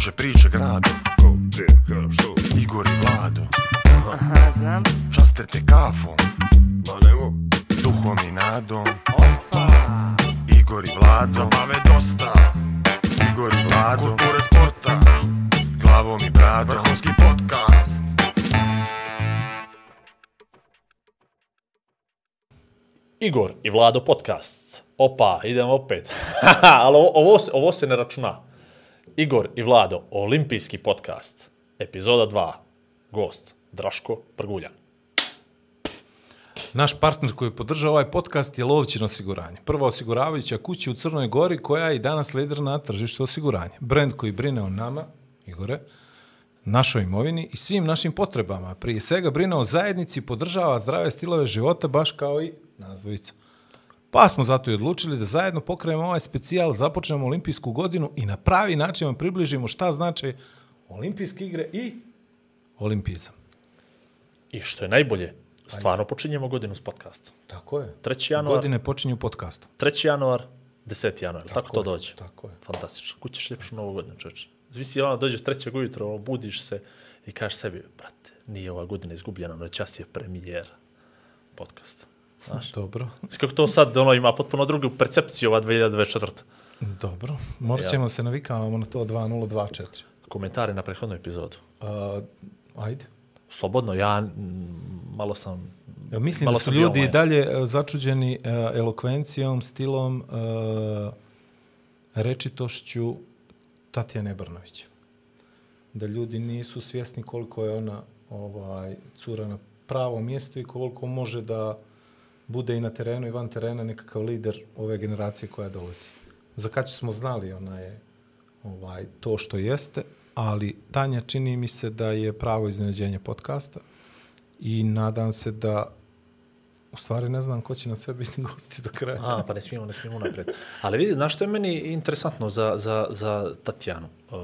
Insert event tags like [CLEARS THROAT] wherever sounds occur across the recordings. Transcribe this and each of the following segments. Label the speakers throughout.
Speaker 1: kruže priče grado
Speaker 2: Ko, gdje, ka, što?
Speaker 1: Igor i Vlado
Speaker 3: Aha, znam.
Speaker 1: Časte te kafom
Speaker 2: Ma nemo,
Speaker 1: Duhom i nadom
Speaker 3: Opa.
Speaker 1: Igor i Vlado Zabave dosta Igor i Vlado Kulture sporta Glavom i bradom Vrhunski podcast
Speaker 4: Igor i Vlado podcast. Opa, idemo opet. [LAUGHS] Ali ovo, ovo, se, ovo se ne računa. Igor i Vlado, olimpijski podcast. Epizoda 2. Gost, Draško Prguljan.
Speaker 5: Naš partner koji podržava ovaj podcast je Lovćin osiguranje. Prva osiguravajuća kuća u Crnoj Gori koja je i danas lider na tržištu osiguranja. Brend koji brine o nama, Igore, našoj imovini i svim našim potrebama. Prije svega brine o zajednici, podržava zdrave stilove života, baš kao i nazvojica. Pa smo zato i odlučili da zajedno pokrenemo ovaj specijal, započnemo olimpijsku godinu i na pravi način vam približimo šta znači olimpijske igre i olimpizam.
Speaker 4: I što je najbolje, stvarno počinjemo godinu s podcastom.
Speaker 5: Tako je.
Speaker 4: 3. januar,
Speaker 5: Godine počinju podcastom.
Speaker 4: 3. januar, 10. januar. Tako, tako to
Speaker 5: je,
Speaker 4: dođe.
Speaker 5: tako je.
Speaker 4: Fantastično. Kućeš ljepšu novu godinu, čovječe. Zvisi ono, dođeš trećeg ujutro, ono, budiš se i kažeš sebi, brate, nije ova godina izgubljena, no čas je premijera podcasta. Znaš?
Speaker 5: Dobro.
Speaker 4: Kako to sad ono, ima potpuno drugu percepciju ova 2024.
Speaker 5: Dobro, morat ćemo se navikavamo na to 2024.
Speaker 4: Komentari na prethodnu epizodu.
Speaker 5: Uh, ajde.
Speaker 4: Slobodno, ja malo sam...
Speaker 5: Ja mislim
Speaker 4: malo
Speaker 5: da su ljudi i
Speaker 4: ovaj-
Speaker 5: dalje uh, začuđeni uh, elokvencijom, stilom, uh, rečitošću Tatjane Brnović. Da ljudi nisu svjesni koliko je ona ovaj cura na pravom mjestu i koliko može da bude i na terenu i van terena nekakav lider ove generacije koja dolazi. Za Kaću smo znali, ona je ovaj to što jeste, ali Tanja čini mi se da je pravo iznenađenje podcasta i nadam se da u stvari ne znam ko će na sve biti [LAUGHS] gosti do kraja.
Speaker 4: A, pa ne smijemo, ne smijemo napred. Ali vidi, znaš što je meni interesantno za, za, za Tatjanu? Uh,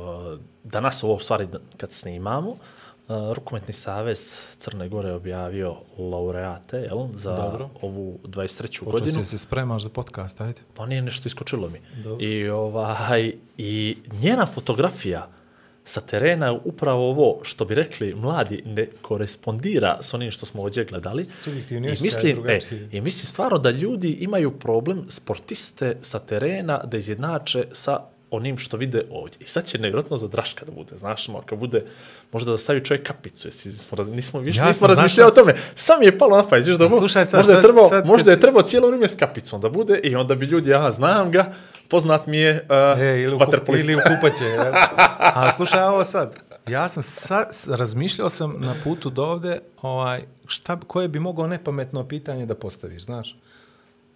Speaker 4: danas ovo u stvari kad snimamo, uh, Rukometni savez Crne Gore objavio laureate jel, za
Speaker 5: Dobro.
Speaker 4: ovu 23.
Speaker 5: Počeo
Speaker 4: godinu.
Speaker 5: se se spremaš za podcast, ajde.
Speaker 4: Pa nije nešto iskočilo mi.
Speaker 5: Dobro.
Speaker 4: I, ovaj, I njena fotografija sa terena je upravo ovo što bi rekli mladi ne korespondira s onim što smo ovdje gledali.
Speaker 5: Subjektivni
Speaker 4: I mislim, e. I mislim stvarno da ljudi imaju problem sportiste sa terena da izjednače sa onim što vide ovdje. I sad će nevjerojatno za Draška da bude, znaš, ono, kad bude, možda da stavi čovjek kapicu, jesi, smo, raz, nismo, više,
Speaker 5: Ja
Speaker 4: nismo razmišljali o tome. Sam je palo na pamet, znaš, da,
Speaker 5: Slušaj sad,
Speaker 4: možda, je
Speaker 5: sad-
Speaker 4: trebao,
Speaker 5: sad kad
Speaker 4: možda je trebao cijelo vrijeme s kapicom da bude i onda bi ljudi, ja znam ga, poznat mi je uh,
Speaker 5: E, ili
Speaker 4: vaterpolista.
Speaker 5: ili u kupaće. Ja. [LAUGHS] A slušaj ovo sad. Ja sam sa, razmišljao sam na putu do ovde, ovaj, šta, koje bi mogao nepametno pitanje da postaviš, znaš?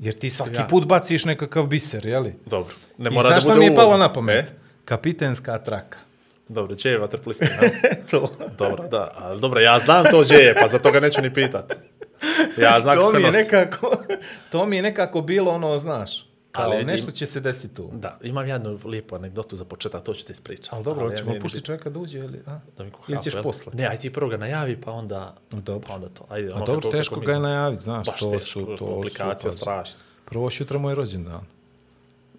Speaker 5: Jer ti svaki
Speaker 4: Ja.
Speaker 5: put baciš nekakav biser, jeli?
Speaker 4: Dobro, ne
Speaker 5: I
Speaker 4: mora
Speaker 5: znaš
Speaker 4: da bude
Speaker 5: šta mi je palo na pamet?
Speaker 4: E?
Speaker 5: Kapitenska traka.
Speaker 4: Dobro, gdje je vaterpolista? ne? [LAUGHS]
Speaker 5: to.
Speaker 4: dobro, da, ali dobro, ja znam to gdje je, pa za toga neću ni pitat. Ja znam
Speaker 5: to mi je nekako, [LAUGHS] to mi je nekako bilo ono, znaš, kao
Speaker 4: Ali vidim-
Speaker 5: nešto će se desiti tu.
Speaker 4: Da, imam jednu lijepu anegdotu za početak, to ću ti ispričati.
Speaker 5: Ali dobro,
Speaker 4: Ali ja
Speaker 5: ćemo puštiti
Speaker 4: bitno.
Speaker 5: čovjeka da uđe ili, a?
Speaker 4: Da mi kuha,
Speaker 5: ili ćeš posle?
Speaker 4: Ne, aj ti prvo ga najavi, pa onda,
Speaker 5: Dobro.
Speaker 4: pa onda to. Ajde,
Speaker 5: A dobro, teško ga je najaviti, znaš,
Speaker 4: Baš
Speaker 5: to
Speaker 4: teško,
Speaker 5: su, to
Speaker 4: komplikacija
Speaker 5: su,
Speaker 4: strašna.
Speaker 5: Prvo sutra moj rođendan.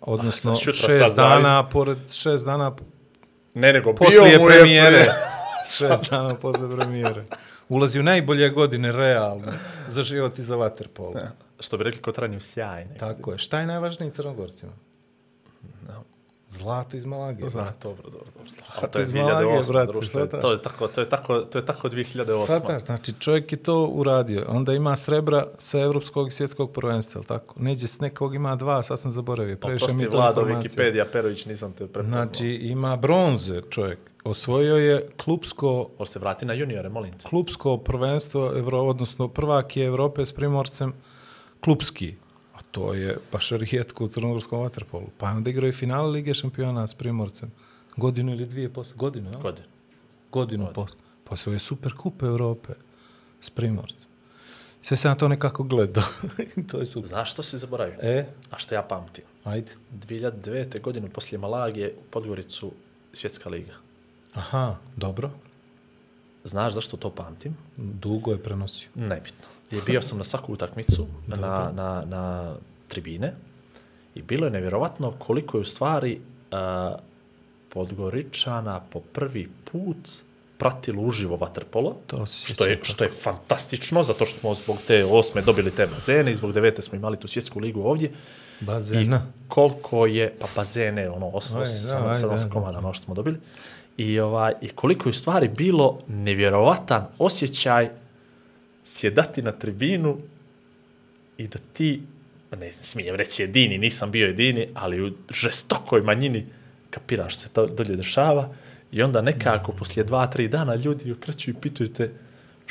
Speaker 5: Odnosno,
Speaker 4: sad sutra,
Speaker 5: šest dana, pored šest dana
Speaker 4: Ne, nego
Speaker 5: poslije
Speaker 4: bio
Speaker 5: premijere.
Speaker 4: pre- [LAUGHS] [LAUGHS]
Speaker 5: šest dana posle premijere. Ulazi u najbolje godine, realno, za život i za vaterpolo.
Speaker 4: Što bi rekli kod ranju sjajne.
Speaker 5: Tako je. Šta je najvažnije crnogorcima?
Speaker 4: No.
Speaker 5: Zlato iz Malage.
Speaker 4: Zna,
Speaker 5: brate.
Speaker 4: dobro, dobro, dobro.
Speaker 5: A
Speaker 4: A
Speaker 5: to
Speaker 4: to je
Speaker 5: iz Malage,
Speaker 4: 2008,
Speaker 5: brate,
Speaker 4: društvo.
Speaker 5: sad
Speaker 4: To je tako, to je tako, to je tako 2008.
Speaker 5: Sada, znači čovjek je to uradio. Onda ima srebra sa evropskog i svjetskog prvenstva, jel tako? Neđe s nekog ima dva, sad sam zaboravio. Previše mi
Speaker 4: Oprosti,
Speaker 5: to
Speaker 4: Vlado. Wikipedia, Perović, nisam te prepoznao.
Speaker 5: Znači, ima bronze čovjek. Osvojio je klubsko,
Speaker 4: Možeš se vrati na juniore, molim te.
Speaker 5: klubsko prvenstvo, Evro, odnosno prvak je Evrope s primorcem klubski. A to je baš rijetko u crnogorskom vaterpolu. Pa onda igrao i finale Lige šampiona s primorcem. Godinu ili dvije posle. Godinu, jel?
Speaker 4: Godine.
Speaker 5: Godinu posle. Pa osvojio super kup Evrope s primorcem. Sve se na to nekako gledao. [LAUGHS] to je super.
Speaker 4: Znaš što si zaboravio?
Speaker 5: E,
Speaker 4: A što ja pamtim?
Speaker 5: ajde.
Speaker 4: 2009. godine poslije Malagije u Podgoricu svjetska liga.
Speaker 5: Aha, dobro.
Speaker 4: Znaš zašto to pamtim?
Speaker 5: Dugo je prenosio.
Speaker 4: Nebitno. Je bio sam na svaku utakmicu na, na, na tribine i bilo je nevjerovatno koliko je u stvari uh, Podgoričana po prvi put pratilo uživo vaterpolo,
Speaker 5: To
Speaker 4: što je, što je fantastično, zato što smo zbog te osme dobili te bazene i zbog devete smo imali tu svjetsku ligu ovdje. I
Speaker 5: Bazena.
Speaker 4: koliko je, pa bazene, ono, os,
Speaker 5: Aj,
Speaker 4: os,
Speaker 5: da,
Speaker 4: sedam,
Speaker 5: aj,
Speaker 4: sedam
Speaker 5: da,
Speaker 4: komada, ono što smo dobili. I, ovaj, I koliko je u stvari bilo nevjerovatan osjećaj sjedati na tribinu i da ti, ne smijem reći jedini, nisam bio jedini, ali u žestokoj manjini kapiraš se to dolje dešava i onda nekako poslije dva, tri dana ljudi okreću i pitaju te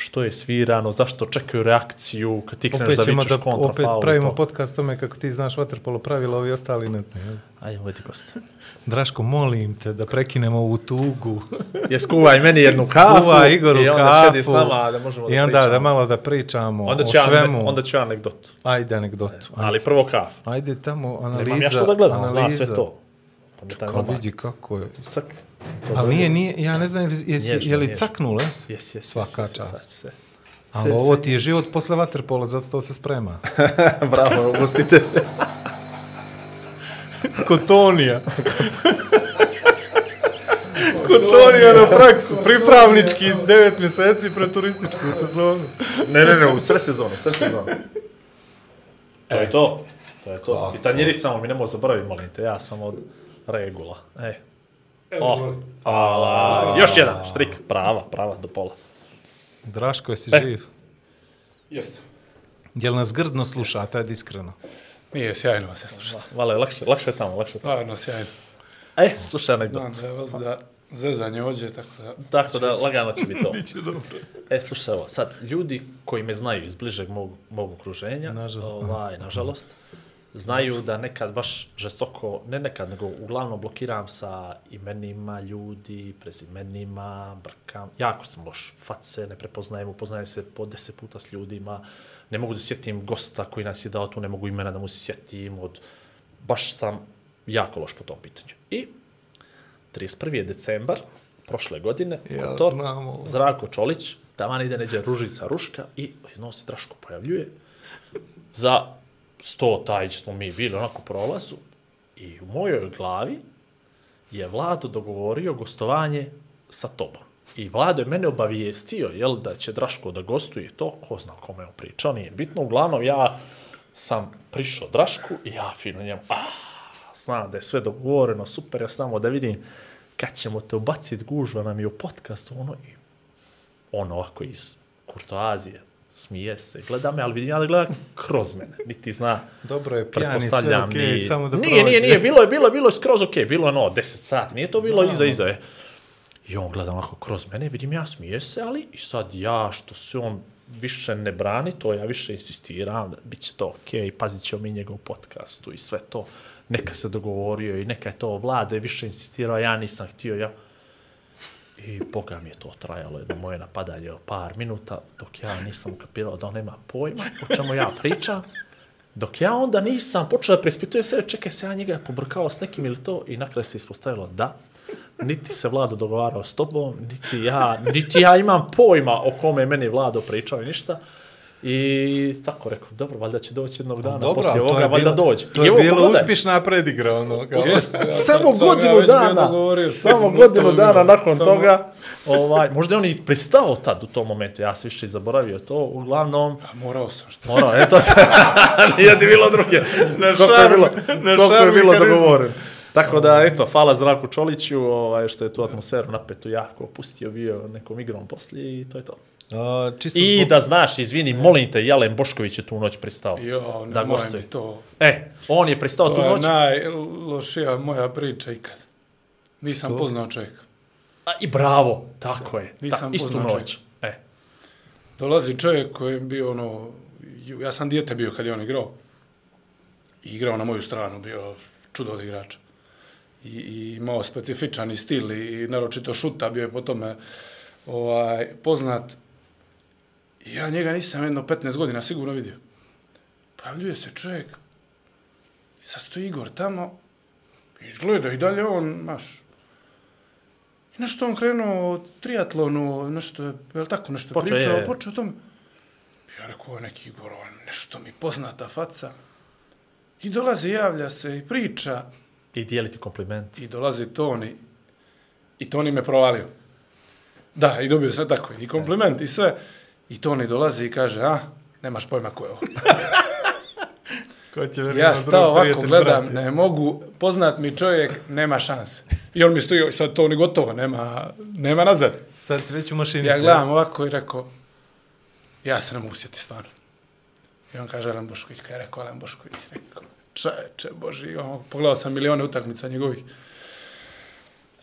Speaker 4: što je svirano, zašto čekaju reakciju, kad ti kreneš
Speaker 5: Opet
Speaker 4: da vičeš
Speaker 5: da
Speaker 4: kontra
Speaker 5: opet
Speaker 4: faul i
Speaker 5: pravimo
Speaker 4: to.
Speaker 5: podcast tome kako ti znaš vaterpolo pravila, ovi ostali ne znaju.
Speaker 4: Ajde, vodi gost.
Speaker 5: Draško, molim te da prekinemo ovu tugu.
Speaker 4: Je skuvaj meni jednu kafu
Speaker 5: Skuva Igoru
Speaker 4: i onda
Speaker 5: kafu.
Speaker 4: s nama da možemo da
Speaker 5: I onda
Speaker 4: pričamo.
Speaker 5: da malo da pričamo
Speaker 4: onda
Speaker 5: o
Speaker 4: ću, ja,
Speaker 5: svemu.
Speaker 4: onda ću ja anegdotu.
Speaker 5: Ajde anegdotu. Ajde,
Speaker 4: Ali prvo kafu.
Speaker 5: ajde tamo analiza.
Speaker 4: Nemam ja što da gledam, zna
Speaker 5: analiza.
Speaker 4: sve to. Pa momak,
Speaker 5: vidi kako je.
Speaker 4: Cak. To
Speaker 5: Ali nije, nije, ja ne znam, jesi, jesi,
Speaker 4: Nježno,
Speaker 5: je li caknulo?
Speaker 4: Jes, jes, jes.
Speaker 5: Svaka
Speaker 4: jes, jes,
Speaker 5: čast.
Speaker 4: se.
Speaker 5: Ali ovo ti je život posle vaterpola, zato to se sprema. [LAUGHS]
Speaker 4: Bravo, ugostite. [LAUGHS]
Speaker 5: Kotonija. Kotonija na praksu, pripravnički 9 mjeseci pre turističku sezonu.
Speaker 4: ne, ne, ne, u sred sezonu, sred sezonu. To je to. To je to. I tanjirić samo mi nemoj zaboraviti, molim te, ja sam od regula. E. O, ala, još jedan, štrik, prava, prava, do pola.
Speaker 5: Draško, jesi
Speaker 4: E.
Speaker 5: živ?
Speaker 6: Jesam.
Speaker 5: Jel nas grdno slušate, ajde iskreno?
Speaker 6: Nije, sjajno vas je slušati.
Speaker 4: Vale, lakše, lakše tamo, lakše tamo.
Speaker 6: Stvarno sjajno.
Speaker 4: E, slušaj anegdot.
Speaker 6: Znam da je vas da zezanje ođe, tako da...
Speaker 4: Tako da, lagano će biti to. [LAUGHS] E, slušaj ovo, sad, ljudi koji me znaju iz bližeg mog, mog okruženja,
Speaker 5: Nažalost.
Speaker 4: ovaj, nažalost, znaju da nekad baš žestoko, ne nekad, nego uglavnom blokiram sa imenima ljudi, prezimenima, brkam. Jako sam loš. Face ne prepoznajem, upoznajem se po deset puta s ljudima. Ne mogu da sjetim gosta koji nas je dao tu, ne mogu imena da mu se sjetim. Od... Baš sam jako loš po tom pitanju. I 31. je decembar prošle godine,
Speaker 5: Ja
Speaker 4: motor,
Speaker 5: znam ovo.
Speaker 4: Zdravko Čolić, tamo ide neđe Ružica Ruška i jedno se Draško pojavljuje za sto taj smo mi bili onako prolazu i u mojoj glavi je Vlado dogovorio gostovanje sa tobom. I Vlado je mene obavijestio, jel, da će Draško da gostuje to, ko zna kome je on pričao, nije bitno. Uglavnom, ja sam prišao Drašku i ja fino njemu, ah, znam da je sve dogovoreno, super, ja samo da vidim kad ćemo te ubaciti gužva nam je u podcastu, ono, i on ovako iz kurtoazije, smije se, gleda me, ali vidim ja da gleda kroz mene, niti zna,
Speaker 5: Dobro je, pijani sve okej,
Speaker 4: ni-
Speaker 5: samo da
Speaker 4: Nije, nije,
Speaker 5: prođe.
Speaker 4: nije, bilo je, bilo je, bilo je skroz okej, bilo je ono, 10 sati, nije to bilo iza, iza je. I on gleda onako kroz mene, vidim ja smije se, ali i sad ja, što se on više ne brani, to ja više insistiram, da bit će to okej, pazit ćemo mi njegov podcastu i sve to. Neka se dogovorio i neka je to vlada je više insistirao, ja nisam htio, ja... I boga mi je to trajalo, jedno moje napadanje o par minuta, dok ja nisam kapirao da on nema pojma o čemu ja pričam. Dok ja onda nisam počeo da prespitujem sebe, čekaj se ja njega pobrkao s nekim ili to i nakraj se ispostavilo da, niti se Vlado dogovarao s tobom, niti ja, niti ja imam pojma o kome je meni Vlado pričao i ništa. I tako rekao, dobro, valjda će doći jednog dana,
Speaker 5: Dobro,
Speaker 4: poslije ovoga, valjda dođe.
Speaker 5: to je bilo
Speaker 4: pogledaj,
Speaker 5: uspješna predigra, ono, kao.
Speaker 6: Ja
Speaker 4: samo
Speaker 6: sam- sam ja
Speaker 4: godinu
Speaker 6: bio
Speaker 4: dana, samo
Speaker 6: sam
Speaker 4: godinu dana nakon
Speaker 6: Samo-
Speaker 4: toga, ovaj, možda je on i pristao tad u tom momentu, ja se više i zaboravio to, uglavnom,
Speaker 6: A morao sam što.
Speaker 4: Morao, eto, [LAUGHS] nije ti bilo druge.
Speaker 5: Na
Speaker 4: Koliko je
Speaker 5: šarm,
Speaker 4: bilo,
Speaker 5: na
Speaker 4: koliko je bilo
Speaker 5: karizmu.
Speaker 4: dogovoreno. Tako da, eto, hvala Zdravku Čoliću, ovaj, što je tu atmosferu napetu jako opustio bio nekom igrom poslije i to je to.
Speaker 5: A, čisto
Speaker 4: I
Speaker 5: zbog-
Speaker 4: da znaš, izvini, molim te, Jalen Bošković je tu noć pristao.
Speaker 6: Jo,
Speaker 4: Da
Speaker 6: nemoj
Speaker 4: gostuje.
Speaker 6: mi to.
Speaker 4: E, on je pristao tu
Speaker 6: To je
Speaker 4: noć.
Speaker 6: najlošija moja priča ikad. Nisam poznao čovjeka.
Speaker 4: A, I bravo, tako je.
Speaker 6: Nisam
Speaker 4: Ta, istu
Speaker 6: poznao
Speaker 4: noć. E,
Speaker 6: Dolazi čovjek koji je bio ono, ja sam dijete bio kad je on igrao. I igrao na moju stranu, bio čudo od igrača. I, i imao specifičan i stil i, i naročito šuta, bio je po tome ovaj, poznat. I ja njega nisam jedno 15 godina sigurno vidio. Pavljuje se čovjek, i sad stoji Igor tamo, izgleda i dalje on, maš, I nešto on krenuo o triatlonu, nešto je, je li tako, nešto
Speaker 4: Počeo
Speaker 6: pričao,
Speaker 4: je.
Speaker 6: počeo o tome. Ja rekao, neki Igor, je nešto mi poznata faca. I dolazi, javlja se i priča,
Speaker 4: i dijeliti kompliment.
Speaker 6: i dolazi Toni I Toni me provalio. Da, i dobio sam tako, i kompliment, i sve. I Toni dolazi i kaže, a, nemaš pojma ko je ovo. [LAUGHS]
Speaker 5: Ko će
Speaker 6: Ja stao ovako, gledam,
Speaker 5: brate?
Speaker 6: ne mogu, poznat mi čovjek, nema šanse. I on mi stoji, sad to ni gotovo, nema, nema nazad.
Speaker 5: Sad si već u mašinici.
Speaker 6: Ja gledam ovako i rekao, ja se ne mogu sjetiti stvarno. I on kaže Alen Bošković, kaj je rekao Alen Bošković, rekao, čeče, boži, ono, pogledao sam milione utakmica njegovih.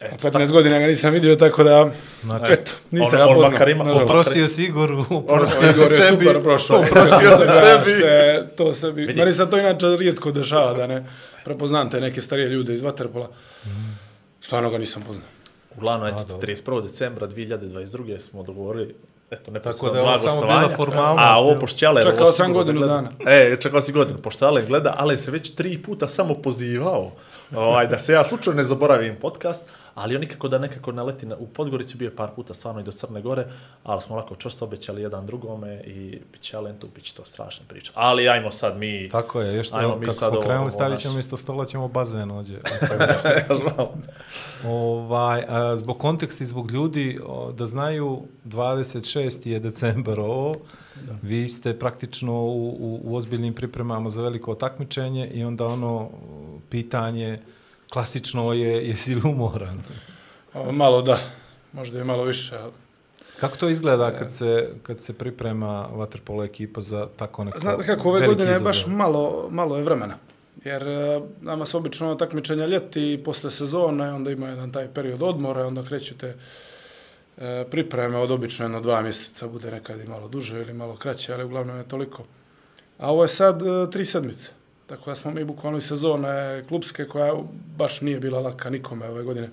Speaker 4: Eto,
Speaker 6: A 15 godina ga nisam vidio, tako da,
Speaker 5: Znači,
Speaker 6: eto, nisam
Speaker 4: on-
Speaker 6: ga
Speaker 4: on
Speaker 6: poznao.
Speaker 4: makar ima-
Speaker 6: nažalost.
Speaker 5: Oprostio si Igoru, oprostio
Speaker 6: Igor je
Speaker 5: sebi.
Speaker 6: super prošao.
Speaker 5: Oprostio
Speaker 6: Da
Speaker 5: sebi.
Speaker 6: Se, to sebi.
Speaker 4: Vidi.
Speaker 6: Meni se to inače rijetko dešava da ne prepoznam te neke starije ljude iz Waterpola. Stvarno ga nisam poznao.
Speaker 4: Uglavnom, eto,
Speaker 5: dobro.
Speaker 4: 31. decembra 2022. smo dogovorili Eto, ne
Speaker 5: Tako da je ovo samo bila formalnost,
Speaker 4: A ovo pošto Alen...
Speaker 6: Čekao sam godinu
Speaker 4: gleda-
Speaker 6: dana.
Speaker 4: E, čekao si godinu, pošto Alen gleda, ale se već tri puta samo pozivao. Ovaj, da se ja slučajno ne zaboravim podcast, ali on nikako da nekako naleti na, u Podgoricu, bio je par puta stvarno i do Crne Gore, ali smo lako čvrsto obećali jedan drugome i bit će Alen tu, bit će to strašna priča. Ali ajmo sad mi...
Speaker 5: Tako je, još to, kako smo krenuli, stavit ćemo isto stola, ćemo bazen ođe. [LAUGHS] Ovaj, a, zbog konteksta i zbog ljudi, o, da znaju, 26. je decembar ovo, da. vi ste praktično u, u, u ozbiljnim pripremama za veliko takmičenje i onda ono pitanje klasično je jesi li umoran?
Speaker 6: Malo da, možda i malo više, ali
Speaker 5: Kako to izgleda kad se, kad se priprema vaterpolo ekipa za tako neko
Speaker 6: Znate kako, ove godine je baš malo, malo je vremena. Jer e, nama su obično takmičenja ljeti i posle sezone, onda ima jedan taj period odmora, onda kreću te e, pripreme od obično jedno dva mjeseca, bude nekad i malo duže ili malo kraće, ali uglavnom je toliko. A ovo je sad e, tri sedmice. Tako da smo mi bukvalno iz sezone klubske koja baš nije bila laka nikome ove godine.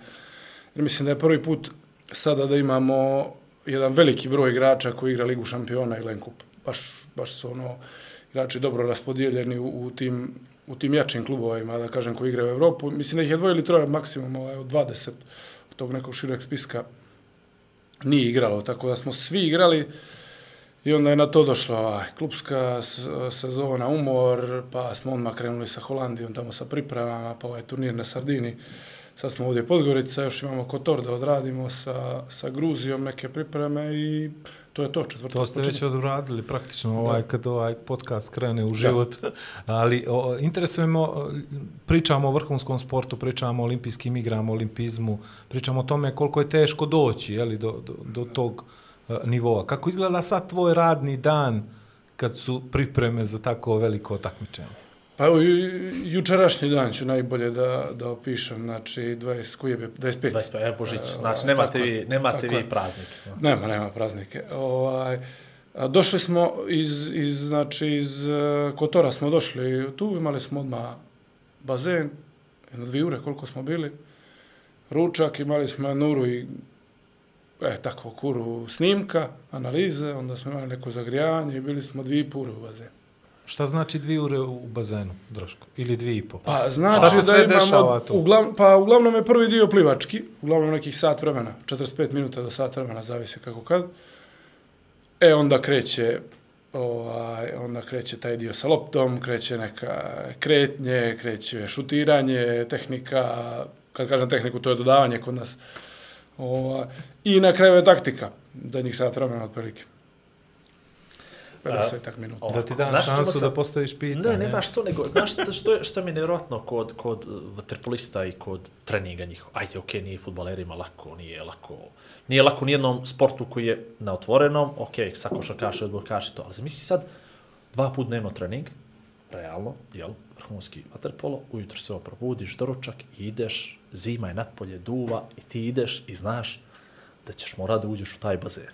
Speaker 6: Jer mislim da je prvi put sada da imamo jedan veliki broj igrača koji igra Ligu šampiona i Len Kup. Baš, baš su ono igrači dobro raspodijeljeni u, u tim u tim jačim klubovima, da kažem, koji igraju u Evropu. Mislim da ih je dvoje ili troje maksimum ovaj, od 20 od tog nekog šireg spiska nije igralo, tako da smo svi igrali i onda je na to došla ovaj, klubska sezona, umor, pa smo odmah krenuli sa Holandijom, tamo sa pripremama, pa ovaj turnir na Sardini. Sad smo ovdje Podgorica, još imamo Kotor da odradimo sa, sa Gruzijom neke pripreme i to je to, četvrtak
Speaker 5: To ste već
Speaker 6: počinje.
Speaker 5: odradili praktično ovaj, kad ovaj podcast krene u život. [LAUGHS] Ali o, interesujemo, pričamo o vrhunskom sportu, pričamo o olimpijskim igrama, olimpizmu, pričamo o tome koliko je teško doći jeli, do, do, do tog uh, nivoa. Kako izgleda sad tvoj radni dan kad su pripreme za tako veliko takmičenje?
Speaker 6: Pa evo, ju- jučerašnji dan ću najbolje da, da opišem, znači 20, koji je bio? 25.
Speaker 4: 25, e, Božić,
Speaker 6: E,
Speaker 4: znači nemate
Speaker 6: tako
Speaker 4: vi, nemate
Speaker 6: tako
Speaker 4: vi
Speaker 6: je.
Speaker 4: praznik.
Speaker 6: Nema, nema praznike. Ovaj, došli smo iz, iz, znači, iz eh, Kotora smo došli tu, imali smo odmah bazen, jedno dvije ure koliko smo bili, ručak, imali smo jednu uru i e, tako, kuru snimka, analize, onda smo imali neko zagrijanje i bili smo dvije i pure u bazenu.
Speaker 5: Šta znači dvije ure u bazenu, Draško? Ili dvije i po?
Speaker 6: Pa znači
Speaker 5: Šta se
Speaker 6: da imamo,
Speaker 5: dešava tu?
Speaker 6: Uglav, pa uglavnom je prvi dio plivački, uglavnom nekih sat vremena, 45 minuta do sat vremena, zavisi kako kad. E, onda kreće, ovaj, onda kreće taj dio sa loptom, kreće neka kretnje, kreće šutiranje, tehnika, kad kažem tehniku, to je dodavanje kod nas. Ovaj, I na kraju je taktika, da njih sat vremena otprilike. 50 minuta.
Speaker 5: Da ti dam
Speaker 4: Znaš
Speaker 5: šansu
Speaker 4: sam-
Speaker 5: da postaviš pitanje.
Speaker 4: Ne, ne baš to, nego, znaš šta- što je, što je mi nevjerojatno kod, kod uh, vaterpolista i kod treninga njihova? Ajde, okej, nije futbalerima lako, nije lako, nije lako nijednom sportu koji je na otvorenom, okej, sa košarkaši, odbojkaši to, ali zamisli sad dva put dnevno trening, realno, jel, vrhunski vaterpolo, ujutro se ovo probudiš, doručak i ideš, zima je natpolje, duva i ti ideš i znaš da ćeš morati da uđeš u taj bazen.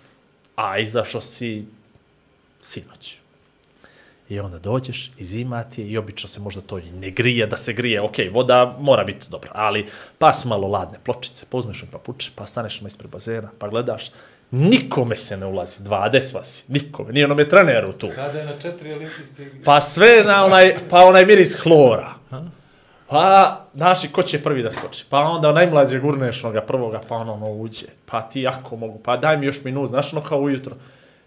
Speaker 4: A izašao si sinoć. I onda dođeš i zima ti je i obično se možda to i ne grije, da se grije, ok, voda mora biti dobra, ali pa su malo ladne pločice, pa uzmeš papuče, pa staneš ma ispred bazena, pa gledaš, nikome se ne ulazi, 20 vas nikome, nije onome treneru tu.
Speaker 5: Kada je na četiri olimpijske igre?
Speaker 4: Pa sve na onaj, pa onaj miris hlora. Pa, znaš, i ko će prvi da skoči? Pa onda najmlađe gurneš onoga prvoga, pa ono, ono uđe. Pa ti jako mogu, pa daj mi još minut, znaš, ono kao ujutro.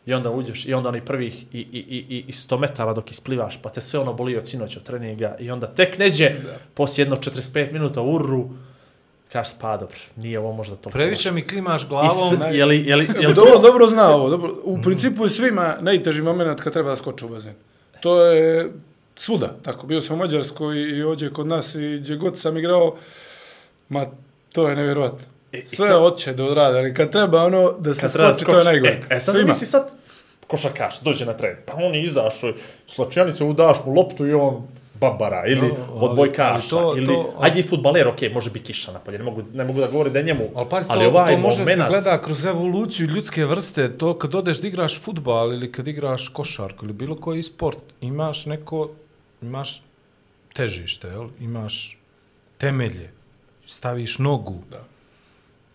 Speaker 4: I onda uđeš, i onda oni prvih i, i, i, i, i 100 metara dok isplivaš, pa te sve ono boli od sinoć od treninga, i onda tek neđe, poslije jedno 45 minuta urru, Kažeš, pa dobro, nije ovo možda toliko.
Speaker 5: Previše mi klimaš
Speaker 4: I
Speaker 5: glavom.
Speaker 4: s- je li, je li, je li
Speaker 6: dobro,
Speaker 4: to...
Speaker 6: dobro zna ovo. Dobro. U principu je svima najteži moment kad treba da skoče u bazen. To je svuda. Tako, bio sam u Mađarskoj i ovdje kod nas i gdje god sam igrao, ma to je nevjerojatno.
Speaker 4: I- i
Speaker 6: Sve
Speaker 4: sad-
Speaker 6: hoće da odrade, ali kad treba ono da se
Speaker 4: treba
Speaker 6: skoči, to je najgore.
Speaker 4: E, e sad zamisli sad, košarkaš, dođe na tren, pa on je izašao, slačionicu udaš mu loptu i on babara, ili
Speaker 5: No, ali-
Speaker 4: odbojkaša,
Speaker 5: ali to-
Speaker 4: ili,
Speaker 5: to-
Speaker 4: ajde i futbaler, okej, može biti kiša napolje, ne mogu, ne mogu da govori da je njemu,
Speaker 5: Ali pazi,
Speaker 4: ali
Speaker 5: to,
Speaker 4: ovaj
Speaker 5: to može
Speaker 4: moment,
Speaker 5: se gleda kroz evoluciju ljudske vrste. To kad odeš da igraš futbal ili kad igraš košarku ili bilo koji sport, imaš neko, imaš težište, jel? imaš temelje, staviš nogu.
Speaker 6: Da.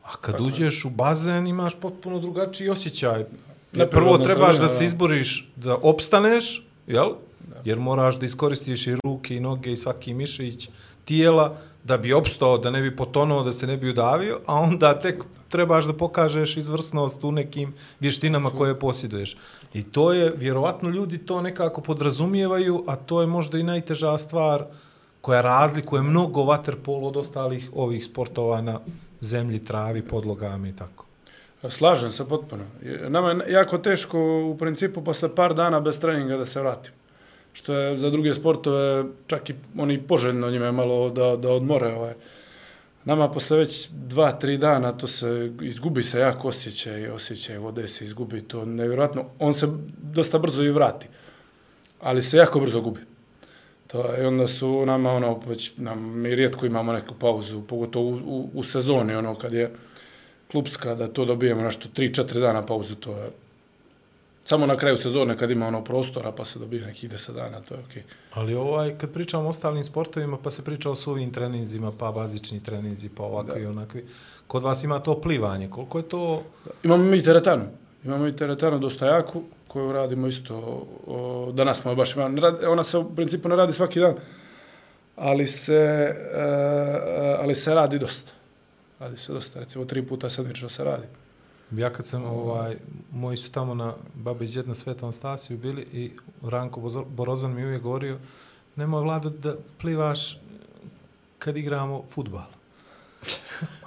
Speaker 5: A kad uđeš u bazen imaš potpuno drugačiji osjećaj. Prvo trebaš da se izboriš, da opstaneš, jel? Jer moraš da iskoristiš i ruke i noge i svaki mišić tijela da bi opstao, da ne bi potonuo, da se ne bi udavio, a onda tek trebaš da pokažeš izvrsnost u nekim vještinama koje posjeduješ. I to je, vjerovatno ljudi to nekako podrazumijevaju, a to je možda i najteža stvar koja razlikuje mnogo vaterpolo od ostalih ovih sportova na zemlji, travi, podlogama i tako.
Speaker 6: Slažem se potpuno. Nama je jako teško u principu posle par dana bez treninga da se vratim. Što je za druge sportove čak i oni poželjno njima je malo da, da odmore. Ovaj. Nama posle već dva, tri dana to se izgubi se jako osjećaj, osjećaj vode se izgubi, to nevjerojatno. On se dosta brzo i vrati, ali se jako brzo gubi. To je, i onda su nama ono, već nam, mi rijetko imamo neku pauzu, pogotovo u, u, u sezoni, ono, kad je klubska, da to dobijemo nešto 3-4 dana pauzu, to je samo na kraju sezone kad ima ono prostora pa se dobije nekih 10 dana, to je okej.
Speaker 5: Ali ovaj, kad pričamo o ostalim sportovima, pa se priča o suvim treninzima, pa bazični treninzi, pa ovakvi i onakvi. Kod vas ima to plivanje. Koliko je to...
Speaker 6: Imamo mi teretanu, imamo mi teretanu dosta jaku, koju radimo isto, o, danas smo baš imali, ona se u principu ne radi svaki dan, ali se, e, ali se radi dosta. Radi se dosta, recimo tri puta sedmično se radi.
Speaker 5: Ja kad sam, ovaj, moji su tamo na Babić djed na Svetom Stasiju bili i Ranko Borozan mi je uvijek govorio nemoj Vlado da plivaš kad igramo futbal. [LAUGHS]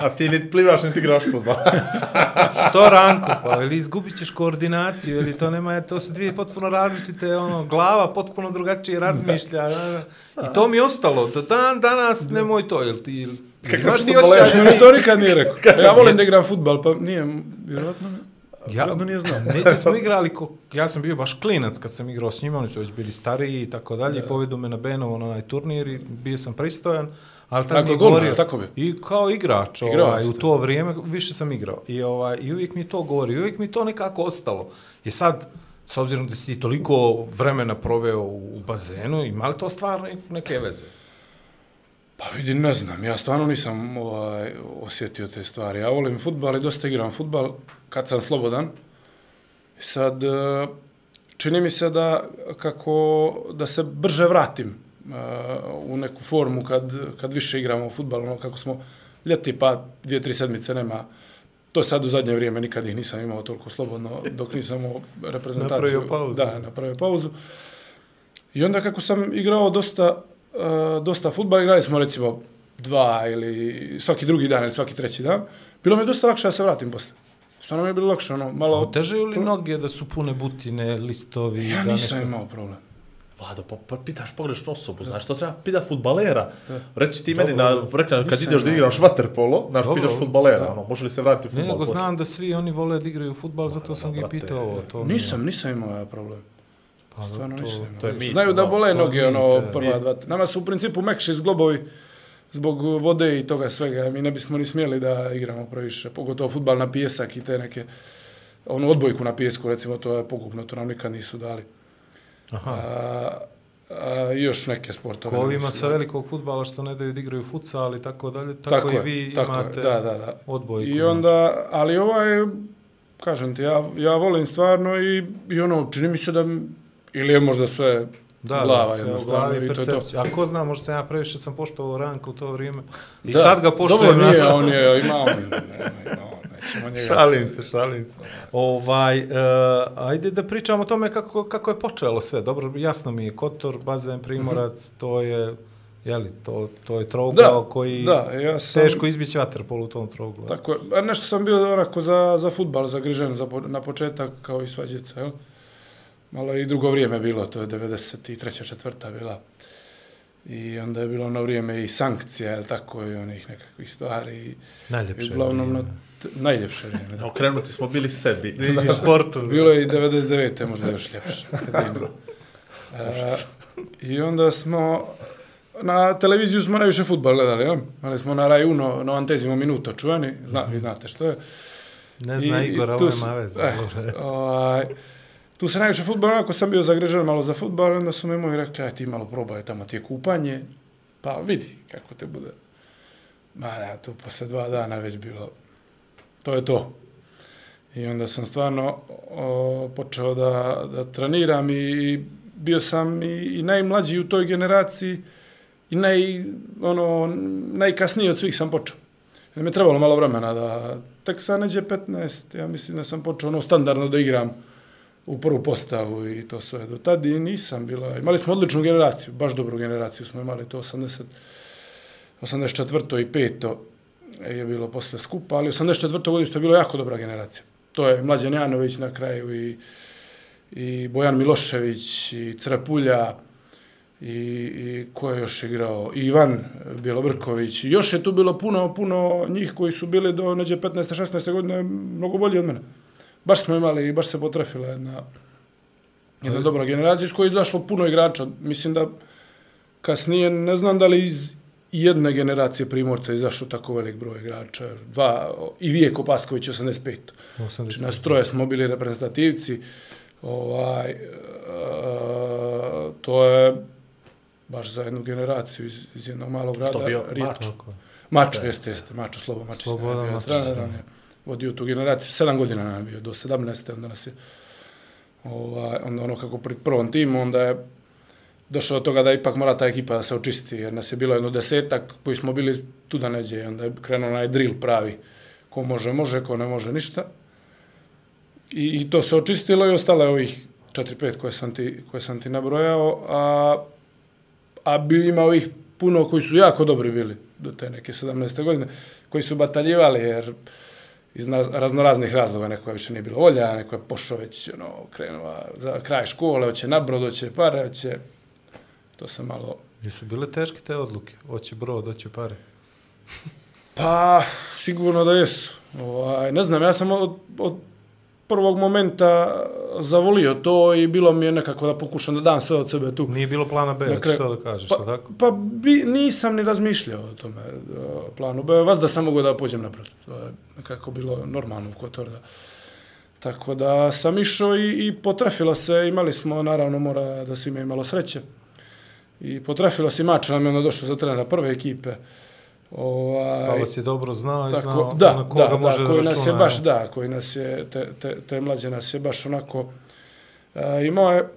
Speaker 4: A ti niti plivaš, niti igraš futbol. [LAUGHS]
Speaker 5: Što Ranko? Pa ili izgubit ćeš koordinaciju, ili to nema, to su dvije potpuno različite, ono, glava potpuno drugačije razmišlja. Da. I to mi je ostalo, do dan danas nemoj to, jel ti,
Speaker 4: Kako
Speaker 5: imaš ti osjećaj?
Speaker 6: Mi to nikad nije rekao.
Speaker 4: Kako
Speaker 6: Ja volim da igram futbal, pa nije, vjerojatno,
Speaker 5: Ja,
Speaker 6: vjerojatno nije znao.
Speaker 5: Neđe smo igrali, ko, ja sam bio baš klinac kad sam igrao s njima, oni su već bili stariji i tako dalje, i povedu me na Benovo na onaj turnir i bio sam pristojan, ali
Speaker 6: Dakle,
Speaker 5: mi je govorio,
Speaker 6: tako bi?
Speaker 5: i kao igrač,
Speaker 6: Igrao
Speaker 5: ovaj, u to vrijeme više sam igrao, i, ovaj, i uvijek mi to govori, uvijek mi to nekako ostalo. I sad, s obzirom da si ti toliko vremena proveo u bazenu, ima li to stvarno neke veze?
Speaker 6: Pa vidi, ne znam, ja stvarno nisam ovaj, osjetio te stvari. Ja volim futbal i dosta igram futbal kad sam slobodan. Sad, eh, čini mi se da, kako, da se brže vratim eh, u neku formu kad, kad više igramo futbal, ono kako smo ljeti pa dvije, tri sedmice nema To sad u zadnje vrijeme nikad ih nisam imao toliko slobodno dok nisam u reprezentaciju.
Speaker 5: Napravio pauzu.
Speaker 6: Da, napravio pauzu. I onda kako sam igrao dosta, uh, dosta futbala, igrali smo recimo dva ili svaki drugi dan ili svaki treći dan, bilo mi je dosta lakše da se vratim posle. Stvarno mi je bilo lakše, ono, malo...
Speaker 5: Otežaju li noge da su pune butine, listovi?
Speaker 6: Ja
Speaker 5: da
Speaker 6: nisam
Speaker 5: nešto...
Speaker 6: imao problem.
Speaker 4: Vlado, pa, pa pitaš pogrešnu osobu, znaš, to treba pita futbalera. Reci ti meni,
Speaker 6: Dobro,
Speaker 4: na, rekla, kad
Speaker 6: nisam
Speaker 4: ideš da igraš vaterpolo, znaš,
Speaker 5: Dobro,
Speaker 4: pitaš futbalera,
Speaker 6: da.
Speaker 4: ono, može li se vratiti u
Speaker 5: Ne,
Speaker 4: futbol?
Speaker 5: nego
Speaker 4: poslije?
Speaker 5: znam da svi oni vole da igraju futbal, zato sam ga pitao ovo. To
Speaker 6: Nisam, nisam imao ja problem.
Speaker 5: Pa,
Speaker 6: Stvarno
Speaker 5: to-
Speaker 6: nisam
Speaker 4: to je mit,
Speaker 6: Znaju da
Speaker 4: ono,
Speaker 6: bole noge,
Speaker 5: je
Speaker 6: ono,
Speaker 5: mit,
Speaker 6: prva
Speaker 4: mit.
Speaker 6: dva. Nama su u principu mekši zglobovi zbog vode i toga svega. Mi ne bismo ni smjeli da igramo previše, pogotovo futbal na pijesak i te neke, onu odbojku na pijesku, recimo, to je pogubno, to nam nikad nisu dali.
Speaker 5: Aha.
Speaker 6: A, a, još neke sportove.
Speaker 5: Ko
Speaker 6: nisu
Speaker 5: sa velikog futbala što ne daju da igraju futsal i tako dalje, tako,
Speaker 6: Tako
Speaker 5: i
Speaker 6: je,
Speaker 5: vi
Speaker 6: tako je,
Speaker 5: imate
Speaker 6: da, da, da.
Speaker 5: odbojku.
Speaker 6: I onda, ali ovaj, kažem ti, ja, ja volim stvarno i, i ono, čini mi se da, ili je možda sve
Speaker 5: da,
Speaker 6: glava
Speaker 5: da,
Speaker 6: jednostavno
Speaker 5: glavi
Speaker 6: i to je to.
Speaker 5: percepcija. A ko zna, možda sam ja previše sam poštovao Ranka u to vrijeme. I
Speaker 6: Da,
Speaker 5: sad ga poštujem.
Speaker 6: Dobro, nije, on je, ima on, nema, ima on, nećemo njega... [LAUGHS]
Speaker 5: Šalim se, šalim se. Ovaj, uh, ajde da pričamo o tome kako, kako je počelo sve. Dobro, jasno mi je, Kotor, bazen, Primorac,
Speaker 6: Mhm.
Speaker 5: to je Jeli, to, to je trougao
Speaker 6: Da,
Speaker 5: koji
Speaker 6: da, ja sam-
Speaker 5: teško izbići vaterpolu u tom trouglu.
Speaker 6: Tako je. Nešto sam bio onako za, za futbal, zagrižen za, po- na početak, kao i sva djeca, jel? Malo i drugo vrijeme bilo, to je 93. četvrta bila. I onda je bilo ono vrijeme i sankcija, jel tako, i onih nekakvih stvari.
Speaker 5: Najljepše
Speaker 6: i uglavnom na,
Speaker 5: vrijeme.
Speaker 6: t- najljepše vrijeme, da. [LAUGHS]
Speaker 4: Okrenuti smo bili sebi.
Speaker 5: I, i [LAUGHS] sportu.
Speaker 6: Bilo je i 99. možda još ljepše. [LAUGHS] jedino. E, I onda smo, na televiziju smo najviše futbal gledali, jel? Imali smo na Rai Uno, no Antezimo Minuto, čuveni, zna, vi znate što je.
Speaker 5: Ne zna
Speaker 6: I-
Speaker 5: Igor, ovo je
Speaker 6: s-
Speaker 5: mavez.
Speaker 6: eh, ovaj, tu se najviše futbol, ako sam bio zagrežen malo za futbol, onda su mi moji rekli, aj ti malo probaj, tamo ti je kupanje, pa vidi kako te bude. Ma ne, to posle dva dana već bilo, to je to. I onda sam stvarno o, počeo da, da treniram i, i bio sam i, i najmlađi u toj generaciji i naj, ono, najkasniji od svih sam počeo. Jer mi je trebalo malo vremena da, tek sa neđe 15, ja mislim da sam počeo ono standardno da igram u prvu postavu i to sve. Do tada i nisam bila, imali smo odličnu generaciju, baš dobru generaciju smo imali, to 80, 84. i 5. je bilo posle skupa, ali 84. godište je bilo jako dobra generacija. To je Mlađan Janović na kraju i, i Bojan Milošević i Crapulja, i, i ko je još igrao, I Ivan Bjelobrković. Još je tu bilo puno, puno njih koji su bili do neđe 15. 16. godine mnogo bolji od mene. Baš smo imali, baš se potrefila jedna, jedna dobra generacija iz koje je izašlo puno igrača. Mislim da kasnije, ne znam da li iz jedne generacije primorca izašao tako velik broj igrača. Dva, i Vijeko Pasković 85. Znači, nas troje smo bili reprezentativci. Ovaj, e, to je baš za jednu generaciju iz, iz jednog malog grada.
Speaker 4: Što bio. Mačo?
Speaker 6: Mačo, jeste, jeste, Mačo, Slobo Mačić.
Speaker 5: Slobodan
Speaker 6: nam je bio
Speaker 5: Mačić,
Speaker 6: vodio tu generaciju, sedam godina nam je bio, do 17. onda nas je, ovaj, onda ono kako pri prvom timu, onda je došlo do toga da ipak mora ta ekipa da se očisti, jer nas je bilo jedno desetak koji smo bili tu da neđe, onda je krenuo onaj drill pravi, ko može, može, ko ne može, ništa. I, i to se očistilo i ostalo je ovih 4-5 koje sam ti, koje sam ti nabrojao, a, a bi ima ovih puno koji su jako dobri bili do te neke 17. godine, koji su bataljivali jer iz raznoraznih razloga neko je više nije bilo volja, neko je pošao već ono, krenuo za kraj škole, hoće na brod, hoće pare, hoće... To sam malo...
Speaker 5: Nisu bile teške te odluke. Hoće brod, hoće pare.
Speaker 6: Pa, sigurno da jesu. Ovaj, ne znam, ja sam od, od prvog momenta zavolio to i bilo mi je nekako da pokušam da dam sve od sebe tu.
Speaker 5: Nije bilo plana B,
Speaker 6: kraju-
Speaker 5: što da kažeš,
Speaker 6: Pa,
Speaker 5: tako?
Speaker 6: pa bi, nisam ni razmišljao o tome o planu B. Vas da sam mogao da pođem napred. To je nekako bilo normalno u Kotorda. Tako da sam išao i, i potrefilo se. Imali smo, naravno, mora da se ima imalo sreće. I potrefilo se i mač nam je onda došao za trenera prve ekipe. Ovaj,
Speaker 5: Pa vas je dobro znao i znao
Speaker 6: da,
Speaker 5: na koga
Speaker 6: da,
Speaker 5: može
Speaker 6: da,
Speaker 5: da
Speaker 6: koji
Speaker 5: računa.
Speaker 6: nas je baš, da, koji nas je, te, te, te mlađe nas je baš onako, uh, imao je,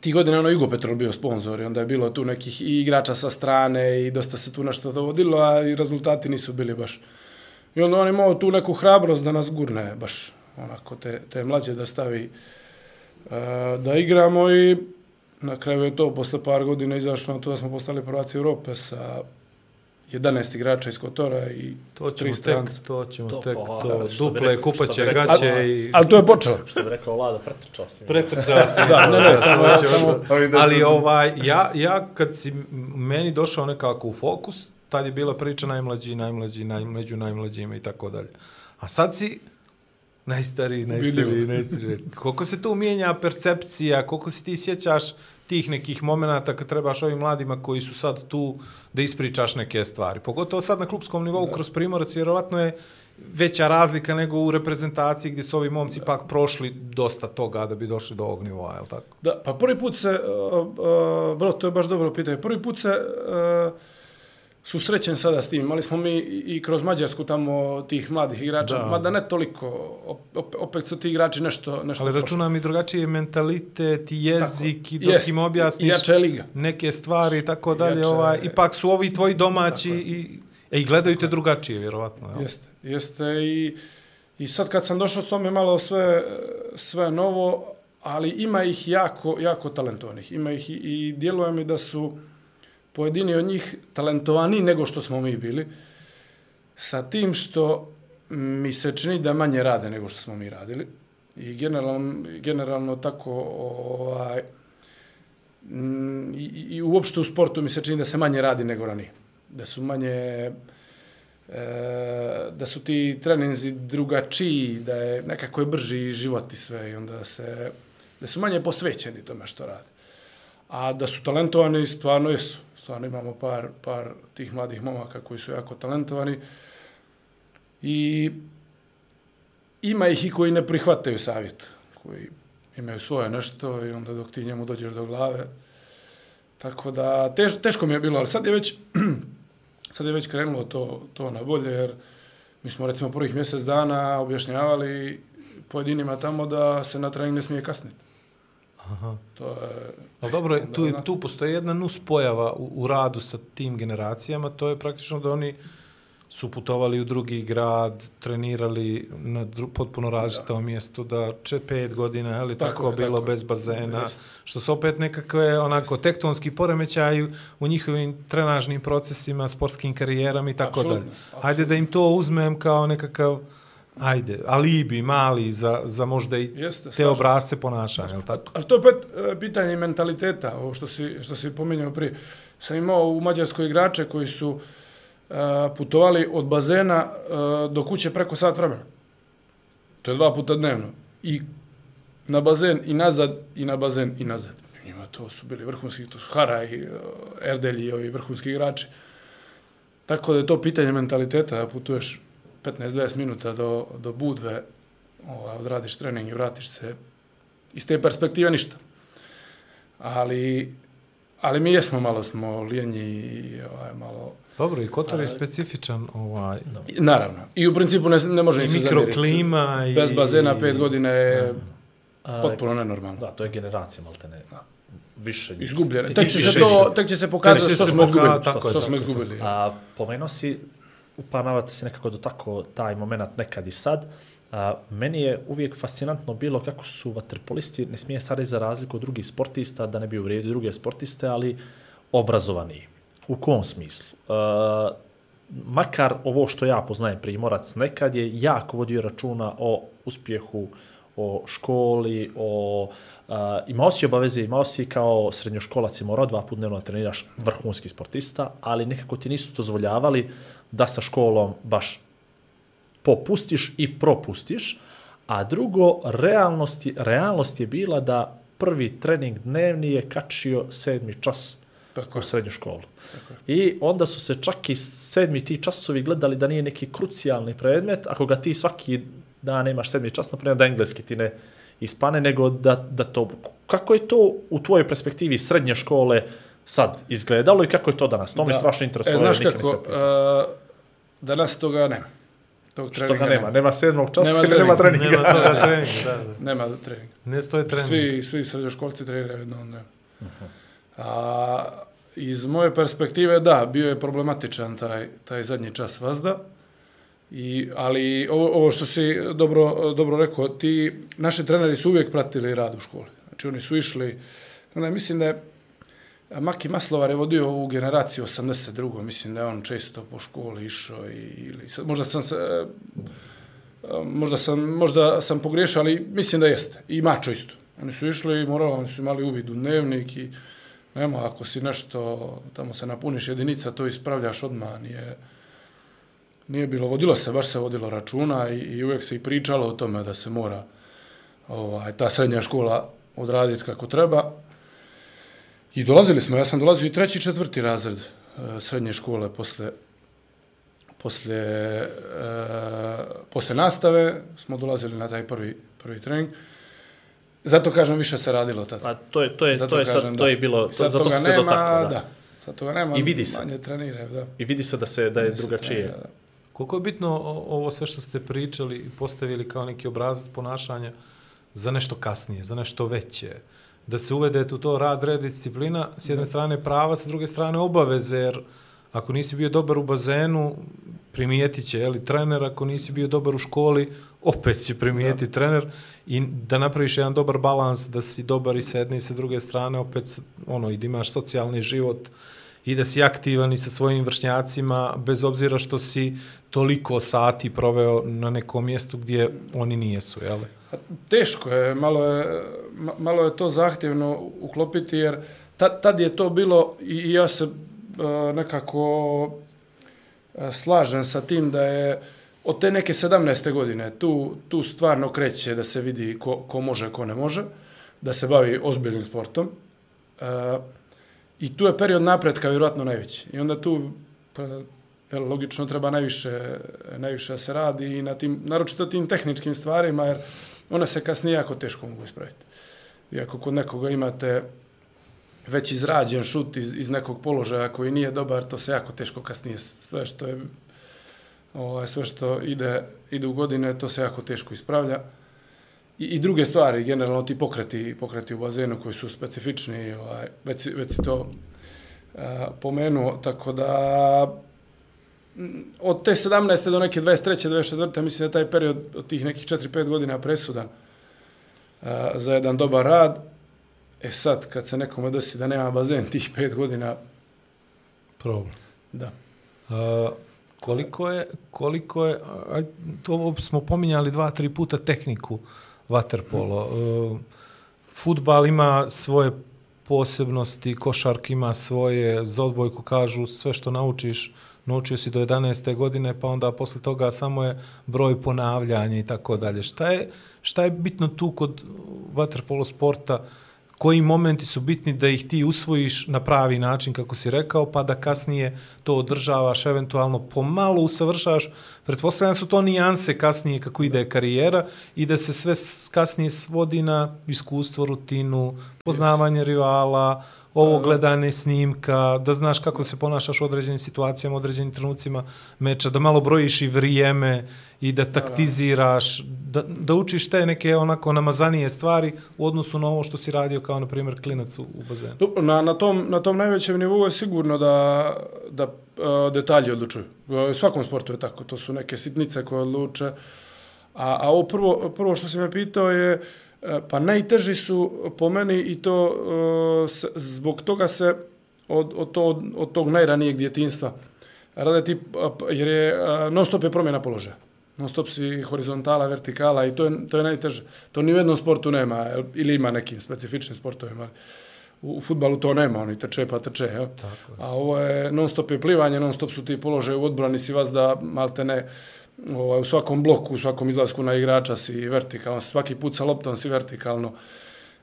Speaker 6: ti godine ono Jugo Petrol bio sponsor i onda je bilo tu nekih i igrača sa strane i dosta se tu nešto dovodilo, a i rezultati nisu bili baš. I onda on imao tu neku hrabrost da nas gurne baš onako te, te mlađe da stavi uh, da igramo i na kraju je to posle par godina izašlo na to da smo postali prvaci Europe sa 11 igrača iz Kotora i
Speaker 5: To ćemo tek,
Speaker 6: stranca.
Speaker 5: to ćemo
Speaker 4: To,
Speaker 5: tek,
Speaker 4: pa,
Speaker 5: to,
Speaker 4: bi
Speaker 5: duple
Speaker 4: rekao-
Speaker 5: kupaće,
Speaker 4: rekao-
Speaker 5: gaće
Speaker 6: Ali,
Speaker 5: i...
Speaker 6: ali to je počelo.
Speaker 4: Što bi rekao Vlada, pretrčao si.
Speaker 5: Pretrčao si. [LAUGHS]
Speaker 6: Da, ne, ne, samo,
Speaker 5: To ćemo-
Speaker 6: samo,
Speaker 5: Ali ovaj, ja, ja kad si meni došao nekako u fokus, tad je bila priča najmlađi, najmlađi, naj, među najmlađima i tako dalje. A sad si najstariji, najstariji, najstariji. Koliko se tu mijenja percepcija, koliko se ti sjećaš tih nekih momenata kad trebaš ovim mladima koji su sad tu da ispričaš neke stvari. Pogotovo sad na klubskom nivou kroz Primorac, vjerovatno je veća razlika nego u reprezentaciji gdje su ovi momci pak prošli dosta toga da bi došli do ovog nivoa, je li tako?
Speaker 6: Da, pa prvi put se, uh, uh, bro, to je baš dobro pitanje, prvi put se uh, susrećen sada s tim. Imali smo mi i kroz Mađarsku tamo tih mladih igrača,
Speaker 5: Da.
Speaker 6: da. mada ne toliko, op, op, opet su ti igrači nešto, nešto
Speaker 5: Ali računam i drugačiji mentalitet jezik
Speaker 6: Tako,
Speaker 5: i dok
Speaker 6: jest.
Speaker 5: im objasniš
Speaker 6: liga.
Speaker 5: neke stvari i tako dalje,
Speaker 6: Jača je-
Speaker 5: ovaj, ipak su ovi tvoji domaći
Speaker 6: Tako
Speaker 5: i, e, i gledaju te drugačije, vjerovatno. Jel?
Speaker 6: Jeste, jeste i, i sad kad sam došao s tome malo sve, sve novo, ali ima ih jako, jako talentovanih. Ima ih i, i djeluje mi da su pojedini od njih talentovani nego što smo mi bili, sa tim što mi se čini da manje rade nego što smo mi radili. I generalno, generalno tako ovaj, i, i uopšte u sportu mi se čini da se manje radi nego ranije. Da su manje e, da su ti treninzi drugačiji, da je nekako je brži život i sve i onda se da su manje posvećeni tome što rade. A da su talentovani, stvarno jesu. Stvarno imamo par, par tih mladih momaka koji su jako talentovani. I ima ih i koji ne prihvataju savjet, koji imaju svoje nešto i onda dok ti njemu dođeš do glave. Tako da, teš, teško mi je bilo, ali sad je već, [CLEARS THROAT] sad je već krenulo to, to na bolje, jer mi smo recimo prvih mjesec dana objašnjavali pojedinima tamo da se na trening ne smije kasniti.
Speaker 5: Aha.
Speaker 6: To je...
Speaker 5: Ali dobro, tu, je-
Speaker 6: ona-
Speaker 5: tu postoji jedna nus pojava u, u radu sa tim generacijama, to je praktično da oni su putovali u drugi grad, trenirali na dru, potpuno različitom mjestu, da če pet godina, ali tako,
Speaker 6: Tako je,
Speaker 5: bilo
Speaker 6: tako
Speaker 5: bez bazena,
Speaker 6: Jeste.
Speaker 5: što su opet nekakve onako tektonski poremećaju u njihovim trenažnim procesima, sportskim karijerama i tako dalje.
Speaker 6: apsolutno.
Speaker 5: Ajde da im to uzmem kao nekakav ajde, alibi mali za, za možda i
Speaker 6: Jeste,
Speaker 5: te obrazce ponašanja, je li tako?
Speaker 6: Ali to je opet e, pitanje mentaliteta, ovo što si, što si pominjao prije. Sam imao u Mađarskoj igrače koji su e, putovali od bazena e, do kuće preko sat vremena. To je dva puta dnevno. I na bazen i nazad, i na bazen i nazad. Njima to su bili vrhunski, to su Hara Erdelji i ovi vrhunski igrači. Tako da je to pitanje mentaliteta, da putuješ 15-20 minuta do, do Budve, ovaj, odradiš trening i vratiš se iz te perspektive ništa. Ali, ali mi jesmo malo smo lijenji i ovaj, malo...
Speaker 5: Dobro, i Kotor je specifičan, ovaj,
Speaker 6: I, naravno. I u principu ne, ne može
Speaker 5: i
Speaker 6: ni se zamjeriti.
Speaker 5: mikroklima i...
Speaker 6: Bez bazena pet godina je
Speaker 4: A,
Speaker 6: potpuno nenormalno.
Speaker 4: Da, to je generacija, malte ne. Više. njih.
Speaker 6: Izgubljene.
Speaker 4: I-
Speaker 6: Tek će
Speaker 4: i-
Speaker 6: se to, tek će se pokazati
Speaker 5: Tek će
Speaker 6: što
Speaker 5: se
Speaker 6: smo izgubili.
Speaker 5: pokazati, tako
Speaker 6: Što
Speaker 5: tako
Speaker 6: smo izgubili.
Speaker 4: A, pomenuo si, u par navrata si nekako dotako taj moment nekad i sad. A, meni je uvijek fascinantno bilo kako su vaterpolisti, ne smije sad za razliku od drugih sportista, da ne bi uvrijedio druge sportiste, ali obrazovaniji. U kom smislu? A, makar ovo što ja poznajem primorac nekad je jako vodio računa o uspjehu, o školi, o, uh, imao si obaveze, imao si kao srednjoškolac i morao dva put dnevno treniraš vrhunski sportista, ali nekako ti nisu dozvoljavali da sa školom baš popustiš i propustiš, a drugo, realnost je, realnost je bila da prvi trening dnevni je kačio sedmi čas
Speaker 6: Tako
Speaker 4: u srednju školu. I onda su se čak i sedmi ti časovi gledali da nije neki krucijalni predmet, ako ga ti svaki dan imaš sedmi čas, naprimjer da engleski ti ne ispane, nego da, da to... Kako je to u tvojoj perspektivi srednje škole sad izgledalo i kako je to danas? To me strašno interesuje.
Speaker 6: E, znaš kako, danas toga nema. Tog
Speaker 4: Što
Speaker 6: treninga
Speaker 4: ga nema? Nema sedmog časa
Speaker 6: Nema
Speaker 4: ili [LAUGHS] nema treninga?
Speaker 5: Nema toga treninga, [LAUGHS] da, da.
Speaker 6: Nema treninga.
Speaker 5: Ne stoje trening.
Speaker 6: Svi, svi srednjoškolci treniraju jednom dnevno. A, iz moje perspektive, da, bio je problematičan taj, taj zadnji čas vazda. I, ali ovo, ovo što si dobro, dobro rekao, ti naši treneri su uvijek pratili rad u školi. Znači oni su išli, onda mislim da je Maki Maslovar je vodio ovu generaciju 82. Mislim da je on često po školi išao i, ili, možda sam se, eh, možda sam, možda sam pogriješao, ali mislim da jeste. I Mačo isto. Oni su išli i morali, oni su imali uvid u dnevnik i nema, ako si nešto, tamo se napuniš jedinica, to ispravljaš odmah, nije, nije bilo, vodilo se, baš se vodilo računa i, i uvijek se i pričalo o tome da se mora ovaj, ta srednja škola odraditi kako treba. I dolazili smo, ja sam dolazio i treći, četvrti razred e, srednje škole posle, posle, e, posle nastave, smo dolazili na taj prvi, prvi trening. Zato kažem, više se radilo tada.
Speaker 4: Pa to je, to je,
Speaker 6: Zato
Speaker 4: to je sad,
Speaker 6: kažem,
Speaker 4: to
Speaker 6: da.
Speaker 4: je bilo,
Speaker 6: Sad
Speaker 4: zato se
Speaker 6: nema,
Speaker 4: dotakao, da.
Speaker 6: da. Sad toga nema,
Speaker 4: I vidi se.
Speaker 6: manje treniraju, da.
Speaker 4: I vidi se da se da je
Speaker 6: Manje
Speaker 4: drugačije.
Speaker 6: trenira, da.
Speaker 5: Koliko je bitno ovo sve što ste pričali i postavili kao neki obrazac ponašanja za nešto kasnije, za nešto veće, da se uvedete u to rad, red, disciplina, s jedne strane prava, s druge strane obaveze, jer ako nisi bio dobar u bazenu, primijetit će, jeli, trener, ako nisi bio dobar u školi, opet će primijeti trener i da napraviš jedan dobar balans, da si dobar i s jedne i sa druge strane, opet, ono, i da imaš socijalni život i da si aktivan i sa svojim vršnjacima, bez obzira što si toliko sati proveo na nekom mjestu gdje oni nijesu, jel?
Speaker 6: Teško je, malo je, malo je to zahtjevno uklopiti, jer tad, tad je to bilo i i ja se e, nekako e, slažem sa tim da je od te neke 17. godine tu, tu stvarno kreće da se vidi ko, ko može, ko ne može, da se bavi ozbiljnim sportom. E, I tu je period napretka vjerojatno najveći. I onda tu pa, jel, logično treba najviše, najviše da se radi i na tim, naročito tim tehničkim stvarima, jer ona se kasnije jako teško mogu ispraviti. I ako kod nekoga imate već izrađen šut iz, iz nekog položaja koji nije dobar, to se jako teško kasnije sve što je ovaj, sve što ide, ide u godine, to se jako teško ispravlja. I, i druge stvari, generalno ti pokreti, pokreti u bazenu koji su specifični, ovaj, već, već si to uh, pomenuo, tako da od te 17. do neke 23. 24. mislim da je taj period od tih nekih 4-5 godina presudan uh, za jedan dobar rad. E sad, kad se nekome desi da nema bazen tih 5 godina,
Speaker 5: Problem.
Speaker 6: da.
Speaker 5: Uh, koliko je, koliko je, aj, to smo pominjali dva, tri puta tehniku vaterpolo. Uh, futbal ima svoje posebnosti, košark ima svoje, za odbojku kažu sve što naučiš, naučio si do 11. godine, pa onda posle toga samo je broj ponavljanja i tako dalje. Šta je, šta je bitno tu kod vaterpolo sporta? koji momenti su bitni da ih ti usvojiš na pravi način, kako si rekao, pa da kasnije to održavaš, eventualno pomalo usavršavaš. Pretpostavljam su to nijanse kasnije kako ide karijera i da se sve kasnije svodi na iskustvo, rutinu, poznavanje rivala, ovo gledanje snimka, da znaš kako se ponašaš u određenim situacijama, u određenim trenucima meča, da malo brojiš i vrijeme i da taktiziraš, da, da učiš te neke onako namazanije stvari u odnosu na ovo što si radio kao, na primjer, klinac u, u bazenu.
Speaker 6: Na, na, tom, na tom najvećem nivou je sigurno da, da E, detalji odlučuju. E, u svakom sportu je tako, to su neke sitnice koje odluče. A, a ovo prvo, prvo što se me pitao je, e, pa najteži su po meni i to zbog toga se od, od, to, od, od tog najranijeg djetinstva rade ti, jer je non stop je promjena položaja. Non stop si horizontala, vertikala i to je, to je najteže. To ni u jednom sportu nema, ili ima nekim specifičnim sportovima. ali U, futbalu to nema, oni trče pa trče. Jel?
Speaker 5: Tako je.
Speaker 6: A ovo je non stop je plivanje, non stop su ti položaje u odbrani, si vas da malte ne ovaj, u svakom bloku, u svakom izlasku na igrača si vertikalno, svaki put sa loptom si vertikalno.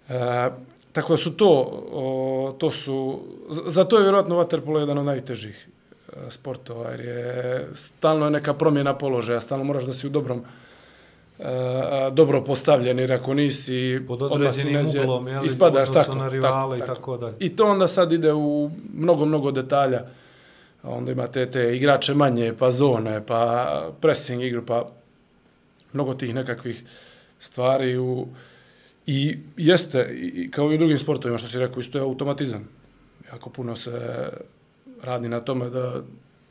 Speaker 6: E, tako da su to, o, to su, za- zato je vjerojatno vaterpolo jedan od najtežih e, sportova, jer je stalno je neka promjena položaja, stalno moraš da si u dobrom dobro postavljen, jer ako nisi
Speaker 5: Pod određenim
Speaker 6: neđe,
Speaker 5: uglom, jel,
Speaker 6: ispadaš tako,
Speaker 5: na rivale i tako dalje.
Speaker 6: I to onda sad ide u mnogo, mnogo detalja. Onda imate te igrače manje, pa zone, pa pressing igru, pa mnogo tih nekakvih stvari u I jeste, i kao i u drugim sportovima, što si rekao, isto je automatizam. Jako puno se radi na tome da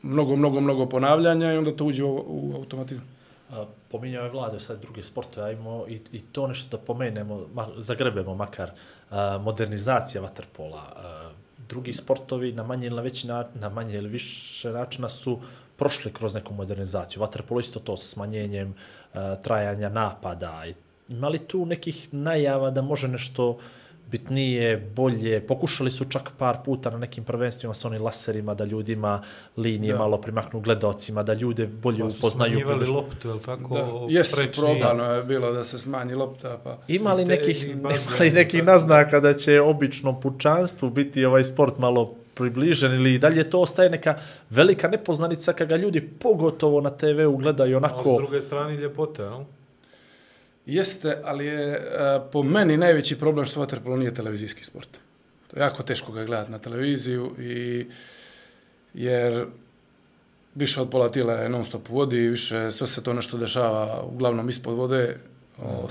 Speaker 6: mnogo, mnogo, mnogo ponavljanja i onda to uđe u, u automatizam.
Speaker 4: A, Pominjao je vlade, sad druge sportove, ajmo i, i to nešto da pomenemo, ma, zagrebemo makar, a, modernizacija vaterpola. A, drugi sportovi na manje ili na veći na, na manje ili više načina su prošli kroz neku modernizaciju. Vaterpolo isto to sa smanjenjem a, trajanja napada. Ima li tu nekih najava da može nešto bitnije, bolje, pokušali su čak par puta na nekim prvenstvima sa onim laserima da ljudima linije
Speaker 6: Da.
Speaker 4: malo primaknu gledocima, da ljude bolje
Speaker 5: Pa su
Speaker 4: upoznaju.
Speaker 5: smanjivali
Speaker 4: približ-
Speaker 5: loptu, je li tako?
Speaker 6: Da, jesu,
Speaker 5: prečni.
Speaker 6: probano je bilo da se smanji lopta, pa...
Speaker 4: Ima li nekih, ima li nekih naznaka da će običnom pučanstvu biti ovaj sport malo približen ili dalje to ostaje neka velika nepoznanica kada ga ljudi pogotovo na TV-u gledaju
Speaker 5: Ali s
Speaker 4: onako
Speaker 5: druge strane ljepota, jel?
Speaker 6: Jeste, ali je e, po meni najveći problem što vaterpolo nije televizijski sport. To je jako teško ga gledati na televiziju i jer više od pola tijela je non stop u vodi, više sve se to nešto dešava uglavnom ispod vode.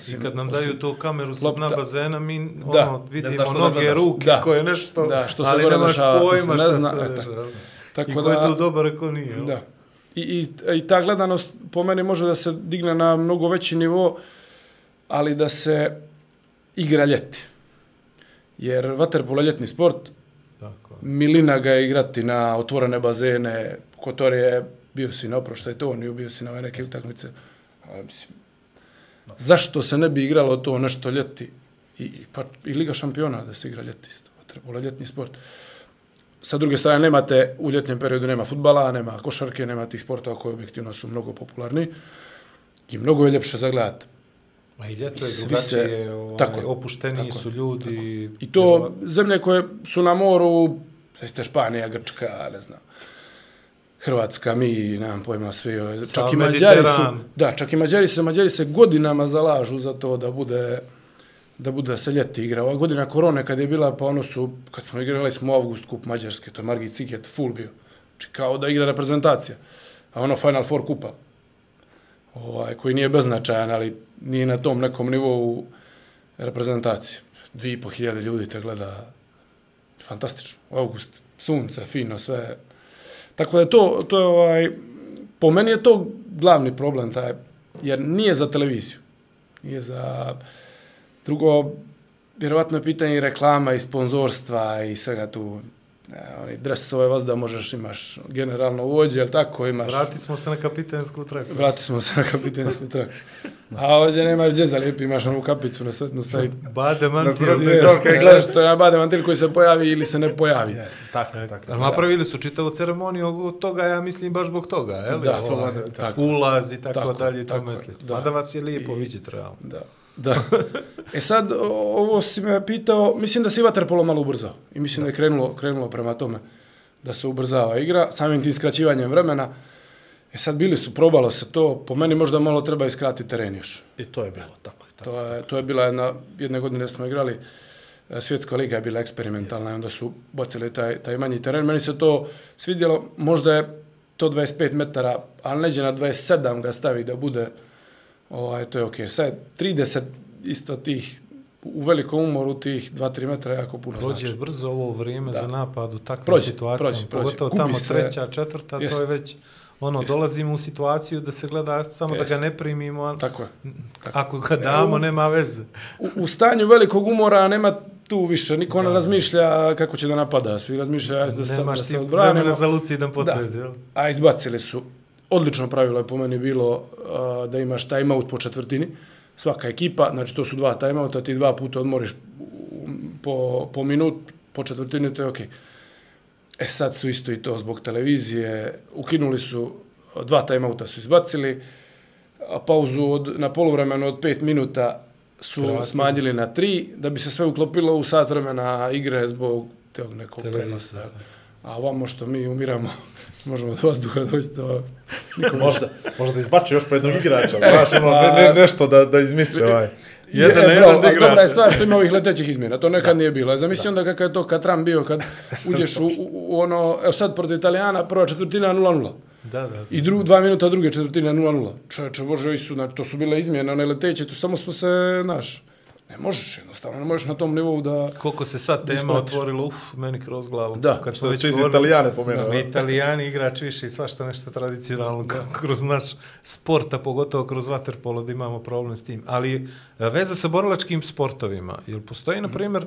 Speaker 5: I kad nam daju tu kameru sa dna bazena, mi
Speaker 6: Da.
Speaker 5: ono, vidimo
Speaker 4: da
Speaker 5: noge,
Speaker 4: gledaš.
Speaker 5: ruke,
Speaker 6: Da.
Speaker 5: koje nešto,
Speaker 6: Da, što se
Speaker 5: ali nemaš
Speaker 6: dešava,
Speaker 5: pojma
Speaker 6: se
Speaker 5: šta
Speaker 6: ne
Speaker 5: se
Speaker 6: zna,
Speaker 5: to
Speaker 6: e,
Speaker 5: dešava.
Speaker 6: Tako
Speaker 5: I ko je tu dobar, ko nije?
Speaker 6: Da. I, i, I ta gledanost po meni može da se digne na mnogo veći nivo, ali da se igra ljeti. Jer vaterpolo je ljetni sport,
Speaker 5: Tako. je.
Speaker 6: milina ga je igrati na otvorene bazene, Kotor je, bio si na oproštaj to, nije bio si na ove neke utakmice. A, mislim, zašto se ne bi igralo to nešto ljeti? I, i, pa, I Liga šampiona da se igra ljeti isto. Trebalo je ljetni sport. Sa druge strane, nemate, u ljetnjem periodu nema futbala, nema košarke, nema tih sportova koji objektivno su mnogo popularni. I mnogo je ljepše za gledati.
Speaker 5: Ma i ljeto je drugačije,
Speaker 6: se-
Speaker 5: ovaj,
Speaker 6: tako
Speaker 5: opušteniji
Speaker 6: tako
Speaker 5: su ljudi.
Speaker 6: I to zemlje koje su na moru, ste Španija, Grčka, ne znam, Hrvatska, mi, nemam pojma, svi ove, čak
Speaker 5: Sav
Speaker 6: i Mađari su, da, čak i Mađari se, Mađari se godinama zalažu za to da bude, da bude se ljeti igra. Ova godina korone kad je bila, pa ono su, kad smo igrali smo u avgust kup Mađarske, to je Margit Ciket full bio. Znači kao da igra reprezentacija. A ono Final Four kupa, ovaj, koji nije beznačajan, ali nije na tom nekom nivou reprezentacije. Dvije i po hiljade ljudi te gleda fantastično. U August, sunce, fino, sve. Tako da je to, to je ovaj, po meni je to glavni problem, taj, jer nije za televiziju. Nije za... Drugo, vjerovatno je pitanje i reklama i sponzorstva i svega tu. Ne, oni dresove vas da možeš, imaš generalno uvođe, jel tako, imaš...
Speaker 5: Vrati smo se na kapitensku traku.
Speaker 6: Vrati smo se na kapitensku traku. A ovdje nemaš gdje za lijepi, imaš onu kapicu na sretnu stavi.
Speaker 5: Bade mantil.
Speaker 6: kad gledaš, to je bade mantil koji se pojavi ili se ne pojavi.
Speaker 4: Tako, tako.
Speaker 5: Ali napravili su čitavu ceremoniju od toga, ja mislim, baš zbog toga, je li?
Speaker 6: Da,
Speaker 5: Ovaj,
Speaker 6: tako, tako.
Speaker 5: Ulaz i tako,
Speaker 6: Tako,
Speaker 5: dalje i
Speaker 6: tako, da.
Speaker 5: Mada vas je lijepo
Speaker 6: I-
Speaker 5: vidjeti, realno.
Speaker 6: Da. Da. [LAUGHS] E sad, ovo si me pitao, mislim da se i Waterpolo malo ubrzao. I mislim da, je krenulo, krenulo prema tome da se ubrzava igra, samim tim skraćivanjem vremena. E sad bili su, probalo se to, po meni možda malo treba iskratiti teren još.
Speaker 4: I to je bilo tako. tako.
Speaker 6: To je, to je bila jedna, jedne godine smo igrali, e, svjetska liga je bila eksperimentalna i onda su bacili taj, taj manji teren. Meni se to svidjelo, možda je to 25 metara, ali neđe na 27 ga stavi da bude, ovaj, to je okej. Sad 30 isto tih, u velikom umoru tih 2-3 metra jako puno
Speaker 5: Prođe
Speaker 6: znači.
Speaker 5: brzo ovo vrijeme
Speaker 6: Da.
Speaker 5: za napad u takvim
Speaker 6: Prođe,
Speaker 5: situacijama.
Speaker 6: prođe, prođe.
Speaker 5: Pogotovo
Speaker 6: Gubi
Speaker 5: tamo
Speaker 6: se-
Speaker 5: treća, četvrta,
Speaker 6: Jest.
Speaker 5: to je već... Ono,
Speaker 6: Jest.
Speaker 5: dolazimo u situaciju da se gleda samo
Speaker 6: Jest.
Speaker 5: da ga ne primimo, a
Speaker 6: Tako je.
Speaker 5: ako ga damo,
Speaker 6: u-
Speaker 5: nema veze.
Speaker 6: U, u stanju velikog umora nema tu više, niko ne razmišlja kako će da napada, svi razmišljaju da, se, da
Speaker 5: Nemaš ti
Speaker 6: odbranimo.
Speaker 5: vremena za lucidan potez,
Speaker 6: Da.
Speaker 5: jel?
Speaker 6: A izbacili su. Odlično pravilo je po meni bilo da imaš timeout po četvrtini. Svaka ekipa, znači to su dva timeouta, ti dva puta odmoriš po, po minut, po četvrtini, to je okej. E sad su isto i to zbog televizije, ukinuli su, dva timeouta su izbacili, a pauzu od, na poluvremenu od pet minuta su
Speaker 5: Skratili.
Speaker 6: smanjili na tri, da bi se sve uklopilo u sat vremena igre zbog tog nekog prenosa.
Speaker 5: da.
Speaker 6: A ovamo što mi umiramo, [LAUGHS] možemo do vazduha doći, to niko [LAUGHS]
Speaker 4: Možda, možda izbače još po jednog igrača, [LAUGHS] znaš, ono, ne, ne, nešto da, da izmisli ovaj.
Speaker 5: Jedan
Speaker 6: je,
Speaker 5: na jedan da
Speaker 6: ali
Speaker 5: igrate.
Speaker 6: Dobra je stvar što ima ovih letećih izmjena, to nekad nije bilo. Zamisli onda kakav je to Katran bio kad uđeš u, u, u ono, evo sad protiv Italijana, prva četvrtina 0-0.
Speaker 5: Da, da.
Speaker 6: I dru, dva minuta druge četvrtine 0-0. Čovječe, bože, ovi su, znači, to su bile izmjene, one leteće, tu samo smo se, znaš, ne možeš jednostavno, ne možeš na tom nivou da...
Speaker 5: Koliko se sad tema
Speaker 6: Isplatiš.
Speaker 5: otvorilo, uf, meni kroz glavu.
Speaker 6: Da,
Speaker 5: Kad
Speaker 4: što čizi Italijane pomenuo,
Speaker 5: Da? Italijani igrač više i svašta nešto tradicionalno [LAUGHS] kroz naš sport, a pogotovo kroz vaterpolo da imamo problem s tim. Ali e, veza sa borilačkim sportovima, jel postoji, na primjer,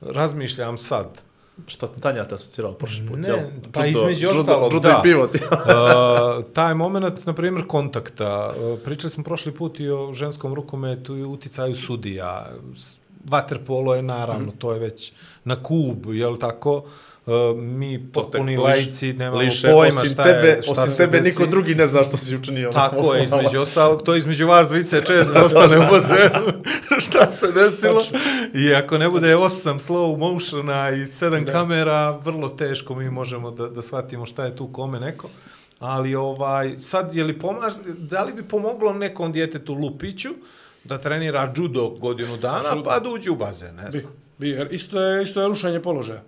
Speaker 5: razmišljam sad,
Speaker 4: Šta Tanja te asocirala prošli put,
Speaker 5: Ne,
Speaker 4: jel?
Speaker 5: pa između ostalog,
Speaker 4: Judo
Speaker 5: da.
Speaker 4: i pivot. [LAUGHS]
Speaker 5: Uh, taj moment, na primjer, kontakta. Uh, pričali smo prošli put i o ženskom rukometu i uticaju sudija. Vaterpolo je naravno, to je već na kub, jel tako? Uh, mi potpuni lajci, nemamo
Speaker 4: liše,
Speaker 5: pojma
Speaker 4: osim
Speaker 5: šta
Speaker 4: tebe,
Speaker 5: je, šta
Speaker 4: osim
Speaker 5: se
Speaker 4: tebe,
Speaker 5: desi.
Speaker 4: niko drugi ne zna što si učinio.
Speaker 5: Tako je, [LAUGHS] između ostalog, to između vas dvice [LAUGHS] često ostane u bazenu. [LAUGHS] šta se desilo? I ako ne bude osam slow motiona i sedam da. kamera, vrlo teško mi možemo da, da shvatimo šta je tu kome neko. Ali ovaj, sad, je li pomaž, da li bi pomoglo nekom djetetu Lupiću da trenira judo godinu dana, pa da uđe u bazen, ne
Speaker 6: Bi,
Speaker 5: znam.
Speaker 6: bi, jer isto je, isto je rušenje položaja.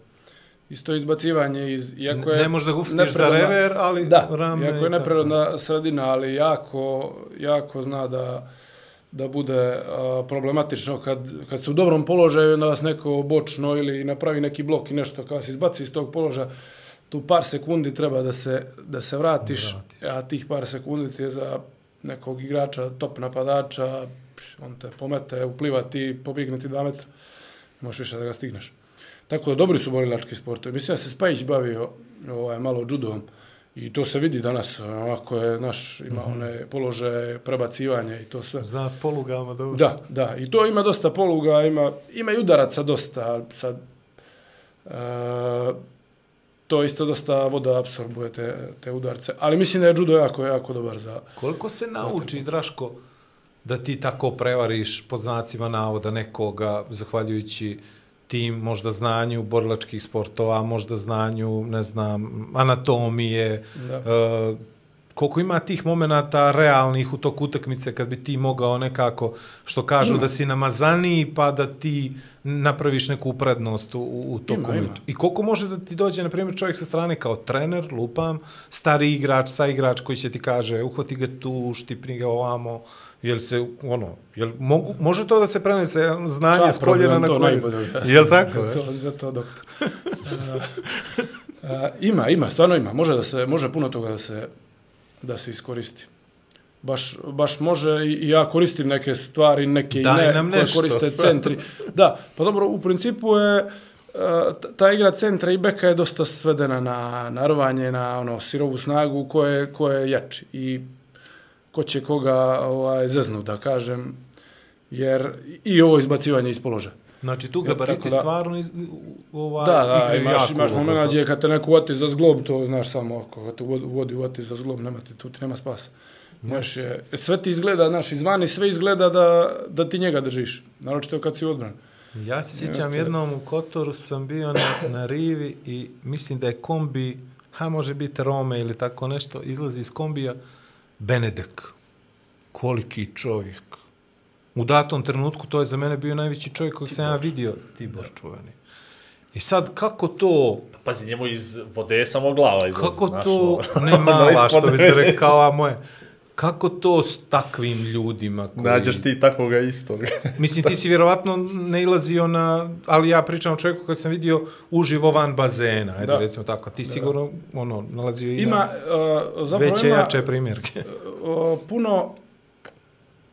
Speaker 6: Isto je izbacivanje iz... Iako je
Speaker 5: Ne možeš da ga uftiš za rever, ali
Speaker 6: da,
Speaker 5: rame
Speaker 6: iako je
Speaker 5: tako.
Speaker 6: neprirodna sredina, ali jako, jako zna da da bude a, problematično kad, kad se u dobrom položaju onda vas neko bočno ili napravi neki blok i nešto kad se izbaci iz tog položaja tu par sekundi treba da se, da se vratiš,
Speaker 5: Vratiš.
Speaker 6: a tih par sekundi ti je za nekog igrača, top napadača, on te pomete, upliva ti, pobjegne ti dva metra, ne možeš više da ga stigneš. Tako da dobri su borilački sportovi. Mislim da se Spajić bavio ovaj, malo judom i to se vidi danas. Ovako je naš, ima
Speaker 5: Mhm.
Speaker 6: one položaje prebacivanja i to sve.
Speaker 5: Zna s polugama, dobro.
Speaker 6: Da, da. I to ima dosta poluga, ima, ima i udaraca dosta. Sad, e, to isto dosta voda apsorbuje te, te udarce. Ali mislim da je judo jako, jako dobar za...
Speaker 5: Koliko se nauči, Draško, da ti tako prevariš pod znacima navoda nekoga, zahvaljujući tim možda znanju borilačkih sportova, možda znanju, ne znam, anatomije,
Speaker 6: Da.
Speaker 5: e, koliko ima tih momenata realnih u toku utakmice kad bi ti mogao nekako, što kažu,
Speaker 6: Ima.
Speaker 5: da si namazaniji pa da ti napraviš neku prednost u, u toku
Speaker 6: Ima, ima.
Speaker 5: meča. I koliko može da ti dođe, na primjer, čovjek sa strane kao trener, lupam, stari igrač, sa igrač koji će ti kaže, uhvati ga tu, štipni ga ovamo, jel se, ono, jel mogu, može to da se prenese znanje
Speaker 6: Čak
Speaker 5: s koljena na koljena?
Speaker 6: objasni.
Speaker 5: Jel tako? e?
Speaker 6: to, za to doktor. A, [LAUGHS] a, ima, ima, stvarno ima. Može da se, može puno toga da se, da se iskoristi. Baš, baš može i ja koristim neke stvari, neke
Speaker 5: Daj
Speaker 6: ne,
Speaker 5: nam
Speaker 6: koje
Speaker 5: nešto,
Speaker 6: koriste
Speaker 5: sad.
Speaker 6: centri. Da, pa dobro, u principu je ta igra centra i beka je dosta svedena na narvanje, na ono sirovu snagu ko je, ko je jači i ko će koga ovaj, zeznu, da kažem, jer i ovo izbacivanje iz položaja.
Speaker 5: Znači, tu gabariti
Speaker 6: da-
Speaker 5: stvarno iz, ovaj,
Speaker 6: Da, da,
Speaker 5: igraju
Speaker 6: imaš,
Speaker 5: jako
Speaker 6: imaš momena gdje kad te neko uvati za zglob, to znaš samo, ako te uvodi uvati za zglob, nema ti, tu ti nema spasa. Znaš, je, sve ti izgleda, znaš, izvani sve izgleda da, da ti njega držiš. Naročito kad si u odbrani.
Speaker 5: Ja se sjećam
Speaker 6: te-
Speaker 5: jednom u Kotoru sam bio na, na rivi i mislim da je kombi, ha može biti Rome ili tako nešto, izlazi iz kombija Benedek. Koliki čovjek. U datom trenutku to je za mene bio najveći čovjek kojeg sam ja vidio, Tibor čuveni. I sad, kako to,
Speaker 4: Pazi, njemu iz vode samo glava izlazi.
Speaker 5: kako to,
Speaker 4: ono,
Speaker 5: ne [LAUGHS]
Speaker 4: ono
Speaker 5: mala, što bi se rekao, a moje, kako to s takvim ljudima koji...
Speaker 4: Nađeš ti takvoga istog. [LAUGHS]
Speaker 5: Mislim, ti si vjerovatno ne ilazio na, ali ja pričam o čovjeku koji sam vidio uživo van bazena, ajde
Speaker 6: Da.
Speaker 5: recimo tako. Ti sigurno, ono, nalazio i
Speaker 6: Ima,
Speaker 5: na
Speaker 6: uh, zapravo
Speaker 5: veće,
Speaker 6: ima
Speaker 5: jače primjerke.
Speaker 6: uh, puno,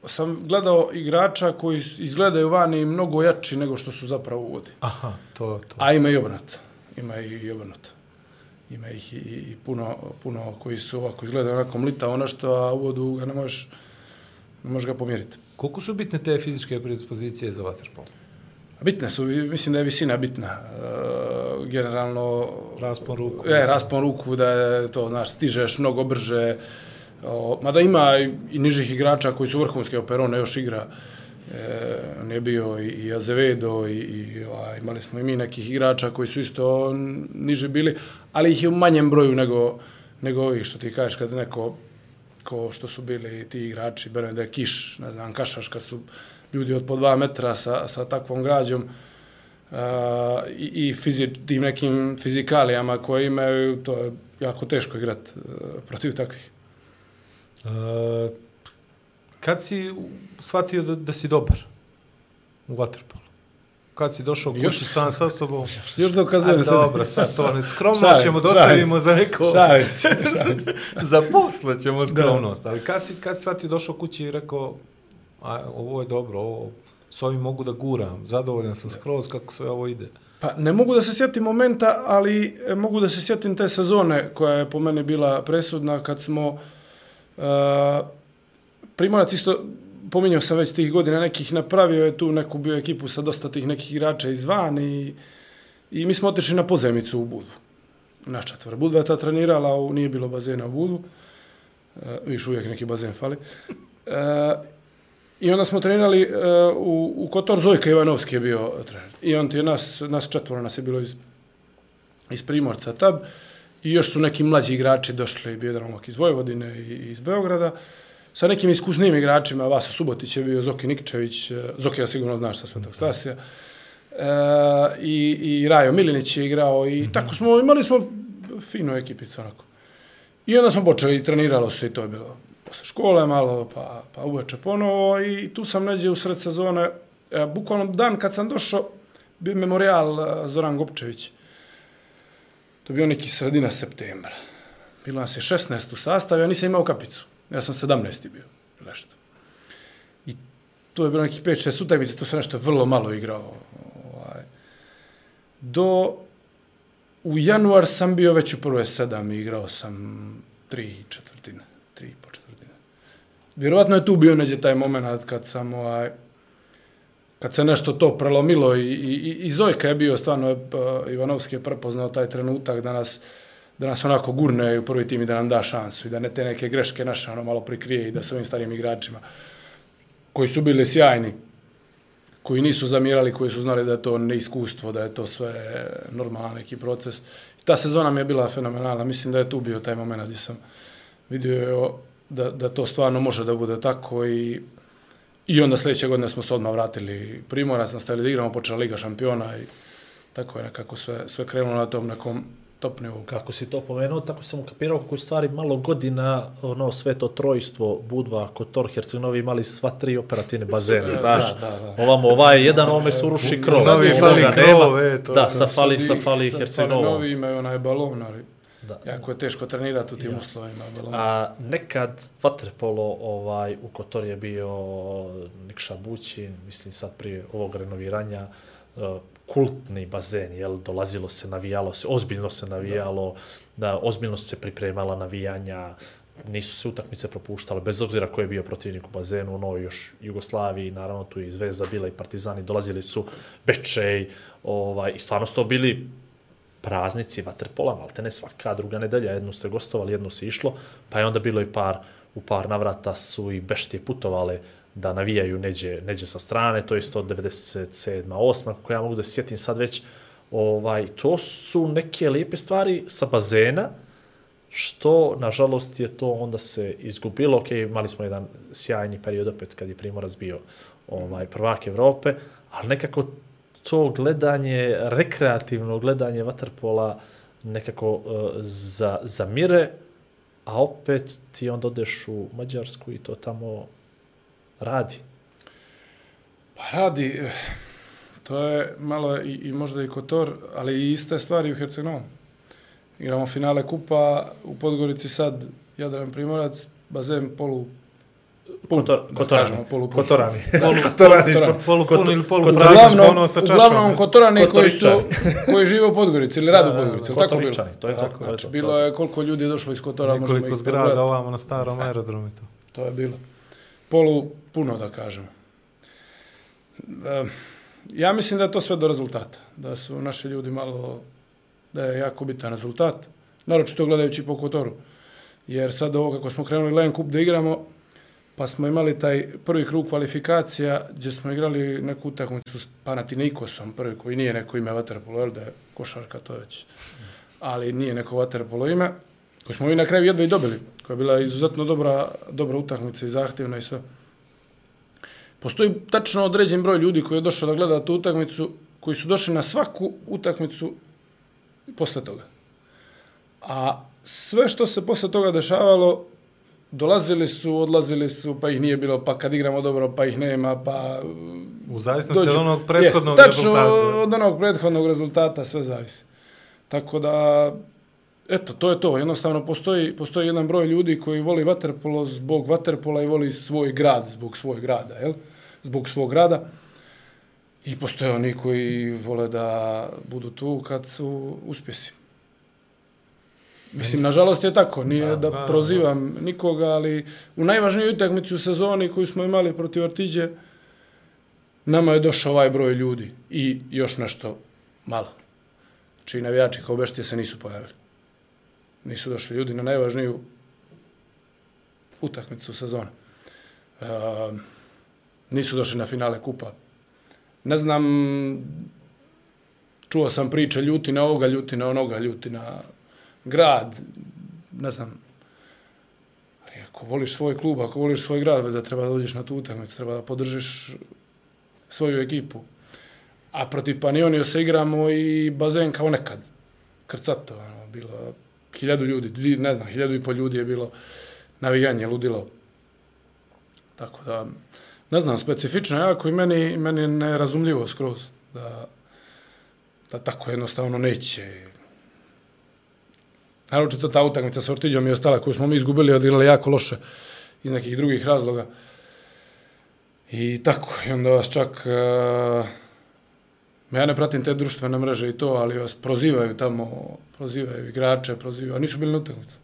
Speaker 6: sam gledao igrača koji izgledaju vani mnogo jači nego što su zapravo u vodi.
Speaker 5: Aha, to, to.
Speaker 6: A ima i obrnuto. Ima i, obrnuto. Ima ih i, i, puno, puno koji su ovako izgledaju onako mlita ono što, a u vodu ga ne možeš, ne možeš ga pomjeriti.
Speaker 5: Koliko su bitne te fizičke predispozicije za vaterpolo?
Speaker 6: Bitne su, mislim da je visina bitna. E, generalno...
Speaker 5: Raspon ruku.
Speaker 6: E, raspon ruku, da je to, znaš, stižeš mnogo brže. O, mada ima i, i nižih igrača koji su vrhunski, Operone još igra. E, on je bio i, i Azevedo i, i ovaj, imali smo i mi nekih igrača koji su isto niže bili, ali ih je u manjem broju nego, nego ovih što ti kažeš kad neko ko što su bili ti igrači, berem da je Kiš, ne znam, Kašaš, kad su ljudi od po dva metra sa, sa takvom građom uh, i, i fizi, tim nekim fizikalijama koje imaju, to je jako teško igrati uh, e, protiv takvih.
Speaker 5: Uh, kad si shvatio da, da si dobar u vaterpolu? Kad si došao kući sam sa sobom?
Speaker 6: Još dokazujem se.
Speaker 5: dobro, sad to ne skromno
Speaker 6: Šalim
Speaker 5: ćemo dostavimo
Speaker 6: šalim
Speaker 5: za neko...
Speaker 6: Šalim se, šalim se. [LAUGHS]
Speaker 5: za posle ćemo skromnost. Ali kad si, kad si shvatio došao kući i rekao, a, ovo je dobro, ovo, s ovim mogu da guram, zadovoljan sam skroz kako sve ovo ide.
Speaker 6: Pa ne mogu da se sjetim momenta, ali e, mogu da se sjetim te sezone koja je po meni bila presudna kad smo uh, Primorac isto pominjao sam već tih godina nekih napravio je tu neku bio ekipu sa dosta tih nekih igrača izvan i, i mi smo otišli na pozemicu u Budvu. Na četvr. Budva je ta trenirala, u, nije bilo bazena u Budvu. E, viš uvijek neki bazen fali. E, I onda smo trenirali uh, u, u Kotor, Zojka Ivanovski je bio trener. I on ti je nas, nas četvoro nas je bilo iz, iz Primorca tab. I još su neki mlađi igrači došli, bio je iz Vojvodine i iz Beograda. Sa nekim iskusnim igračima, Vasa Subotić je bio, Zoki Nikčević, eh, Zoki ja sigurno znaš sa Svetog Stasija. E, i, I Rajo Milinić je igrao i mm -hmm. tako smo, imali smo finu ekipicu onako. I onda smo počeli, treniralo se i to je bilo posle škole malo, pa, pa uveče ponovo i tu sam neđe u sred sezone, e, bukvalno dan kad sam došao, bio memorial e, Zoran Gopčević. To bio neki sredina septembra. Bilo nas je 16 u sastavu, ja nisam imao kapicu. Ja sam 17. bio, nešto. I to je bilo nekih 5-6 utakmica, to sam nešto vrlo malo igrao. Ovaj. do u januar sam bio već u prve sedam i igrao sam tri četvrtine, tri i po četvrtine. Vjerovatno je tu bio neđe taj moment kad sam ovaj, kad se nešto to prelomilo i, i, i Zojka je bio stvarno, eh, Ivanovski je prepoznao taj trenutak da nas, da nas onako gurne u prvi tim i da nam da šansu i da ne te neke greške naše ono malo prikrije i da s ovim starim igračima koji su bili sjajni, koji nisu zamirali, koji su znali da je to neiskustvo, da je to sve normalan neki proces. Ta sezona mi je bila fenomenalna. Mislim da je tu bio taj moment gdje sam vidio da, da to stvarno može da bude tako i I onda sljedeće godine smo se odmah vratili Primorac, nastavili da igramo, počela Liga šampiona i tako je nekako sve, sve krenulo na tom nekom top nivou.
Speaker 4: Kako si to pomenuo, tako sam ukapirao kako stvari malo godina, ono, sve to trojstvo, Budva, Kotor, Herceg-Novi imali sva tri operativne bazene, znaš.
Speaker 6: Da, da, da.
Speaker 4: Ovamo, ovaj jedan, ovome su ruši krov.
Speaker 5: Novi fali krov, e, to
Speaker 4: Da, sa fali, sa fali
Speaker 6: sad
Speaker 4: Herceg-Novo.
Speaker 6: Novi imaju onaj balon, ali
Speaker 4: Da.
Speaker 6: jako je teško trenirati u tim
Speaker 4: Jasno.
Speaker 6: uslovima. Balon.
Speaker 4: A nekad vaterpolo ovaj, u Kotor je bio Nikša Bućin, mislim sad prije ovog renoviranja, uh, kultni bazen, jel, dolazilo se, navijalo se, ozbiljno se navijalo, da. da ozbiljno se pripremala navijanja, nisu se utakmice propuštale, bez obzira ko je bio protivnik u bazenu, ono još Jugoslaviji, naravno tu je i Zvezda bila i Partizani, dolazili su Bečej, ovaj, i stvarno su to bili praznici vaterpola, malte ne svaka druga nedelja, jednu ste gostovali, jednu se išlo, pa je onda bilo i par, u par navrata su i beštije putovale da navijaju neđe, neđe sa strane, to je 197. 8. kako ja mogu da se sjetim sad već, ovaj, to su neke lijepe stvari sa bazena, što, nažalost, je to onda se izgubilo. Ok, imali smo jedan sjajni period opet kad je Primorac bio ovaj, prvak Evrope, ali nekako to gledanje, rekreativno gledanje vaterpola nekako uh, za, zamire, a opet ti onda odeš u Mađarsku i to tamo radi.
Speaker 6: Pa radi, to je malo i, i možda i Kotor, ali i iste stvari u Herceg-Novom. Igramo finale kupa u Podgorici sad, Jadran Primorac, bazen polu pun,
Speaker 4: Kotor,
Speaker 6: da
Speaker 4: kotorani.
Speaker 6: kažemo, polu pun.
Speaker 4: Kotorani. [LAUGHS]
Speaker 6: Polu-
Speaker 4: kotorani.
Speaker 6: kotorani.
Speaker 5: Polupun ili
Speaker 6: Uglavnom,
Speaker 5: ono sa čašom.
Speaker 6: uglavnom kotorani koji su, koji žive u Podgorici ili rade u
Speaker 5: Da, da,
Speaker 6: Podgorici, da, tako bilo?
Speaker 4: To je to.
Speaker 6: Tako,
Speaker 4: to to,
Speaker 6: znači,
Speaker 4: to je
Speaker 6: bilo
Speaker 4: to.
Speaker 6: je koliko ljudi je došlo iz Kotora,
Speaker 5: Nekoliko zgrada ovamo na starom aerodromu i to.
Speaker 6: To je bilo. Polu puno, da kažemo. Ja mislim da je to sve do rezultata. Da su naši ljudi malo, da je jako bitan rezultat. Naročito gledajući po Kotoru. Jer sad ovo kako smo krenuli Len Cup da igramo, pa smo imali taj prvi krug kvalifikacija gdje smo igrali neku utakmicu s Panatinikosom, prvi koji nije neko ime Waterpolo, jel da je košarka to već, ali nije neko Waterpolo ime, koji smo i na kraju jedva i dobili, koja je bila izuzetno dobra, dobra utakmica i zahtjevna i sve. Postoji tačno određen broj ljudi koji je došao da gleda tu utakmicu, koji su došli na svaku utakmicu posle toga. A sve što se posle toga dešavalo, dolazili su, odlazili su, pa ih nije bilo, pa kad igramo dobro, pa ih nema, pa...
Speaker 5: U zavisnosti
Speaker 6: dođu-
Speaker 5: od onog prethodnog
Speaker 6: Jest, tačno
Speaker 5: rezultata.
Speaker 6: od onog prethodnog rezultata sve zavisi. Tako da, eto, to je to. Jednostavno, postoji, postoji jedan broj ljudi koji voli vaterpolo zbog vaterpola i voli svoj grad zbog svog grada, jel? Zbog svog grada. I postoje oni koji vole da budu tu kad su uspjesi. Mislim, nažalost je tako, nije da, da
Speaker 5: da,
Speaker 6: prozivam nikoga, ali u najvažnijoj utakmici u sezoni koju smo imali protiv Artiđe, nama je došao ovaj broj ljudi i još nešto malo. Čiji navijači kao beštije se nisu pojavili. Nisu došli ljudi na najvažniju utakmicu sezone. E, nisu došli na finale kupa. Ne znam, čuo sam priče ljuti na ovoga, ljuti na onoga, ljuti na grad, ne znam. Ali ako voliš svoj klub, ako voliš svoj grad, da treba da dođeš na tu utakmicu, treba da podržiš svoju ekipu. A protiv Panionio se igramo i bazen kao nekad. Krcato, ono, bilo hiljadu ljudi, ne znam, hiljadu i pol ljudi je bilo navijanje, ludilo. Tako da, ne znam, specifično jako i meni, meni je nerazumljivo skroz da, da tako jednostavno neće. Naročito ta utakmica s Ortiđom i ostala koju smo mi izgubili, odigrali jako loše iz nekih drugih razloga. I tako, i onda vas čak uh, Ja ne pratim te društvene mreže i to, ali vas prozivaju tamo, prozivaju igrače, prozivaju, a nisu bili na utakmicu.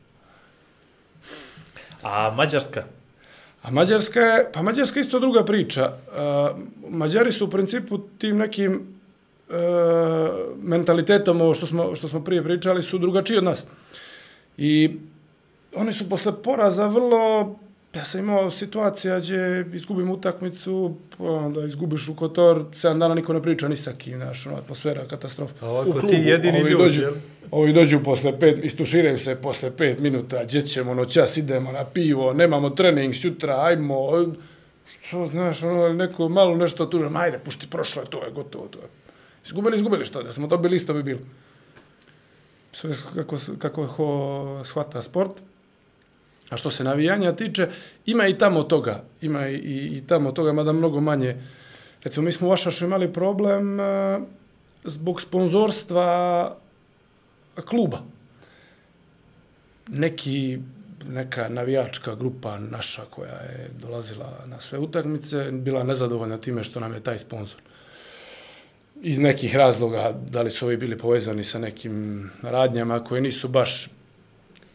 Speaker 4: A Mađarska?
Speaker 6: A Mađarska je, pa Mađarska je isto druga priča. Uh, Mađari su u principu tim nekim uh, mentalitetom, ovo što smo, što smo prije pričali, su drugačiji od nas. I oni su posle poraza vrlo Ja sam imao situacija gdje izgubim utakmicu, onda izgubiš u Kotor, 7 dana niko ne priča ni sa kim, znaš, ono, atmosfera, katastrofa.
Speaker 5: A ovako ti jedini ljudi,
Speaker 6: dođu,
Speaker 5: jel?
Speaker 6: ovi dođu posle pet, istuširaju se posle pet minuta, gdje ćemo, no čas idemo na pivo, nemamo trening sutra, ajmo, što, znaš, ono, neko malo nešto tuže, ajde, pušti, prošlo je, to je gotovo, to je. Izgubili, izgubili, što da smo dobili, isto bi bilo. Sve kako, kako ho shvata sport. A što se navijanja tiče, ima i tamo toga. Ima i, i, i tamo toga, mada mnogo manje. Recimo, mi smo u Vašašu imali problem e, zbog sponzorstva kluba. Neki, neka navijačka grupa naša koja je dolazila na sve utakmice, bila nezadovoljna time što nam je taj sponsor. Iz nekih razloga, da li su ovi bili povezani sa nekim radnjama koje nisu baš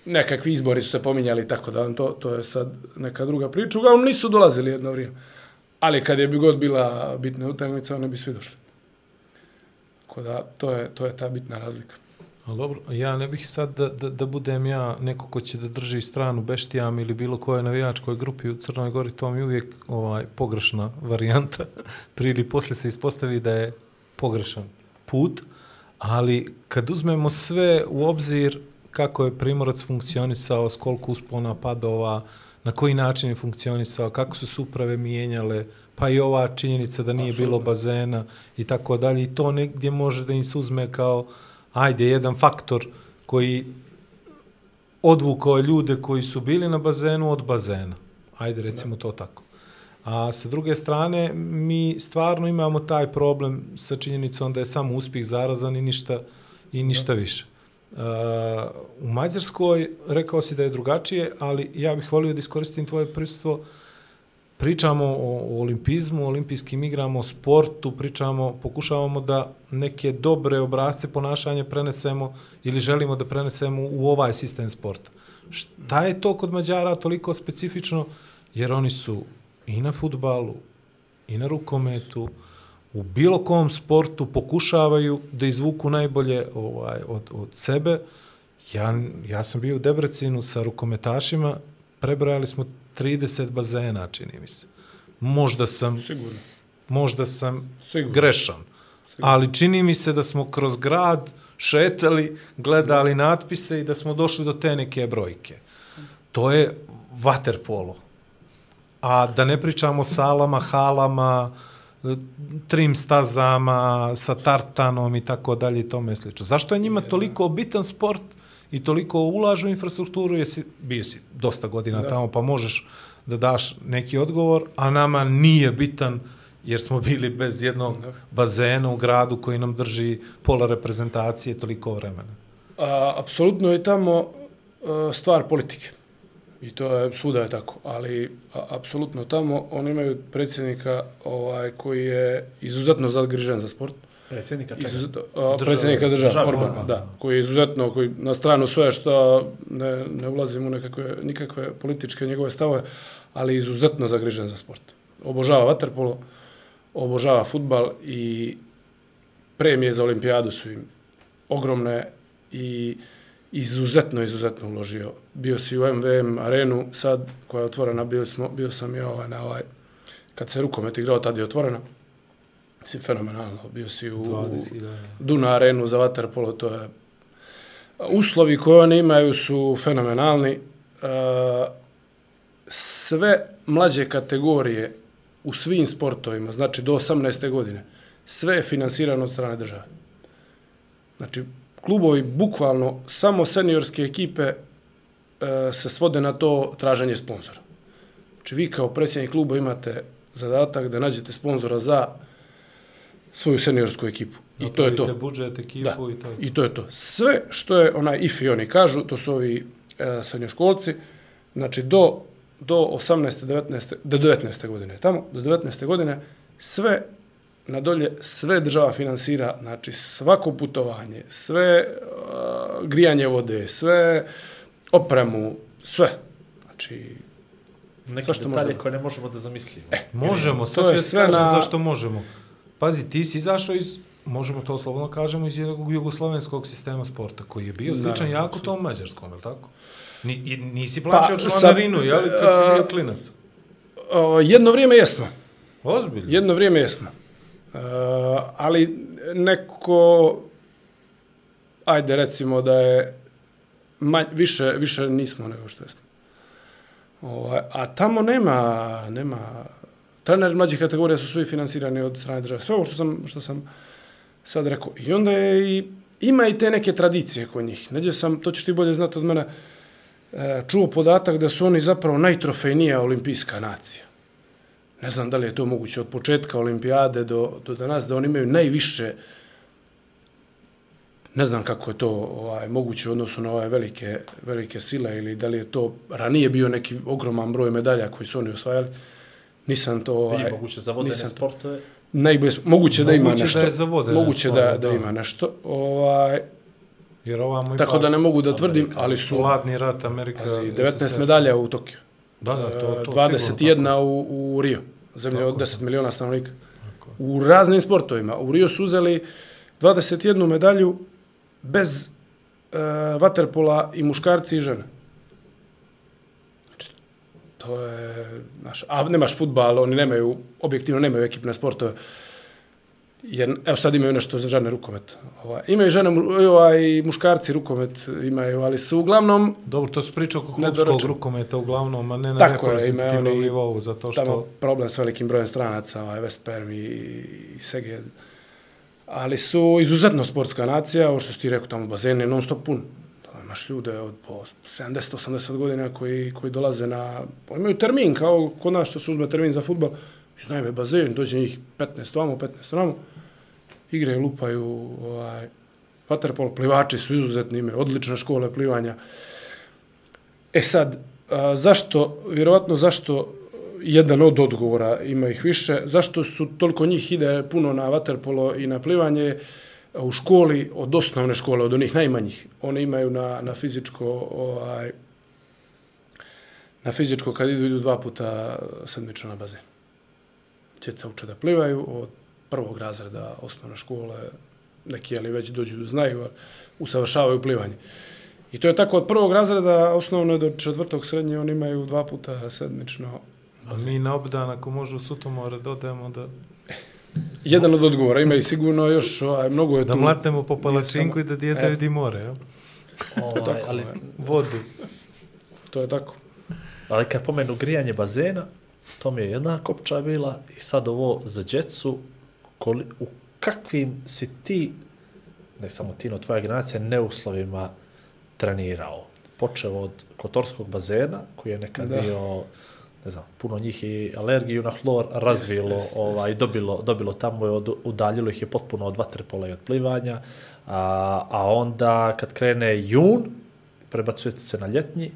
Speaker 6: nekakvi izbori su se pominjali tako da to, to je sad neka druga priča. Uglavnom nisu dolazili jedno vrijeme. Ali kad je bi god bila bitna utakmica, one bi svi došli. Tako da, to je, to je ta bitna razlika.
Speaker 5: Ali dobro, ja ne bih sad da, da, da budem ja neko ko će da drži stranu beštijam ili bilo koje navijačkoj grupi u Crnoj Gori, to mi uvijek ovaj, pogrešna varijanta. [LAUGHS] Prije ili poslije se ispostavi da je pogrešan put, ali kad uzmemo sve u obzir kako je Primorac funkcionisao, s koliko uspona padova, na koji način je funkcionisao, kako su se uprave mijenjale, pa i ova činjenica da nije Absolutno. bilo bazena i tako dalje. I to negdje može da im se uzme kao, ajde, jedan faktor koji odvukao ljude koji su bili na bazenu od bazena. Ajde, recimo to tako. A sa druge strane, mi stvarno imamo taj problem sa činjenicom da je samo uspjeh zarazan i ništa, i ništa da. više. Uh, u Mađarskoj rekao si da je drugačije, ali ja bih volio da iskoristim tvoje prisustvo. Pričamo o, o olimpizmu, olimpijskim igrama, o sportu, pričamo, pokušavamo da neke dobre obrazce ponašanja prenesemo ili želimo da prenesemo u ovaj sistem sporta. Šta je to kod Mađara toliko specifično? Jer oni su i na futbalu, i na rukometu, u bilo kom sportu pokušavaju da izvuku najbolje ovaj od, od sebe. Ja, ja sam bio u Debrecinu sa rukometašima, prebrojali smo 30 bazena, čini mi se. Možda sam,
Speaker 6: Sigurno.
Speaker 5: možda sam
Speaker 6: Sigurno.
Speaker 5: grešan, Sigurno. ali čini mi se da smo kroz grad šetali, gledali natpise i da smo došli do te neke brojke. To je vaterpolo. A da ne pričamo o salama, halama, trim stazama, sa tartanom i tako dalje i tome slično. Zašto je njima toliko bitan sport i toliko ulažu u infrastrukturu, jesi, bio si dosta godina da. tamo, pa možeš da daš neki odgovor, a nama nije bitan jer smo bili bez jednog da. bazena u gradu koji nam drži pola reprezentacije toliko vremena.
Speaker 6: A, apsolutno je tamo a, stvar politike. I to je, svuda je tako, ali a, apsolutno tamo oni imaju predsjednika ovaj, koji je izuzetno zagrižen za sport.
Speaker 4: Predsjednika čega?
Speaker 6: Izuzetno, a, predsjednika država, država Orbana, Orban, da, koji je izuzetno, koji na stranu sve što ne, ne ulazim u nekakve, nikakve političke njegove stavove, ali izuzetno zagrižen za sport. Obožava vaterpolo, obožava futbal i premije za olimpijadu su im ogromne i izuzetno, izuzetno uložio. Bio si u MVM arenu, sad koja je otvorena, bio, smo, bio sam i ovaj, na ovaj, kad se rukomet igrao, tad je otvorena. Si fenomenalno. Bio si u 20, Duna arenu za vaterpolo, to je... Uslovi koje oni imaju su fenomenalni. Sve mlađe kategorije u svim sportovima, znači do 18. godine, sve je finansirano od strane države. Znači, klubovi bukvalno samo seniorske ekipe e, se svode na to traženje sponzora. Znači vi kao predsjednik kluba imate zadatak da nađete sponzora za svoju seniorsku ekipu. I to je to.
Speaker 5: budžet, ekipu
Speaker 6: da.
Speaker 5: i to je
Speaker 6: I to je to. Sve što je onaj IFI oni kažu, to su ovi e, srednjoškolci, znači do, do 18. 19. do 19. godine tamo, do 19. godine sve na dolje sve država finansira, znači svako putovanje, sve uh, grijanje vode, sve opremu, sve. Znači, što
Speaker 4: detalje
Speaker 6: možemo.
Speaker 4: koje ne možemo da zamislimo. E,
Speaker 5: Možemo, sad
Speaker 6: je
Speaker 5: ću ja
Speaker 6: sve
Speaker 5: na...
Speaker 6: na-
Speaker 5: zašto možemo. Pazi, ti si izašao iz, možemo to slobodno kažemo, iz jednog jugoslovenskog sistema sporta, koji je bio sličan
Speaker 6: Naravno,
Speaker 5: jako tom mađarskom, je li tako? Ni, nisi plaćao
Speaker 6: Pa,
Speaker 5: pa,
Speaker 6: sad,
Speaker 5: članarinu, jel, kad si
Speaker 6: a-
Speaker 5: bio klinac?
Speaker 6: uh, jedno vrijeme jesmo.
Speaker 5: Ozbiljno.
Speaker 6: Jedno vrijeme jesmo. Uh, ali neko, ajde recimo da je manj, više, više nismo nego što jesmo. Ovaj, a tamo nema, nema, treneri mlađih kategorija su svi finansirani od strane države. Sve ovo što sam, što sam sad rekao. I onda je i, ima i te neke tradicije kod njih. Neđe sam, to ćeš ti bolje znati od mene, eh, čuo podatak da su oni zapravo najtrofejnija olimpijska nacija. Ne znam da li je to moguće od početka olimpijade do, do danas, da oni imaju najviše, ne znam kako je to ovaj, moguće u odnosu na ove velike, velike sile ili da li je to ranije bio neki ogroman broj medalja koji su oni osvajali. Nisam to...
Speaker 4: Ovaj,
Speaker 6: Ovaj,
Speaker 4: moguće za vodene
Speaker 6: nisam
Speaker 4: sportove.
Speaker 6: Najbolje, moguće da ima
Speaker 5: Moguće
Speaker 6: nešto.
Speaker 5: da je za vodene
Speaker 6: Moguće da,
Speaker 5: sportove,
Speaker 6: da,
Speaker 5: da.
Speaker 6: ima nešto. Ovaj,
Speaker 5: Jer ovamo
Speaker 6: tako da ne mogu da tvrdim, ali su
Speaker 5: Hladni rat Amerika...
Speaker 6: pazi,
Speaker 5: je
Speaker 6: 19
Speaker 5: se-
Speaker 6: medalja u Tokiju.
Speaker 5: Da, da, to, to
Speaker 6: 21 u, u Rio, zemlje
Speaker 5: Tako
Speaker 6: od
Speaker 5: je.
Speaker 6: 10 miliona stanovnika.
Speaker 5: Tako
Speaker 6: U raznim sportovima. U Rio su uzeli 21 medalju bez uh, vaterpola i muškarci i žene. Znači, to je, znaš, a nemaš futbal, oni nemaju, objektivno nemaju ekipne sportove. Jer, evo sad imaju nešto za žene rukomet. Ovaj, imaju žene, mu- ovaj, muškarci rukomet imaju, ali su uglavnom
Speaker 5: Dobro, to su priče oko klubskog rukometa uglavnom, a ne na
Speaker 6: Tako je,
Speaker 5: reprezentativnom
Speaker 6: oni
Speaker 5: nivou, zato što...
Speaker 6: tamo problem s velikim brojem stranaca, ovaj Vesperm i, i Seged. Ali su izuzetno sportska nacija, ovo što si ti rekao, tamo bazen je non stop pun. Tamo imaš ljude od po 70-80 godina koji, koji dolaze na... Imaju termin, kao kod nas što se uzme termin za futbol iznajme bazen, dođe njih 15 vamo, 15 vamo. Igre lupaju, ovaj, vaterpolo, plivači su izuzetni, imaju odlične škole plivanja. E sad, a, zašto, vjerovatno zašto jedan od odgovora ima ih više, zašto su toliko njih ide puno na vaterpolo i na plivanje u školi, od osnovne škole, od onih najmanjih. One imaju na, na fizičko, ovaj, na fizičko kad idu, idu dva puta sedmično na bazen. Djeca uče da plivaju od prvog razreda osnovne škole, neki ali već dođu da znaju, usavršavaju plivanje. I to je tako od prvog razreda osnovno do četvrtog srednje, oni imaju dva puta sedmično.
Speaker 5: A mi na obdan, ako može u Sutomore, dodajemo da, [LAUGHS]
Speaker 6: Jedan od odgovora, ima i sigurno još, ovaj, mnogo je
Speaker 5: da
Speaker 6: tu.
Speaker 5: mlatnemo po palačinku i da dijete
Speaker 6: E.
Speaker 5: vidi more, jel?
Speaker 4: Ovaj, ali,
Speaker 5: Vodu.
Speaker 6: To je tako.
Speaker 4: ali kad pomenu grijanje bazena, to mi je jedna kopča bila i sad ovo za djecu, koli, u kakvim si ti, ne samo ti, no tvoja generacija, neuslovima trenirao. Počeo od kotorskog bazena, koji je nekad
Speaker 6: Da.
Speaker 4: bio, ne znam, puno njih i alergiju na hlor razvilo,
Speaker 6: Jest, jest,
Speaker 4: ovaj, dobilo, dobilo tamo, je od, udaljilo ih je potpuno od vaterpola i od plivanja, a, a onda kad krene jun, prebacujete se na ljetnji,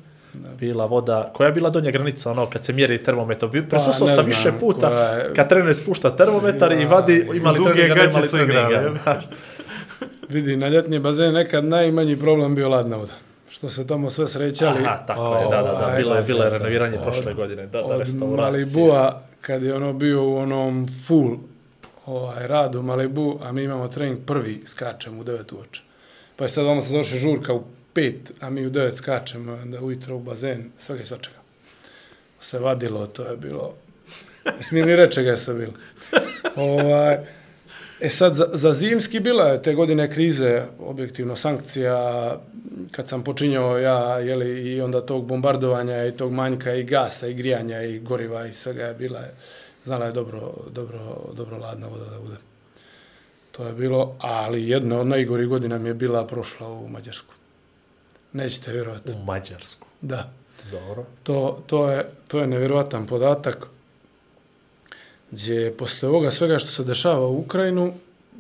Speaker 4: bila voda, koja je bila donja granica, ono, kad se mjeri termometar, bi presusao
Speaker 6: ne
Speaker 4: sam više puta,
Speaker 6: je-
Speaker 4: kad trener spušta termometar i vadi, imali
Speaker 5: duge
Speaker 4: treninga,
Speaker 5: gaće su igrali?
Speaker 6: Vidi, na ljetni bazen nekad najmanji problem bio ladna voda. Što se tamo sve srećali.
Speaker 4: Aha, tako je, da, da, da, bilo je, bilo je renoviranje prošle godine, da, da,
Speaker 6: od
Speaker 4: restauracije.
Speaker 6: Malibua, kad je ono bio u onom full ovaj, radu Malibu, a mi imamo trening prvi, skačemo u 9 uoče. Pa je sad vama se završi žurka u pet, a mi u devet skačemo, onda ujutro u bazen, svega i svačega. Se vadilo, to je bilo... Ne ni reći čega je sve bilo. ovaj, e sad, za, za zimski bila je te godine krize, objektivno sankcija, kad sam počinjao ja, jeli, i onda tog bombardovanja i tog manjka i gasa i grijanja i goriva i svega je bila je, znala je dobro, dobro, dobro ladna voda da bude. To je bilo, ali jedna od najgorih godina mi je bila prošla u Mađarsku. Nećete vjerovati.
Speaker 4: U Mađarsku.
Speaker 6: Da.
Speaker 4: Dobro.
Speaker 6: To, to, je, to je nevjerovatan podatak gdje je posle ovoga svega što se dešava u Ukrajinu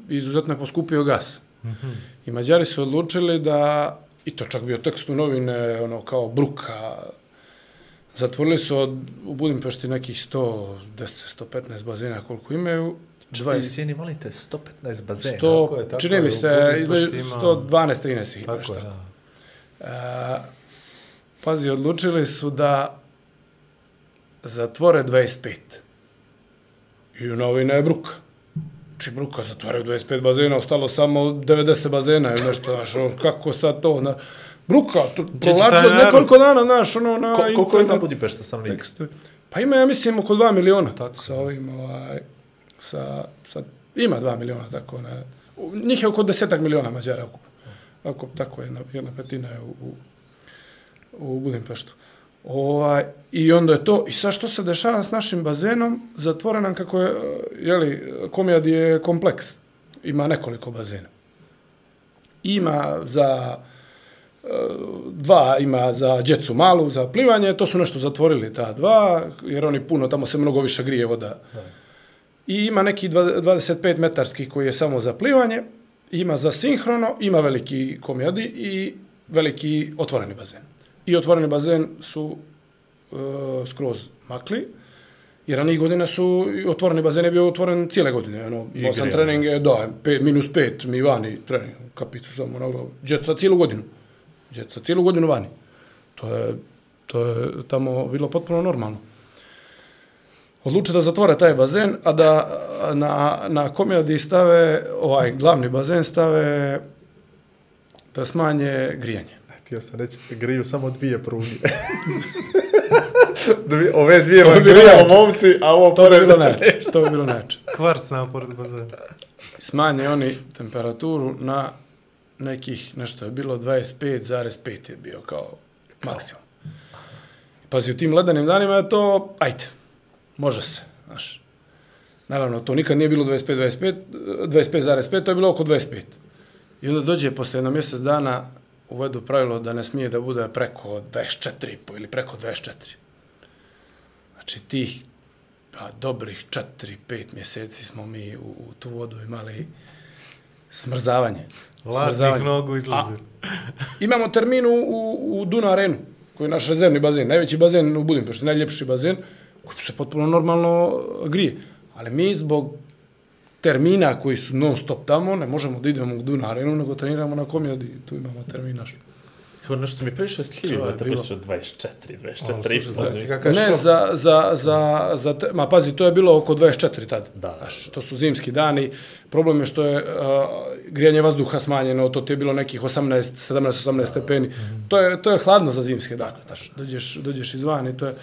Speaker 6: izuzetno je poskupio gas. Mm -hmm. I Mađari su odlučili da, i to čak bio tekst u novine, ono kao bruka, zatvorili su od, u Budimpešti nekih 110-115 bazena koliko imaju
Speaker 4: 20.
Speaker 6: 20.
Speaker 4: Izvini, molim te, 115 bazena.
Speaker 6: To,
Speaker 5: Tako je, tako
Speaker 6: čini mi se,
Speaker 5: Budimpešti
Speaker 6: između
Speaker 5: ima-
Speaker 6: 112-13 ih ima
Speaker 5: Tako
Speaker 6: nešto.
Speaker 5: da.
Speaker 6: A, pazi, odlučili su da zatvore 25. I novina je bruka. Či bruka zatvaraju 25 bazena, ostalo samo 90 bazena ili nešto, znaš, ono, kako sad to, na, bruka, to provlačilo nekoliko dana, znaš, ono, na
Speaker 4: Ko, koliko ima
Speaker 6: internet
Speaker 4: Budimpešta stanovnika?
Speaker 6: tekstu. Pa ima, ja mislim, oko 2 miliona
Speaker 5: Tako.
Speaker 6: sa ovim, ovaj, sa, sa, ima 2 miliona, tako, u- njih je oko desetak miliona Mađara ukupno. Ako, tako je, jedna, jedna petina je u, u, u Budimpeštu. Ovaj, I onda je to, i sad što se dešava s našim bazenom, zatvore nam kako je, jeli, komijad je kompleks, ima nekoliko bazena. Ima za, dva ima za djecu malu, za plivanje, to su nešto zatvorili ta dva, jer oni puno, tamo se mnogo više grije voda. I ima neki dva- 25 metarski koji je samo za plivanje, ima za sinhrono, ima veliki komijadi i veliki otvoreni bazen. I otvoreni bazen su e, skroz makli, jer ranih godina su otvoreni bazen je bio otvoren cijele godine. Ono,
Speaker 4: I
Speaker 6: imao sam
Speaker 4: grijanje.
Speaker 6: treninge, da, pet, minus pet mi vani trening, kapicu samo na glavu. Djeca cijelu godinu. Djeca cijelu godinu vani. To je, to je tamo bilo potpuno normalno. Odluče da zatvore taj bazen, a da na, na komijadi stave, ovaj glavni bazen stave da smanje grijanje.
Speaker 4: Htio sam reći, griju samo dvije pruge. [LAUGHS] Dvi, ove dvije
Speaker 6: To bi bilo
Speaker 4: momci, a ovo
Speaker 6: To bi
Speaker 4: pored
Speaker 6: bilo [LAUGHS] najče. To bi bilo najče.
Speaker 5: Kvarc na pored bazena.
Speaker 6: Smanje oni temperaturu na nekih, nešto je bilo 25,5 je bio kao maksimum. Pazi, u tim ledenim danima je to, ajde, može se, znaš. Naravno, to nikad nije bilo 25-25, 25,5, to je bilo oko 25. I onda dođe posle jedno mjesec dana uvedu pravilo da ne smije da bude preko 24,5 ili preko 24. Znači, tih pa dobrih 4-5 mjeseci smo mi u, u tu vodu imali smrzavanje.
Speaker 5: Ladnih nogu izlazi.
Speaker 6: Imamo termin u, u, Duna Arenu, koji je naš rezervni bazen, najveći bazen u Budimpešti, najljepši bazen, koji se potpuno normalno grije. Ali mi zbog termina koji su non stop tamo, ne možemo da idemo u Duna Arenu, nego treniramo na komijadi, tu imamo termin naš.
Speaker 4: Kao nešto mi previše stljivio
Speaker 6: To je
Speaker 4: da
Speaker 6: bilo.
Speaker 4: priča 24, 24,
Speaker 5: O,
Speaker 4: i
Speaker 5: slušaj,
Speaker 4: pol,
Speaker 5: znaš ti
Speaker 4: mislim.
Speaker 5: kakav
Speaker 6: Ne, za, za, za, za ma pazi, to je bilo oko 24 tad.
Speaker 4: Da, da.
Speaker 6: Znaš, to su zimski dani. Problem je što je uh, grijanje vazduha smanjeno, to ti je bilo nekih 18, 17, 18 stepeni. To je, to je hladno za zimske dane. Znaš, dođeš, dođeš izvan i to je...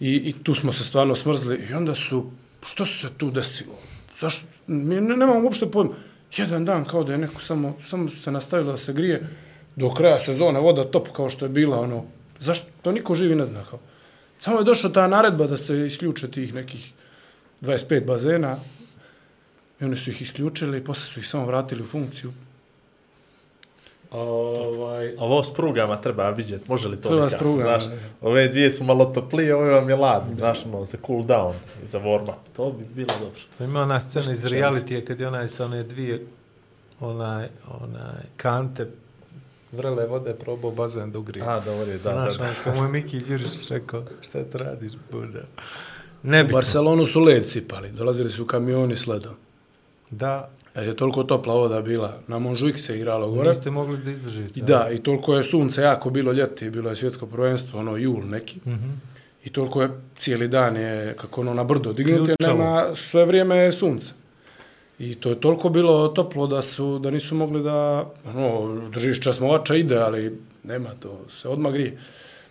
Speaker 6: I, I tu smo se stvarno smrzli. I onda su, što se tu desilo? Zašto? Mi ne, nemamo uopšte pojma. Jedan dan kao da je neko samo, samo se nastavilo da se grije do kraja sezone, voda top kao što je bila, ono, zašto? To niko živi ne zna kao. Samo je došla ta naredba da se isključe tih nekih 25 bazena i oni su ih isključili i posle su ih samo vratili u funkciju.
Speaker 5: Ovaj,
Speaker 4: Ovo s prugama treba vidjeti, može li to
Speaker 6: Treba s prugama,
Speaker 4: znaš, ove dvije su malo toplije, ove vam je ladno, znaš, ono, za cool down, i za warm up, to bi bilo dobro.
Speaker 5: To ima ona scena iz realitije kad je onaj sa one dvije onaj, onaj kante vrele vode probao bazen da ugrije.
Speaker 4: A, dobro je, da,
Speaker 5: Znaš,
Speaker 4: da, da.
Speaker 5: ono, kao moj Miki Đurić rekao, šta to radiš, buda?
Speaker 6: U
Speaker 5: Nebitno.
Speaker 6: Barcelonu su led sipali, dolazili su kamioni s ledom.
Speaker 5: Da,
Speaker 6: Jer je toliko topla voda bila. Na Monžujk se igralo gore.
Speaker 5: niste mogli da izdržite.
Speaker 6: I da, i toliko je sunce jako bilo ljeti, bilo je svjetsko prvenstvo, ono jul neki.
Speaker 5: Mhm.
Speaker 6: I toliko je cijeli dan je, kako ono na brdo dignut, jer
Speaker 5: Ključavo.
Speaker 6: nema sve vrijeme je sunce. I to je toliko bilo toplo da su da nisu mogli da ono držiš časmovača ide, ali nema to, se odmah grije.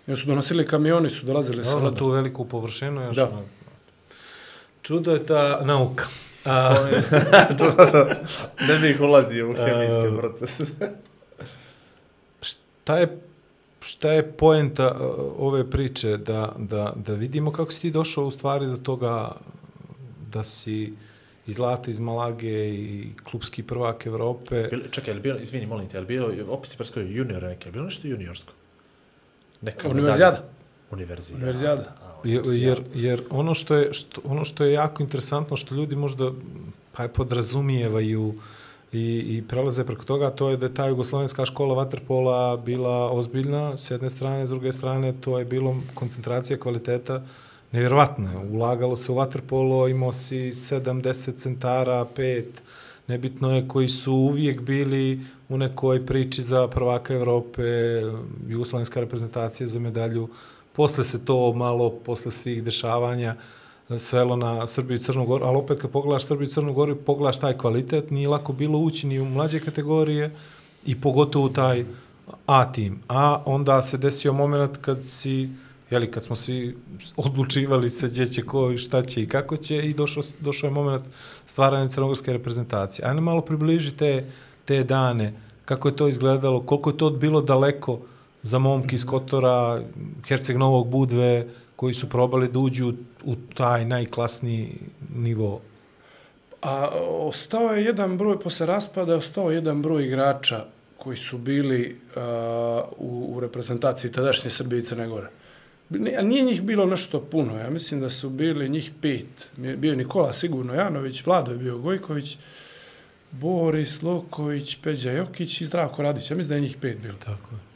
Speaker 6: I su donosili kamioni, su dolazili sa
Speaker 5: Dobro, tu veliku površinu još.
Speaker 6: Da.
Speaker 5: ono. Čudo je ta nauka. A, [LAUGHS]
Speaker 4: ne bih ulazio u hemijske
Speaker 5: E,
Speaker 4: procese. [LAUGHS]
Speaker 5: šta je šta je poenta uh, ove priče da, da, da vidimo kako si ti došao u stvari do toga da si iz Zlata, iz Malage i klubski prvak Evrope.
Speaker 4: Bilo, čekaj, je li bilo, izvini, molim te, je li bilo, opisi presko junior neke, je li bilo nešto juniorsko? Neka
Speaker 6: Univerzijada.
Speaker 4: Univerzijada.
Speaker 6: Univerzijada.
Speaker 5: Jer, jer, jer ono, što je, što, ono što je jako interesantno, što ljudi možda pa je podrazumijevaju i, i prelaze preko toga, to je da je ta jugoslovenska škola vaterpola bila ozbiljna s jedne strane, s druge strane to je bilo koncentracija kvaliteta nevjerovatno je. Ulagalo se u waterpolo, imao si 70 centara, pet, nebitno je koji su uvijek bili u nekoj priči za prvaka Evrope, jugoslovenska reprezentacija za medalju. Posle se to malo, posle svih dešavanja, e, svelo na Srbiju i Crnu Goru, ali opet kad pogledaš Srbiju i Crnu Goru, pogledaš taj kvalitet, nije lako bilo ući ni u mlađe kategorije i pogotovo taj A tim. A onda se desio moment kad si, jeli, kad smo svi odlučivali se gdje će ko i šta će i kako će i došao, došao je moment stvaranja crnogorske reprezentacije. Ajde malo približi te, te dane, kako je to izgledalo, koliko je to bilo daleko za momki iz Kotora, Herceg Novog Budve, koji su probali da uđu u taj najklasniji nivo?
Speaker 6: A ostao je jedan broj, posle raspada, ostao je jedan broj igrača koji su bili uh, u, u reprezentaciji tadašnje Srbije i Crne Gore. A nije njih bilo nešto puno, ja mislim da su bili njih pet. Bio je Nikola Sigurno Janović, Vlado je bio Gojković, Boris Loković, Peđa Jokić i Zdravko Radić. Ja mislim da je njih pet bilo.
Speaker 5: Tako je.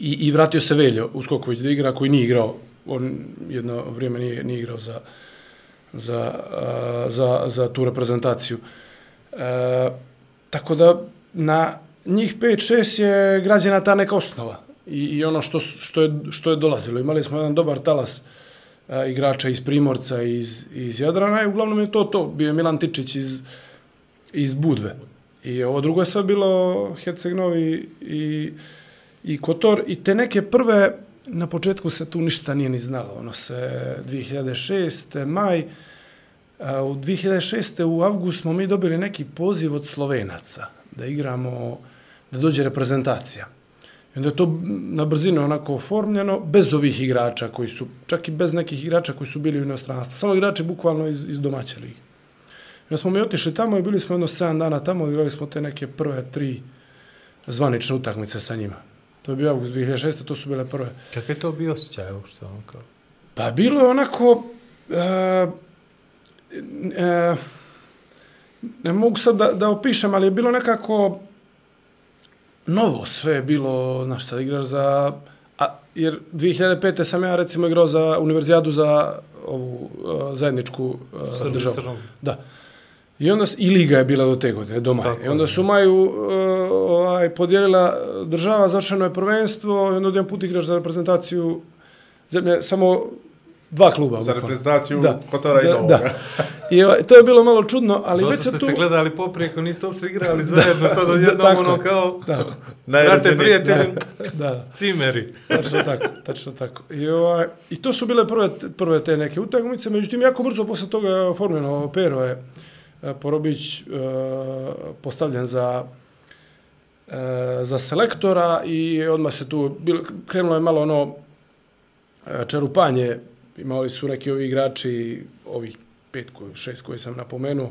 Speaker 6: I, I vratio se Veljo Uskoković da igra, koji nije igrao, on jedno vrijeme nije, nije igrao za, za, a, za, za tu reprezentaciju. E, tako da na njih 5-6 je građena ta neka osnova i, i ono što, što, je, što je dolazilo. Imali smo jedan dobar talas a, igrača iz Primorca i iz, iz Jadrana i uglavnom je to to. Bio je Milan Tičić iz, iz Budve. I ovo drugo je sve bilo Herceg-Novi i, i i Kotor. I te neke prve, na početku se tu ništa nije ni znalo. Ono se 2006. maj, a, u 2006. u avgust smo mi dobili neki poziv od Slovenaca da igramo, da dođe reprezentacija. I onda je to na brzinu onako oformljeno, bez ovih igrača koji su, čak i bez nekih igrača koji su bili u inostranstvu. Samo igrači bukvalno iz, iz domaće lige. I onda smo mi otišli tamo i bili smo jedno 7 dana tamo, igrali smo te neke prve tri zvanične utakmice sa njima. To je bio avgust 2006. To su bile prve.
Speaker 5: Kakav je to bio osjećaj uopšte? Ono kao?
Speaker 6: Pa bilo je onako... E, e, ne mogu sad da, da opišem, ali je bilo nekako novo sve je bilo, znaš, sad igraš za... A, jer 2005. sam ja recimo igrao za univerzijadu za ovu uh, zajedničku uh, državu. Da. I onda, i liga je bila do te godine, do maja.
Speaker 5: Tako
Speaker 6: I onda su maju uh, ovaj, podijelila država, završeno je prvenstvo, i onda jedan put igraš za reprezentaciju zemlje, samo dva kluba.
Speaker 4: Za reprezentaciju Kotora i
Speaker 6: Za-
Speaker 4: Novoga.
Speaker 6: Da. I ovaj, to je bilo malo čudno, ali već
Speaker 5: Dosta
Speaker 6: se
Speaker 5: ste
Speaker 6: tu...
Speaker 5: se gledali poprijeko, niste uopšte igrali [LAUGHS] zajedno, sad odjednom ono kao,
Speaker 6: Da,
Speaker 5: brate, prijatelji,
Speaker 6: da.
Speaker 5: cimeri.
Speaker 6: Tačno tako, tačno tako. I, ovaj, I to su bile prve, prve te neke utakmice, međutim, jako brzo posle toga je oformljeno Pero je e, E, Porobić e, postavljen za e, za selektora i odmah se tu bilo, krenulo je malo ono e, čerupanje, imali su neki ovi igrači, ovih pet, koji, šest koji sam napomenuo,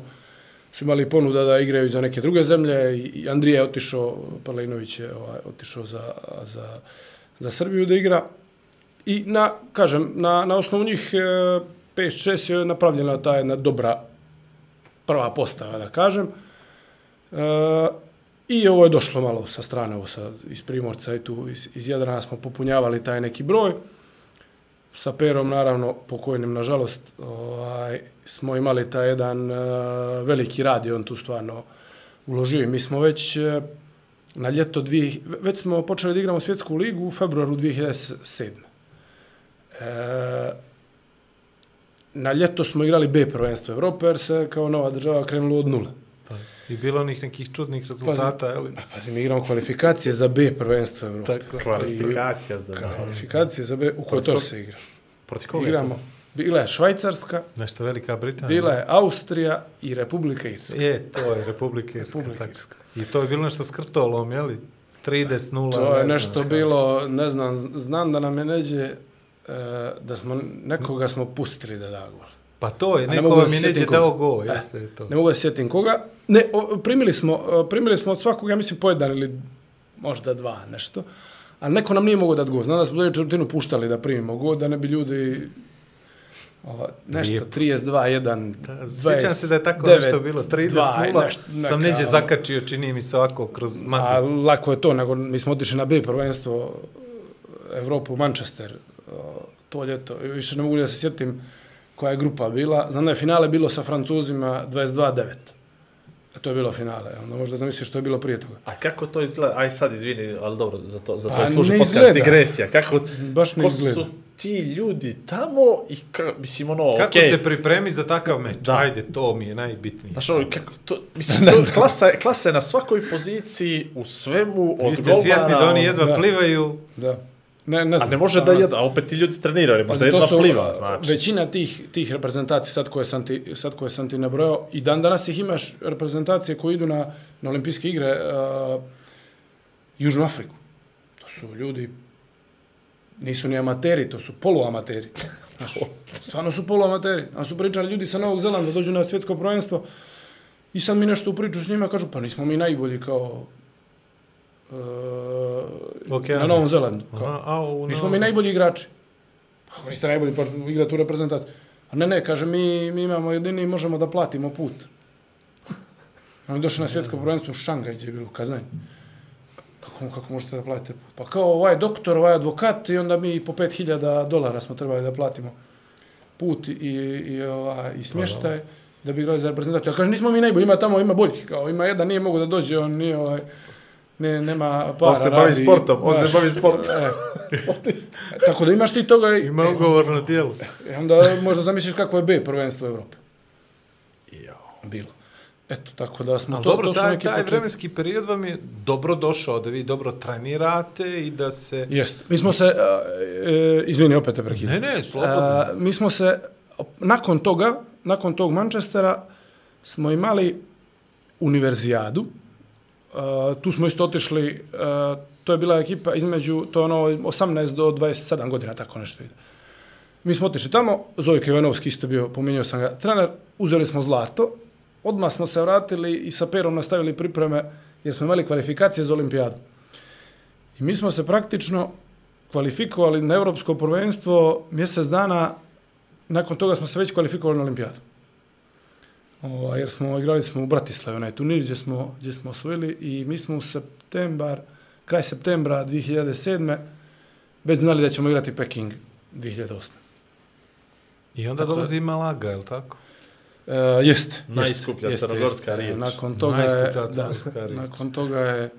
Speaker 6: su imali ponuda da igraju za neke druge zemlje i Andrija je otišao, Palinović je ovaj, otišao za, za, za Srbiju da igra. I na, kažem, na, na osnovu njih e, 5-6 je napravljena ta jedna dobra prva postava, da kažem. E, I ovo je došlo malo sa strane, ovo sa, iz Primorca i tu iz, iz Jadrana smo popunjavali taj neki broj. Sa Perom, naravno, pokojnim, nažalost, ovaj, smo imali taj jedan uh, veliki rad i on tu stvarno uložio. I mi smo već uh, na ljeto dvije, već smo počeli da igramo svjetsku ligu u februaru 2007. E, na ljeto smo igrali B prvenstvo Evrope jer se kao nova država krenulo od nula.
Speaker 5: I bilo onih nekih čudnih rezultata, je li?
Speaker 6: Pa, Pazi, mi igramo kvalifikacije za B prvenstvo Evrope.
Speaker 5: Tako.
Speaker 4: Kvalifikacija za
Speaker 6: Kvalifikacije za B, u Kotor se igra.
Speaker 4: Proti koga je to?
Speaker 6: Igramo. Bila je Švajcarska,
Speaker 5: Nešto Velika Britanija.
Speaker 6: bila je Austrija i Republika Irska.
Speaker 5: Je, to je Republika Irska.
Speaker 6: Republika
Speaker 5: tako.
Speaker 6: Irska.
Speaker 5: I to je bilo nešto s krtolom, je li? 30-0.
Speaker 6: To je
Speaker 5: ne
Speaker 6: nešto bilo, ne znam, znam da nam je neđe, da smo, nekoga smo pustili da da gol.
Speaker 5: Pa to je,
Speaker 6: A ne
Speaker 5: neko vam
Speaker 6: se
Speaker 5: je neđe dao go,
Speaker 6: E,
Speaker 5: ja se je to.
Speaker 6: Ne mogu da se sjetim koga. Ne, o, primili smo, e, primili smo od svakog, ja mislim, po jedan ili možda dva, nešto. Ali neko nam nije mogao dati go. Znam da smo donje četvrtinu puštali da primimo go, da ne bi ljudi o, nešto,
Speaker 5: Lijepo.
Speaker 6: 32, 1,
Speaker 5: Da, Sjećam se da je tako nešto bilo, 30-0, sam neđe
Speaker 6: ono.
Speaker 5: zakačio, čini mi se ovako kroz
Speaker 6: A
Speaker 5: mapu.
Speaker 6: lako je to, nego mi smo otišli na B prvenstvo Evropu Manchester, to ljeto. Više ne mogu da se sjetim koja je grupa bila. Znam da je finale bilo sa Francuzima 22-9. A to je bilo finale. Onda možda zamisliš što je bilo prije toga.
Speaker 4: A kako to izgleda? Aj sad izvini, ali dobro, za to, za to
Speaker 6: Pa
Speaker 4: je služi podcast digresija. Kako,
Speaker 6: Baš ne
Speaker 4: ko
Speaker 6: izgleda.
Speaker 4: su ti ljudi tamo i ka, mislim ono,
Speaker 5: Kako
Speaker 4: okej.
Speaker 5: se pripremi za takav meč?
Speaker 4: Da.
Speaker 5: Ajde, to mi je najbitnije.
Speaker 4: Znaš, ono, kako, to, mislim, [LAUGHS] to, klasa, je- klasa je na svakoj poziciji, u svemu, od
Speaker 5: Vi ste
Speaker 4: golmana,
Speaker 5: svjesni da oni jedva
Speaker 6: da.
Speaker 5: plivaju.
Speaker 6: Da. Ne, ne
Speaker 4: A
Speaker 6: znam.
Speaker 4: ne može da jedva, a opet ti ljudi treniraju, možda jedna
Speaker 6: su,
Speaker 4: pliva,
Speaker 6: a,
Speaker 4: znači.
Speaker 6: Većina tih, tih reprezentacija, sad koje, sam ti, sad koje sam ti nabrojao, i dan danas ih imaš reprezentacije koje idu na, na olimpijske igre uh, Južnu Afriku. To su ljudi, nisu ni amateri, to su poluamateri. Znaš, [LAUGHS] stvarno su poluamateri. A su pričali ljudi sa Novog Zelanda, dođu na svjetsko prvenstvo i sad mi nešto u priču s njima, kažu, pa nismo mi najbolji kao uh,
Speaker 5: Okeana.
Speaker 6: na Novom Zelandu.
Speaker 5: Aha, a u
Speaker 6: Nismo
Speaker 5: Novom-
Speaker 6: mi najbolji igrači. Ako niste najbolji, pa igrate u reprezentaciji. A ne, ne, kaže, mi, mi imamo jedini i možemo da platimo put. Oni došli na svjetsko prvenstvo u Šangaj, gdje je bilo Kazanj. Kako, kako možete da platite put? Pa kao ovaj doktor, ovaj advokat i onda mi po 5000 dolara smo trebali da platimo put i, i, ova, i smještaj da bi igrali za reprezentaciju. A kaže, nismo mi najbolji, ima tamo, ima boljih. Kao, ima jedan, nije mogu da dođe, on nije ovaj, ne, nema para.
Speaker 4: On se bavi
Speaker 6: radi,
Speaker 4: sportom, on se
Speaker 6: znaš,
Speaker 4: bavi sportom.
Speaker 6: E, [LAUGHS] tako da imaš ti toga
Speaker 5: Ima ugovor na dijelu.
Speaker 6: e, onda možda zamisliš kako je B prvenstvo Evrope. Bilo. Eto, tako da smo
Speaker 5: Ali
Speaker 6: to,
Speaker 5: dobro,
Speaker 6: to
Speaker 5: taj,
Speaker 6: neki
Speaker 5: taj vremenski period vam je dobro došao, da vi dobro trenirate i da se...
Speaker 6: Jeste. Mi smo se, e, izvini, opet te prekidam.
Speaker 5: Ne, ne, slobodno.
Speaker 6: A, mi smo se, nakon toga, nakon tog Manchestera, smo imali univerzijadu. A, tu smo isto otišli, uh, to je bila ekipa između, to je ono 18 do 27 godina, tako nešto ide. Mi smo otišli tamo, Zojko Ivanovski isto bio, pominjao sam ga, trener, uzeli smo zlato, odmah smo se vratili i sa Perom nastavili pripreme, jer smo imali kvalifikacije za olimpijadu. I mi smo se praktično kvalifikovali na evropsko prvenstvo mjesec dana, nakon toga smo se već kvalifikovali na olimpijadu. O, jer smo igrali smo u Bratislavi, onaj turnir gdje smo, gdje smo osvojili i mi smo u septembar, kraj septembra 2007. već znali da ćemo igrati Peking 2008.
Speaker 5: I onda
Speaker 6: Dakle-
Speaker 5: dolazi Malaga, je li tako?
Speaker 6: Uh, jeste.
Speaker 4: Najskuplja
Speaker 6: jeste,
Speaker 4: crnogorska
Speaker 6: jeste.
Speaker 4: riječ.
Speaker 6: Nakon toga
Speaker 5: Najskuplja
Speaker 6: je, da,
Speaker 5: crnogorska riječ.
Speaker 6: nakon toga je,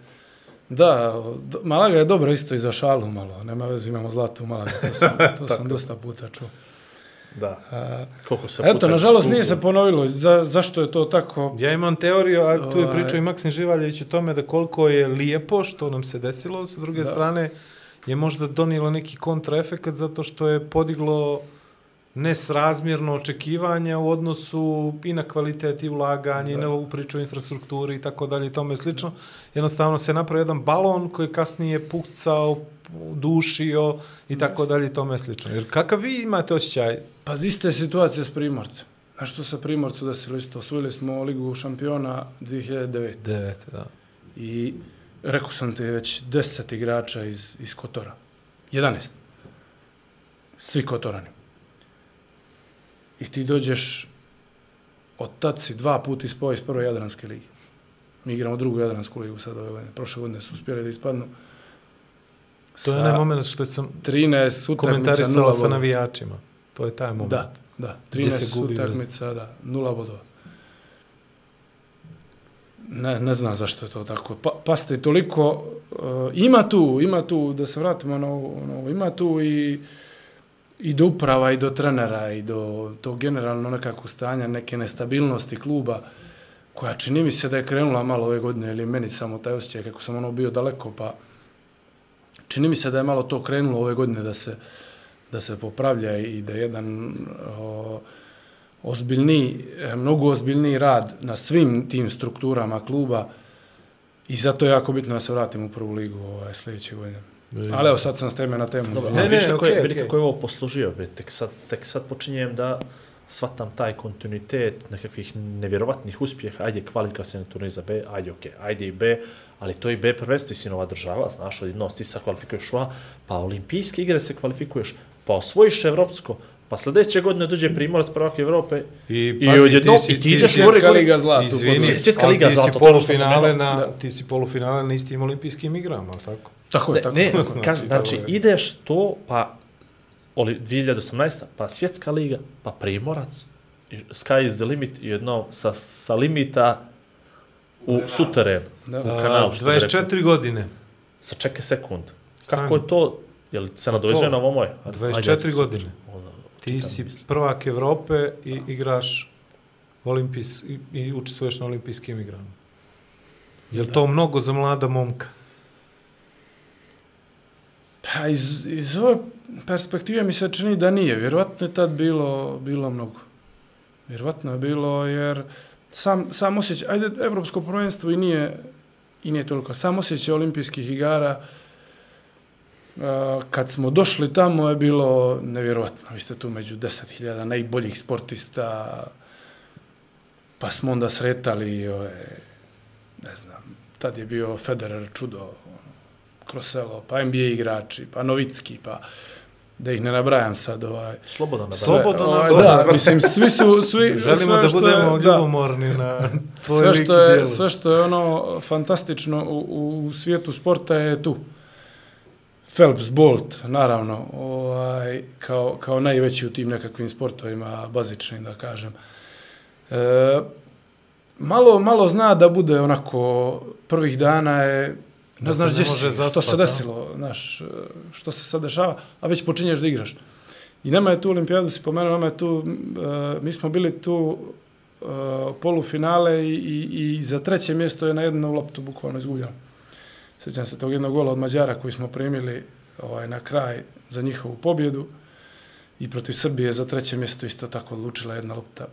Speaker 6: da, Malaga je dobro isto i za šalu malo, nema veze, imamo zlato u Malaga, to sam, [LAUGHS] to sam dosta puta čuo.
Speaker 4: Da.
Speaker 6: A,
Speaker 4: Koliko se
Speaker 6: eto,
Speaker 4: puta
Speaker 6: nažalost nije se ponovilo, za, zašto je to tako?
Speaker 5: Ja imam teoriju, a tu je
Speaker 6: Ovaj.
Speaker 5: pričao i Maksim Živaljević o tome da koliko je lijepo što nam se desilo, sa druge
Speaker 6: Da.
Speaker 5: strane je možda donijelo neki kontraefekat zato što je podiglo nesrazmjerno očekivanja u odnosu i na kvalitet i ulaganje, i na ovu priču o infrastrukturi i tako dalje i tome slično. Jednostavno se napravio jedan balon koji je kasnije pucao, dušio i tako dalje i tome slično. Jer kakav vi imate osjećaj?
Speaker 6: Pa iste situacije s Primorcem. Na što se Primorcu desilo isto? Osvojili smo Ligu šampiona 2009.
Speaker 5: Devet, da.
Speaker 6: I rekao sam ti već 10 igrača iz, iz Kotora. 11. Svi Kotorani. I ti dođeš od tad si dva puta ispao iz prve Jadranske ligi. Mi igramo drugu Jadransku ligu sad ove godine. Prošle godine su uspjeli da ispadnu.
Speaker 5: To je onaj moment što sam
Speaker 6: 13 utakmica,
Speaker 5: komentarisala sa navijačima. To je taj moment.
Speaker 6: Da, da.
Speaker 5: Gdje se
Speaker 6: 13
Speaker 5: gubi
Speaker 6: utakmica, da, nula bodova. Ne, ne znam zašto je to tako. Pa, paste, toliko, uh, ima tu, ima tu, da se vratimo na ovo, na ovo, ima tu i, i do uprava, i do trenera, i do to generalno nekako stanja, neke nestabilnosti kluba, koja čini mi se da je krenula malo ove godine, ili meni samo taj osjećaj, kako sam ono bio daleko, pa čini mi se da je malo to krenulo ove godine da se, da se popravlja i da je jedan o, ozbiljniji, e, mnogo ozbiljniji rad na svim tim strukturama kluba i zato je jako bitno da se vratim u prvu ligu ovaj, sljedeće godine. Ali evo sad sam s teme na temu.
Speaker 4: Dobro,
Speaker 5: Ne,
Speaker 4: ne,
Speaker 5: ne,
Speaker 4: ne, kako,
Speaker 5: okej,
Speaker 4: je, vidi
Speaker 5: okej.
Speaker 4: kako je ovo poslužio, be, tek, sad, tek sad počinjem da shvatam taj kontinuitet nekakvih nevjerovatnih uspjeha, ajde kvalifikacijne turnir za B, ajde okej, ajde i B, ali to i B prvenstvo i sinova država, znaš, odjedno ti se kvalifikuješ u A, pa olimpijske igre se kvalifikuješ, pa osvojiš evropsko, pa sljedeće godine dođe primorac prvak Evrope
Speaker 5: I,
Speaker 4: I
Speaker 5: pazi,
Speaker 4: odjednom-
Speaker 5: si-
Speaker 4: i ti ideš
Speaker 5: si-
Speaker 4: gore-
Speaker 6: Svjetska liga zlata.
Speaker 5: Izvini,
Speaker 4: svjetska liga
Speaker 5: ti
Speaker 4: zlato,
Speaker 5: si
Speaker 4: ono
Speaker 5: polufinale na,
Speaker 6: da.
Speaker 5: ti si polufinale na istim olimpijskim igrama, tako?
Speaker 6: Tako je,
Speaker 4: Ne,
Speaker 6: tako
Speaker 4: ne [LAUGHS] kaži, znači, ideš to, pa oli, 2018. pa svjetska liga, pa primorac, sky is the limit, i jedno sa, sa limita u suteren,
Speaker 6: Da.
Speaker 4: u kanalu. Rekao.
Speaker 5: 24 godine.
Speaker 4: Sa čeke sekund. Kako je to? Je li se nadovezuje na ovo moje?
Speaker 5: 24 godine.
Speaker 4: Onda,
Speaker 5: Ti si
Speaker 4: misli.
Speaker 5: prvak Evrope i igraš olimpijs, i, i učestvuješ na olimpijskim igrama. Je li to mnogo za mlada momka?
Speaker 6: Pa iz, iz ove perspektive mi se čini da nije. Vjerovatno je tad bilo, bilo mnogo. Vjerovatno je bilo jer sam, sam osjećaj, ajde, evropsko prvenstvo i nije, i nije toliko. Sam osjećaj olimpijskih igara, a, kad smo došli tamo je bilo nevjerovatno. Vi ste tu među 10.000 najboljih sportista, pa smo onda sretali, ove, ne znam, tad je bio Federer čudo, ono, kroz selo, pa NBA igrači, pa Novicki, pa da ih ne nabrajam sad, ovaj,
Speaker 4: Slobodno na
Speaker 5: Slobodno. Slobodno
Speaker 6: ovaj,
Speaker 5: nabrajam.
Speaker 6: da, mislim, svi su, svi, [LAUGHS]
Speaker 5: Želimo da budemo
Speaker 6: je, da,
Speaker 5: ljubomorni na [LAUGHS] tvoj
Speaker 6: sve što je, sve što je ono fantastično u, u svijetu sporta je tu. Phelps, Bolt, naravno, ovaj, kao, kao najveći u tim nekakvim sportovima, bazičnim, da kažem. E, malo, malo zna da bude onako, prvih dana je, ne
Speaker 5: Da
Speaker 6: znaš gdje si,
Speaker 5: može
Speaker 6: što
Speaker 5: zaspat,
Speaker 6: se desilo, znaš, što se sad dešava, a već počinješ da igraš. I nama je tu olimpijadu, si pomenuo, nama je tu, e, mi smo bili tu e, polufinale i, i, i za treće mjesto je na jednu loptu bukvalno izgubljeno. Sjećam se tog jednog gola od Mađara koji smo primili ovaj, na kraj za njihovu pobjedu i protiv Srbije za treće mjesto isto tako odlučila jedna lopta.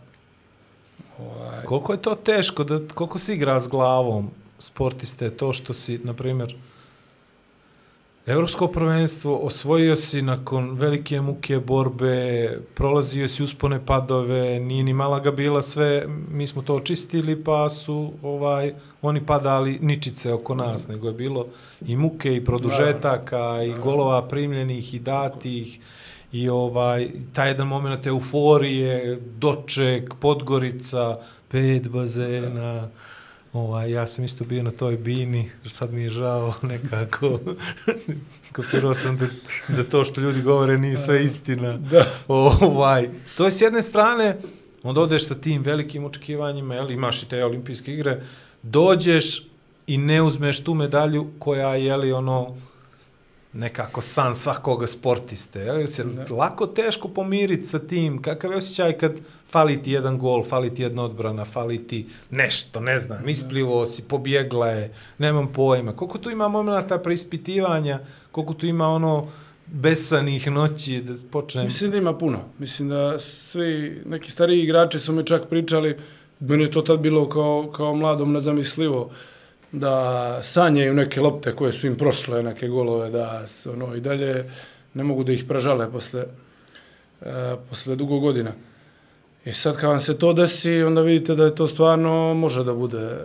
Speaker 6: Ovaj,
Speaker 5: Koliko je to teško, da, koliko si igra s glavom sportiste, to što si, na primjer, Evropsko prvenstvo osvojio si nakon velike muke borbe, prolazio si uspone padove, nije ni Malaga bila sve, mi smo to očistili pa su ovaj oni padali ničice oko nas, nego je bilo i muke i produžetaka i golova primljenih i datih i ovaj taj jedan moment euforije, doček, Podgorica, pet bazena. Ovaj, ja sam isto bio na toj bini, sad mi je žao [LAUGHS] nekako. [LAUGHS] Kapirao sam da, da to što ljudi govore nije sve istina. [LAUGHS]
Speaker 6: Da.
Speaker 5: Ovaj, to je s jedne strane, onda odeš sa tim velikim očekivanjima, jel, imaš i te olimpijske igre, dođeš i ne uzmeš tu medalju koja je, jeli, ono, nekako san svakoga sportiste. Jel? Se lako teško pomiriti sa tim. Kakav je osjećaj kad fali ti jedan gol, fali ti jedna odbrana, fali ti nešto, ne znam, isplivo si, pobjegla je, nemam pojma. Koliko tu ima momenta preispitivanja, koliko tu ima ono besanih noći da počnem...
Speaker 6: Mislim da ima puno. Mislim da svi neki stariji igrači su mi čak pričali, meni je to tad bilo kao, kao mladom nezamislivo, da sanjaju neke lopte koje su im prošle, neke golove, da se ono i dalje ne mogu da ih prežale posle, e, posle dugo godina. I sad kad vam se to desi, onda vidite da je to stvarno može da bude e,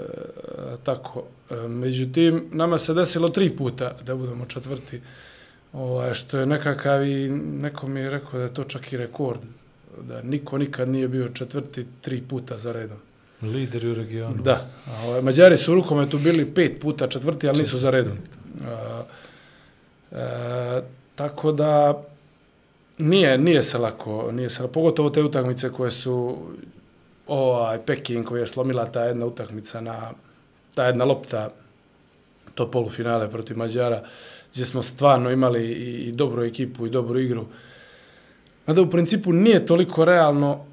Speaker 6: tako. E, međutim, nama se desilo tri puta da budemo četvrti, ovaj, što je nekakav i neko mi je rekao da je to čak i rekord, da niko nikad nije bio četvrti tri puta za redom.
Speaker 5: Lideri u regionu.
Speaker 6: Da, a ovaj, Mađari su u rukometu bili pet puta četvrti, ali nisu za redom. A, e, tako da nije, nije se lako, nije se lako, pogotovo te utakmice koje su ovaj Peking koji je slomila ta jedna utakmica na ta jedna lopta to polufinale protiv Mađara gdje smo stvarno imali i, i dobru ekipu i dobru igru. Mada u principu nije toliko realno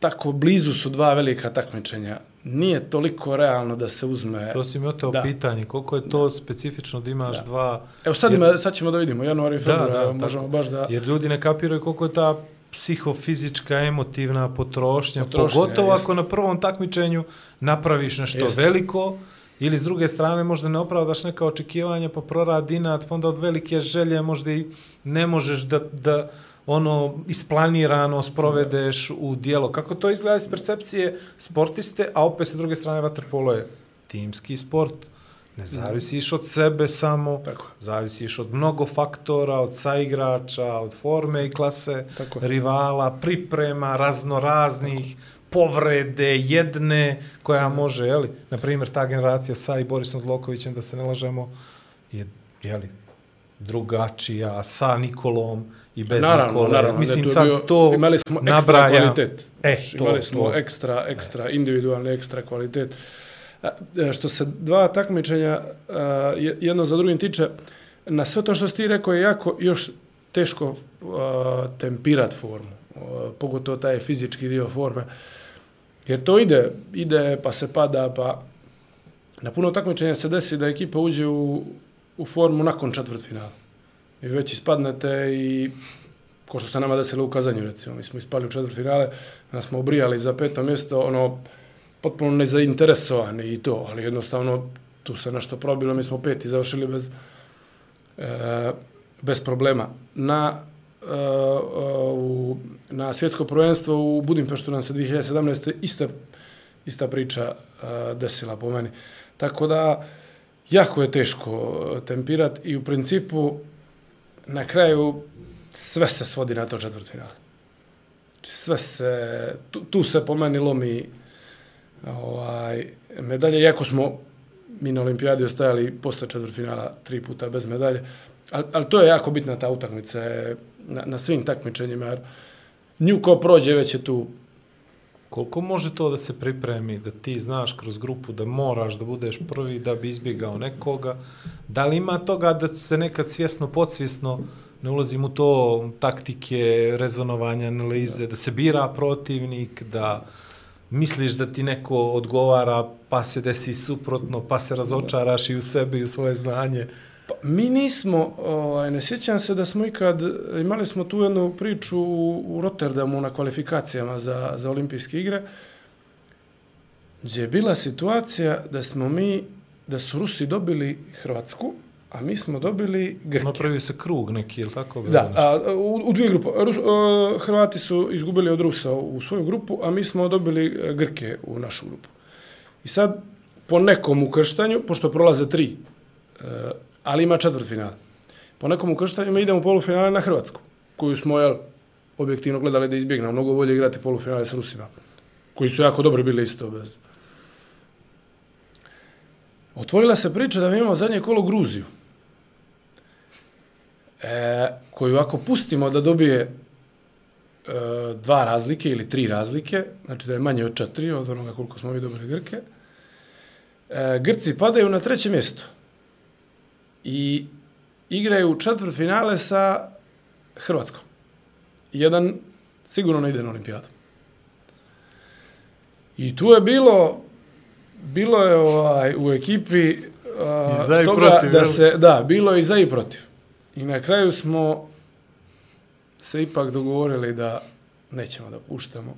Speaker 6: tako blizu su dva velika takmičenja. Nije toliko realno da se uzme...
Speaker 5: To si mi oteo
Speaker 6: Da.
Speaker 5: pitanje, koliko je to specifično da imaš
Speaker 6: Da.
Speaker 5: dva...
Speaker 6: Evo sad,
Speaker 5: Jer-
Speaker 6: ima, sad ćemo da vidimo, januar i februar,
Speaker 5: da,
Speaker 6: možemo
Speaker 5: tako.
Speaker 6: baš da...
Speaker 5: Jer ljudi ne kapiraju koliko je ta psihofizička, emotivna potrošnja,
Speaker 6: Potrošnja,
Speaker 5: pogotovo
Speaker 6: jest.
Speaker 5: ako na prvom takmičenju napraviš nešto
Speaker 6: Jest.
Speaker 5: veliko, ili s druge strane možda ne opravdaš neka očekivanja, pa proradi inat, pa onda od velike želje možda i ne možeš da, da ono isplanirano sprovedeš u dijelo. Kako to izgleda iz percepcije sportiste, a opet sa druge strane vaterpolo je timski sport, ne zavisiš od sebe samo,
Speaker 6: Tako.
Speaker 5: zavisiš od mnogo faktora, od saigrača, od forme i klase
Speaker 6: Tako.
Speaker 5: rivala, priprema raznoraznih, povrede, jedne, koja može, jeli, na primjer, ta generacija sa i Borisom Zlokovićem, da se ne lažemo, je, jeli, drugačija sa Nikolom i bez
Speaker 6: Naravno,
Speaker 5: Nikole.
Speaker 6: naravno.
Speaker 5: Mislim,
Speaker 6: je
Speaker 5: sad
Speaker 6: bio-
Speaker 5: to
Speaker 6: imali smo ekstra
Speaker 5: nabraja.
Speaker 6: kvalitet.
Speaker 5: E,
Speaker 6: Znači,
Speaker 5: to,
Speaker 6: imali smo
Speaker 5: to.
Speaker 6: ekstra, ekstra, individualni ekstra kvalitet. A, e, Što se dva takmičenja a, jedno za drugim tiče, na sve to što si ti rekao je jako još teško a, tempirat formu, a, pogotovo taj fizički dio forme. Jer to ide, ide pa se pada, pa na puno takmičenja se desi da ekipa uđe u, u formu nakon četvrtfinala. I već ispadnete i ko što se nama desilo u Kazanju, recimo, mi smo ispali u četvrtfinale, nas smo obrijali za peto mjesto, ono, potpuno nezainteresovani i to, ali jednostavno tu se nešto probilo, mi smo peti završili bez, e, bez problema. Na, e, e u, na svjetsko prvenstvo u Budimpeštu nam se 2017. ista, ista priča e, desila po meni. Tako da, jako je teško tempirat i u principu na kraju sve se svodi na to četvrtfinale. Znači, sve se, tu, tu se po meni lomi ovaj, medalje, iako smo mi na olimpijadi ostajali posle četvrtfinala tri puta bez medalje, ali, ali to je jako bitna ta utakmica na, na svim takmičenjima, jer nju ko prođe već je tu
Speaker 5: Koliko može to da se pripremi, da ti znaš kroz grupu da moraš da budeš prvi da bi izbjegao nekoga? Da li ima toga da se nekad svjesno, podsvjesno, ne ulazim u to taktike, rezonovanja, analize, da se bira protivnik, da misliš da ti neko odgovara, pa se desi suprotno, pa se razočaraš i u sebe i u svoje znanje?
Speaker 6: Pa, mi nismo, ovaj, ne sjećam se da smo ikad, imali smo tu jednu priču u, u Rotterdamu na kvalifikacijama za, za olimpijske igre, gdje je bila situacija da smo mi, da su Rusi dobili Hrvatsku, a mi smo dobili Grke.
Speaker 5: Napravio se krug neki, ili tako?
Speaker 6: Da, a, u, u dvije grupe. Rus, a, Hrvati su izgubili od Rusa u svoju grupu, a mi smo dobili e, Grke u našu grupu. I sad, po nekom ukrštanju, pošto prolaze tri, e, ali ima četvrt final, po nekom ukrštanju mi idemo u polufinale na Hrvatsku, koju smo, jel, objektivno gledali da izbjegnemo. Mnogo bolje igrati polufinale s Rusima, koji su jako dobro bili isto bez. Otvorila se priča da mi imamo zadnje kolo Gruziju e, koju ako pustimo da dobije e, dva razlike ili tri razlike, znači da je manje od četiri, od onoga koliko smo mi dobili Grke, e, Grci padaju na treće mjesto i igraju četvrt finale sa Hrvatskom. Jedan sigurno ne ide na olimpijadu. I tu je bilo bilo je ovaj u ekipi a,
Speaker 5: I za i
Speaker 6: toga
Speaker 5: protiv,
Speaker 6: da se da bilo je i za i protiv. I na kraju smo se ipak dogovorili da nećemo da puštamo.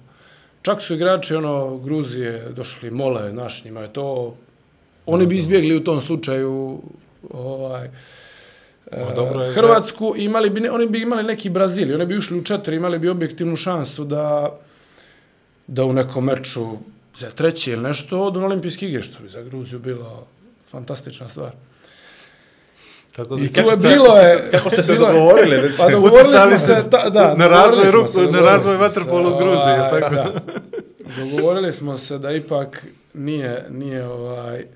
Speaker 6: Čak su igrači ono Gruzije došli mole naš njima je to oni bi izbjegli u tom slučaju ovaj
Speaker 5: dobro je,
Speaker 6: Hrvatsku imali bi ne, oni bi imali neki Brazil, oni bi ušli u četiri, imali bi objektivnu šansu da da u nekom meču za treći ili nešto od olimpijskih igre, što bi za Gruziju bilo fantastična stvar.
Speaker 5: Tako da
Speaker 6: I tu je bilo je...
Speaker 4: kako ste se [LAUGHS] dogovorili, recimo?
Speaker 6: Pa dogovorili smo se,
Speaker 5: ste
Speaker 6: da,
Speaker 5: na razvoj ruku-
Speaker 6: se,
Speaker 5: na razvoj
Speaker 6: smo
Speaker 5: vaterpola
Speaker 6: se,
Speaker 5: u Gruziji, je
Speaker 6: ovaj,
Speaker 5: tako?
Speaker 6: Da. Dogovorili smo se da ipak nije, nije ovaj,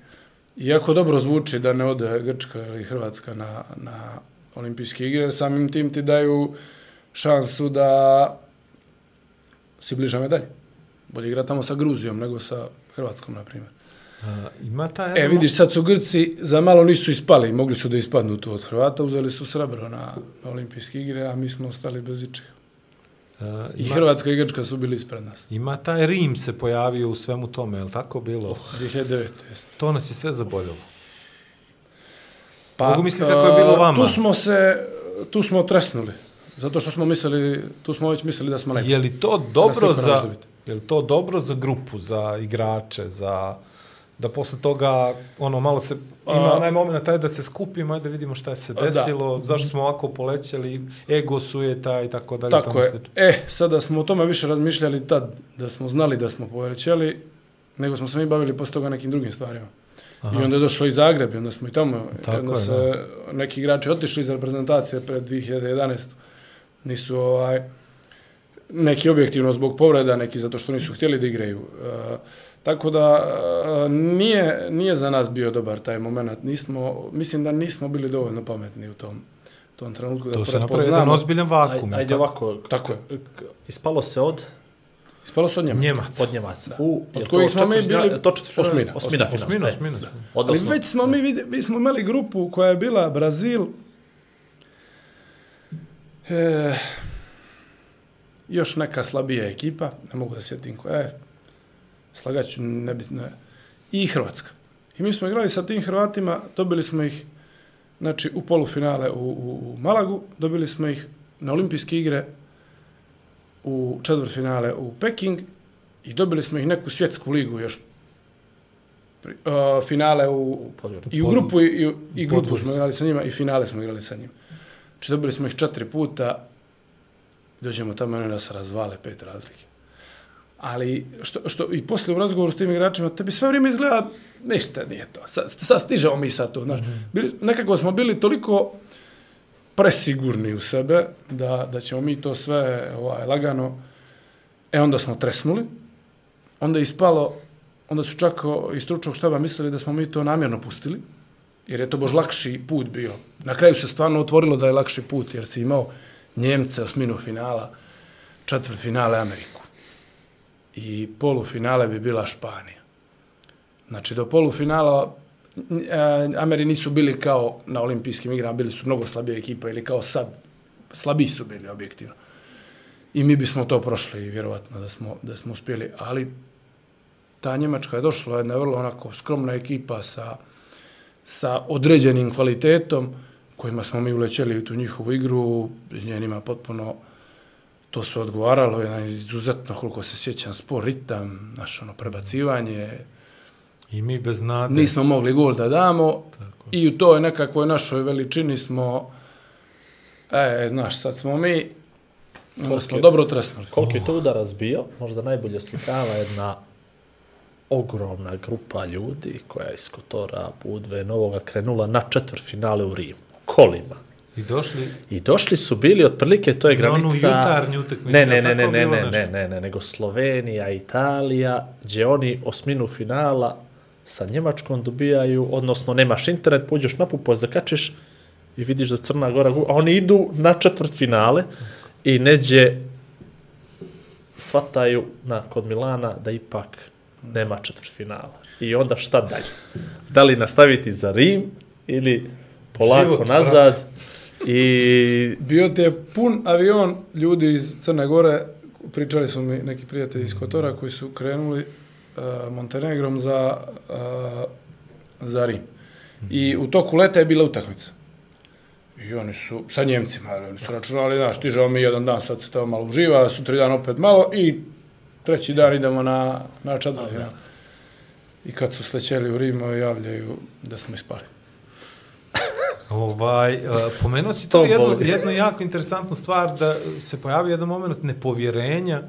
Speaker 6: iako dobro zvuči da ne ode Grčka ili Hrvatska na, na olimpijske igre, samim tim ti daju šansu da si bliža medalje. Bolje igra tamo sa Gruzijom nego sa Hrvatskom, na primjer.
Speaker 5: A, ima ta
Speaker 6: E,
Speaker 5: jedna-
Speaker 6: vidiš, sad su Grci za malo nisu ispali, mogli su da ispadnu tu od Hrvata, uzeli su srebro na, na olimpijske igre, a mi smo ostali bez ičega. I
Speaker 5: ima-
Speaker 6: Hrvatska i Grčka su bili ispred nas.
Speaker 5: Ima taj Rim se pojavio u svemu tome, je li tako bilo?
Speaker 6: 2009. jeste.
Speaker 5: To nas je sve zaboljalo.
Speaker 6: Pa,
Speaker 5: Mogu misliti kako je bilo
Speaker 6: a,
Speaker 5: vama.
Speaker 6: Tu smo se, tu smo tresnuli. Zato što smo mislili, tu smo već mislili da smo najbolji.
Speaker 5: Je li to dobro za je li to dobro za grupu, za igrače, za da posle toga ono malo se ima onaj moment taj da se skupimo, ajde da vidimo šta je se
Speaker 6: Da.
Speaker 5: desilo, zašto smo ovako polećali, ego sujeta i tako dalje.
Speaker 6: Tako je.
Speaker 5: slično.
Speaker 6: E, sada smo o tome više razmišljali tad, da smo znali da smo povećali, nego smo se mi bavili posle toga nekim drugim stvarima. Aha. I onda je došlo i Zagreb, i onda smo i tamo,
Speaker 5: Tako
Speaker 6: onda
Speaker 5: je,
Speaker 6: se neki igrači otišli iz reprezentacije pred 2011. Nisu ovaj, neki objektivno zbog povreda, neki zato što nisu htjeli da igraju. E, tako da e, nije, nije za nas bio dobar taj moment. Nismo, mislim da nismo bili dovoljno pametni u tom, tom trenutku da
Speaker 5: To se napravi jedan ozbiljan vakum.
Speaker 4: Aj, ajde
Speaker 5: tako?
Speaker 4: ovako.
Speaker 6: Tako je.
Speaker 4: Ispalo se od,
Speaker 6: Ispalo se od njema.
Speaker 5: Njemac.
Speaker 4: od Njemaca. U,
Speaker 6: Od kojih
Speaker 4: to
Speaker 6: smo mi bili
Speaker 4: To četvrtfina-
Speaker 6: osmina.
Speaker 4: Osmina,
Speaker 5: Osmina,
Speaker 4: final,
Speaker 5: osmina.
Speaker 6: Ali
Speaker 4: Odnosno,
Speaker 6: već smo mi, vide, mi smo imali grupu koja je bila Brazil, e, još neka slabija ekipa, ne mogu da sjetim koja je, slagaću, nebitno je, i Hrvatska. I mi smo igrali sa tim Hrvatima, dobili smo ih znači, u polufinale u, u, u Malagu, dobili smo ih na olimpijske igre u četvrtfinale u Peking i dobili smo ih neku svjetsku ligu još pri, uh, finale u, i u grupu i, i, i grupu smo igrali sa njima i finale smo igrali sa njima. Znači dobili smo ih četiri puta, dođemo tamo i nas razvale pet razlike. Ali što, što i poslije u razgovoru s tim igračima, tebi sve vrijeme izgleda ništa nije to. Sad, sad stižemo mi sad tu. Znaš. Bili, nekako smo bili toliko presigurni u sebe da, da ćemo mi to sve ovaj, lagano. E onda smo tresnuli. Onda je ispalo, onda su čak iz stručnog štaba mislili da smo mi to namjerno pustili. Jer je to bož lakši put bio. Na kraju se stvarno otvorilo da je lakši put, jer si imao Njemce osminu finala, četvrt finale Ameriku. I polufinale bi bila Španija. Znači, do polufinala e, Ameri nisu bili kao na olimpijskim igrama, bili su mnogo slabije ekipa ili kao sad. Slabiji su bili, objektivno. I mi bismo to prošli, vjerovatno, da smo, da smo uspjeli. Ali ta Njemačka je došla, jedna vrlo onako skromna ekipa sa, sa određenim kvalitetom, kojima smo mi ulećeli u tu njihovu igru, njenima potpuno to sve odgovaralo, jedan izuzetno, koliko se sjećam, spor ritam, naš ono prebacivanje,
Speaker 5: I mi bez nade.
Speaker 6: nismo mogli gol da damo
Speaker 5: Tako.
Speaker 6: i u toj nekakvoj našoj veličini smo, e, znaš, sad smo mi, onda smo
Speaker 4: je-
Speaker 6: dobro tresnuli.
Speaker 4: Koliko je to udarac bio, možda najbolje slikava jedna ogromna grupa ljudi koja je iz Kotora, Budve, Novoga krenula na četvrtfinale u Rimu. Kolima.
Speaker 5: I došli
Speaker 4: I došli su bili, otprilike, to je
Speaker 5: Na onu
Speaker 4: granica...
Speaker 5: jutarnju utakmicu,
Speaker 4: Ne, ne, ne, ne, ne, ne, ne, ne, ne, nego Slovenija, Italija, gdje oni osminu finala sa Njemačkom dobijaju, odnosno nemaš internet, pođeš na pupo, zakačiš i vidiš da Crna Gora, a oni idu na četvrt finale i neđe shvataju na, kod Milana da ipak nema četvrt finala. I onda šta dalje? Da li nastaviti za Rim ili polako
Speaker 5: Život,
Speaker 4: nazad i
Speaker 6: Bio ti je pun avion ljudi iz Crne Gore, pričali su mi neki prijatelji iz Kotora koji su krenuli uh, Montenegrom za, uh, za Rim. I u toku leta je bila utakmica. I oni su, sa Njemcima, ali oni su računali, znaš, stižemo mi jedan dan, sad se tamo malo uživa, sutra dan opet malo i treći dan idemo na, na četvrtfinal. I kad su slećeli u Rimu, javljaju da smo ispali.
Speaker 5: Ovaj, uh, pomenuo si to
Speaker 4: To
Speaker 5: jednu,
Speaker 4: boli.
Speaker 5: jednu jako interesantnu stvar, da se pojavi jedan moment nepovjerenja,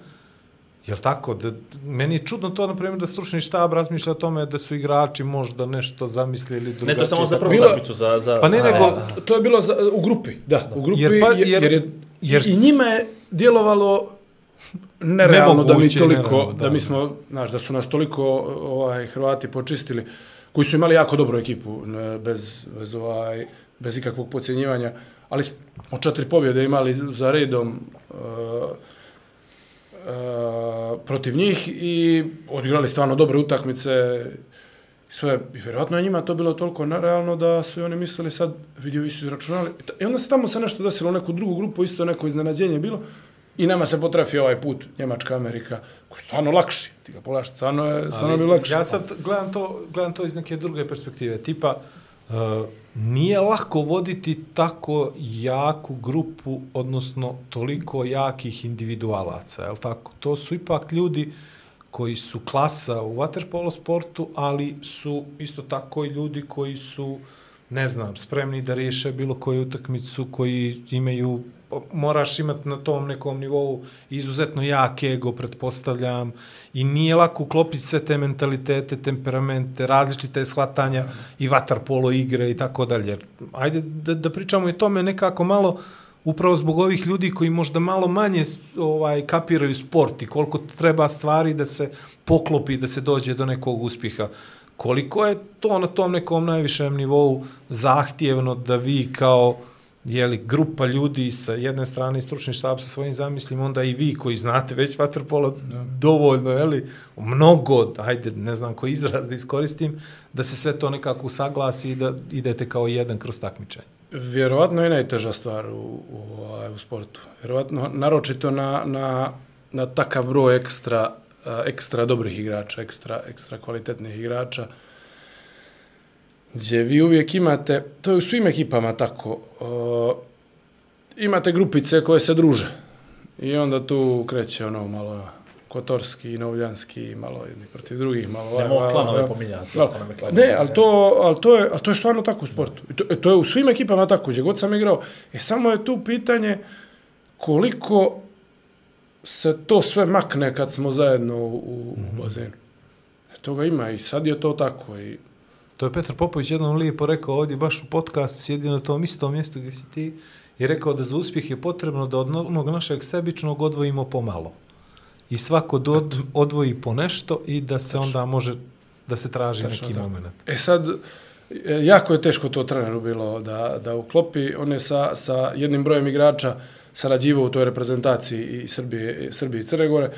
Speaker 5: Jel tako? Da, meni je čudno to, na primjer, da stručni štab razmišlja o tome da su igrači možda nešto zamislili drugačije.
Speaker 4: Ne, to samo za prvu
Speaker 6: Bilo-
Speaker 4: utakmicu, za, za...
Speaker 5: Pa ne, nego-
Speaker 4: a,
Speaker 6: To je bilo za, u grupi, da, u grupi,
Speaker 5: Jer
Speaker 6: jer,
Speaker 5: pa-
Speaker 6: jer,
Speaker 5: jer-
Speaker 6: jer, je,
Speaker 5: jer
Speaker 6: i njima je djelovalo nerealno da mi toliko,
Speaker 5: nerealno,
Speaker 6: da,
Speaker 5: da,
Speaker 6: da, mi
Speaker 5: da.
Speaker 6: smo, znaš, da su nas toliko ovaj, Hrvati počistili, koji su imali jako dobru ekipu, ne, bez, bez, ovaj, bez ikakvog podcjenjivanja, ali smo četiri pobjede imali za redom uh, uh, protiv njih i odigrali stvarno dobre utakmice, sve, i vjerojatno je njima to bilo toliko nerealno da su i oni mislili sad, vidio su izračunali. I onda se tamo se nešto desilo u neku drugu grupu, isto neko iznenađenje je bilo. I nama se potrafio ovaj put, Njemačka, Amerika, koji je stvarno lakši. Ti ga pogledaš, stvarno je, stvarno bio lakši.
Speaker 5: Ja sad gledam to, gledam to iz neke druge perspektive. Tipa, uh, nije lako voditi tako jaku grupu, odnosno toliko jakih individualaca, je tako? To su ipak ljudi koji su klasa u waterpolo sportu, ali su isto tako i ljudi koji su, ne znam, spremni da riješe bilo koju utakmicu, koji imaju Pa moraš imati na tom nekom nivou izuzetno jak ego, pretpostavljam, i nije lako uklopiti sve te mentalitete, temperamente, različite shvatanja i vaterpolo igre i tako dalje. Ajde da, da pričamo i tome nekako malo, upravo zbog ovih ljudi koji možda malo manje ovaj kapiraju sport i koliko treba stvari da se poklopi da se dođe do nekog uspjeha. Koliko je to na tom nekom najvišem nivou zahtjevno da vi kao jeli, grupa ljudi sa jedne strane i stručni štab sa svojim zamislima, onda i vi koji znate već vaterpolo dovoljno, jeli, mnogo, ajde, ne znam koji izraz da iskoristim, da se sve to nekako usaglasi i da idete kao jedan kroz takmičenje.
Speaker 6: Vjerovatno je najteža stvar u, u, ovaj, u sportu. Vjerovatno, naročito na, na, na takav broj ekstra, ekstra dobrih igrača, ekstra, ekstra kvalitetnih igrača, gdje vi uvijek imate, to je u svim ekipama tako, o, imate grupice koje se druže. I onda tu kreće ono malo Kotorski, Novljanski, malo jedni protiv drugih, malo... ovaj,
Speaker 4: Nemo
Speaker 6: ovaj,
Speaker 4: klanove
Speaker 6: ovaj.
Speaker 4: pominjati. Nam je klanova.
Speaker 6: Ne, ali to, ali, to je, ali to je stvarno tako u sportu. I to, to je u svim ekipama tako, gdje god sam igrao. E, samo je tu pitanje koliko se to sve makne kad smo zajedno u, u bazenu. E, toga ima i sad je to tako. I,
Speaker 5: To je Petar Popović jednom lijepo rekao ovdje, baš u podcastu, sjedi na tom istom mjestu gdje si ti, i rekao da za uspjeh je potrebno da od onog našeg sebičnog odvojimo pomalo. I svako do, odvoji po nešto i da se onda može, da se traži
Speaker 6: Tačno
Speaker 5: neki
Speaker 6: tako.
Speaker 5: moment.
Speaker 6: E sad, e, jako je teško to treneru bilo da, da uklopi. On je sa, sa jednim brojem igrača sarađivao u toj reprezentaciji i Srbije, Srbije i Crne Gore.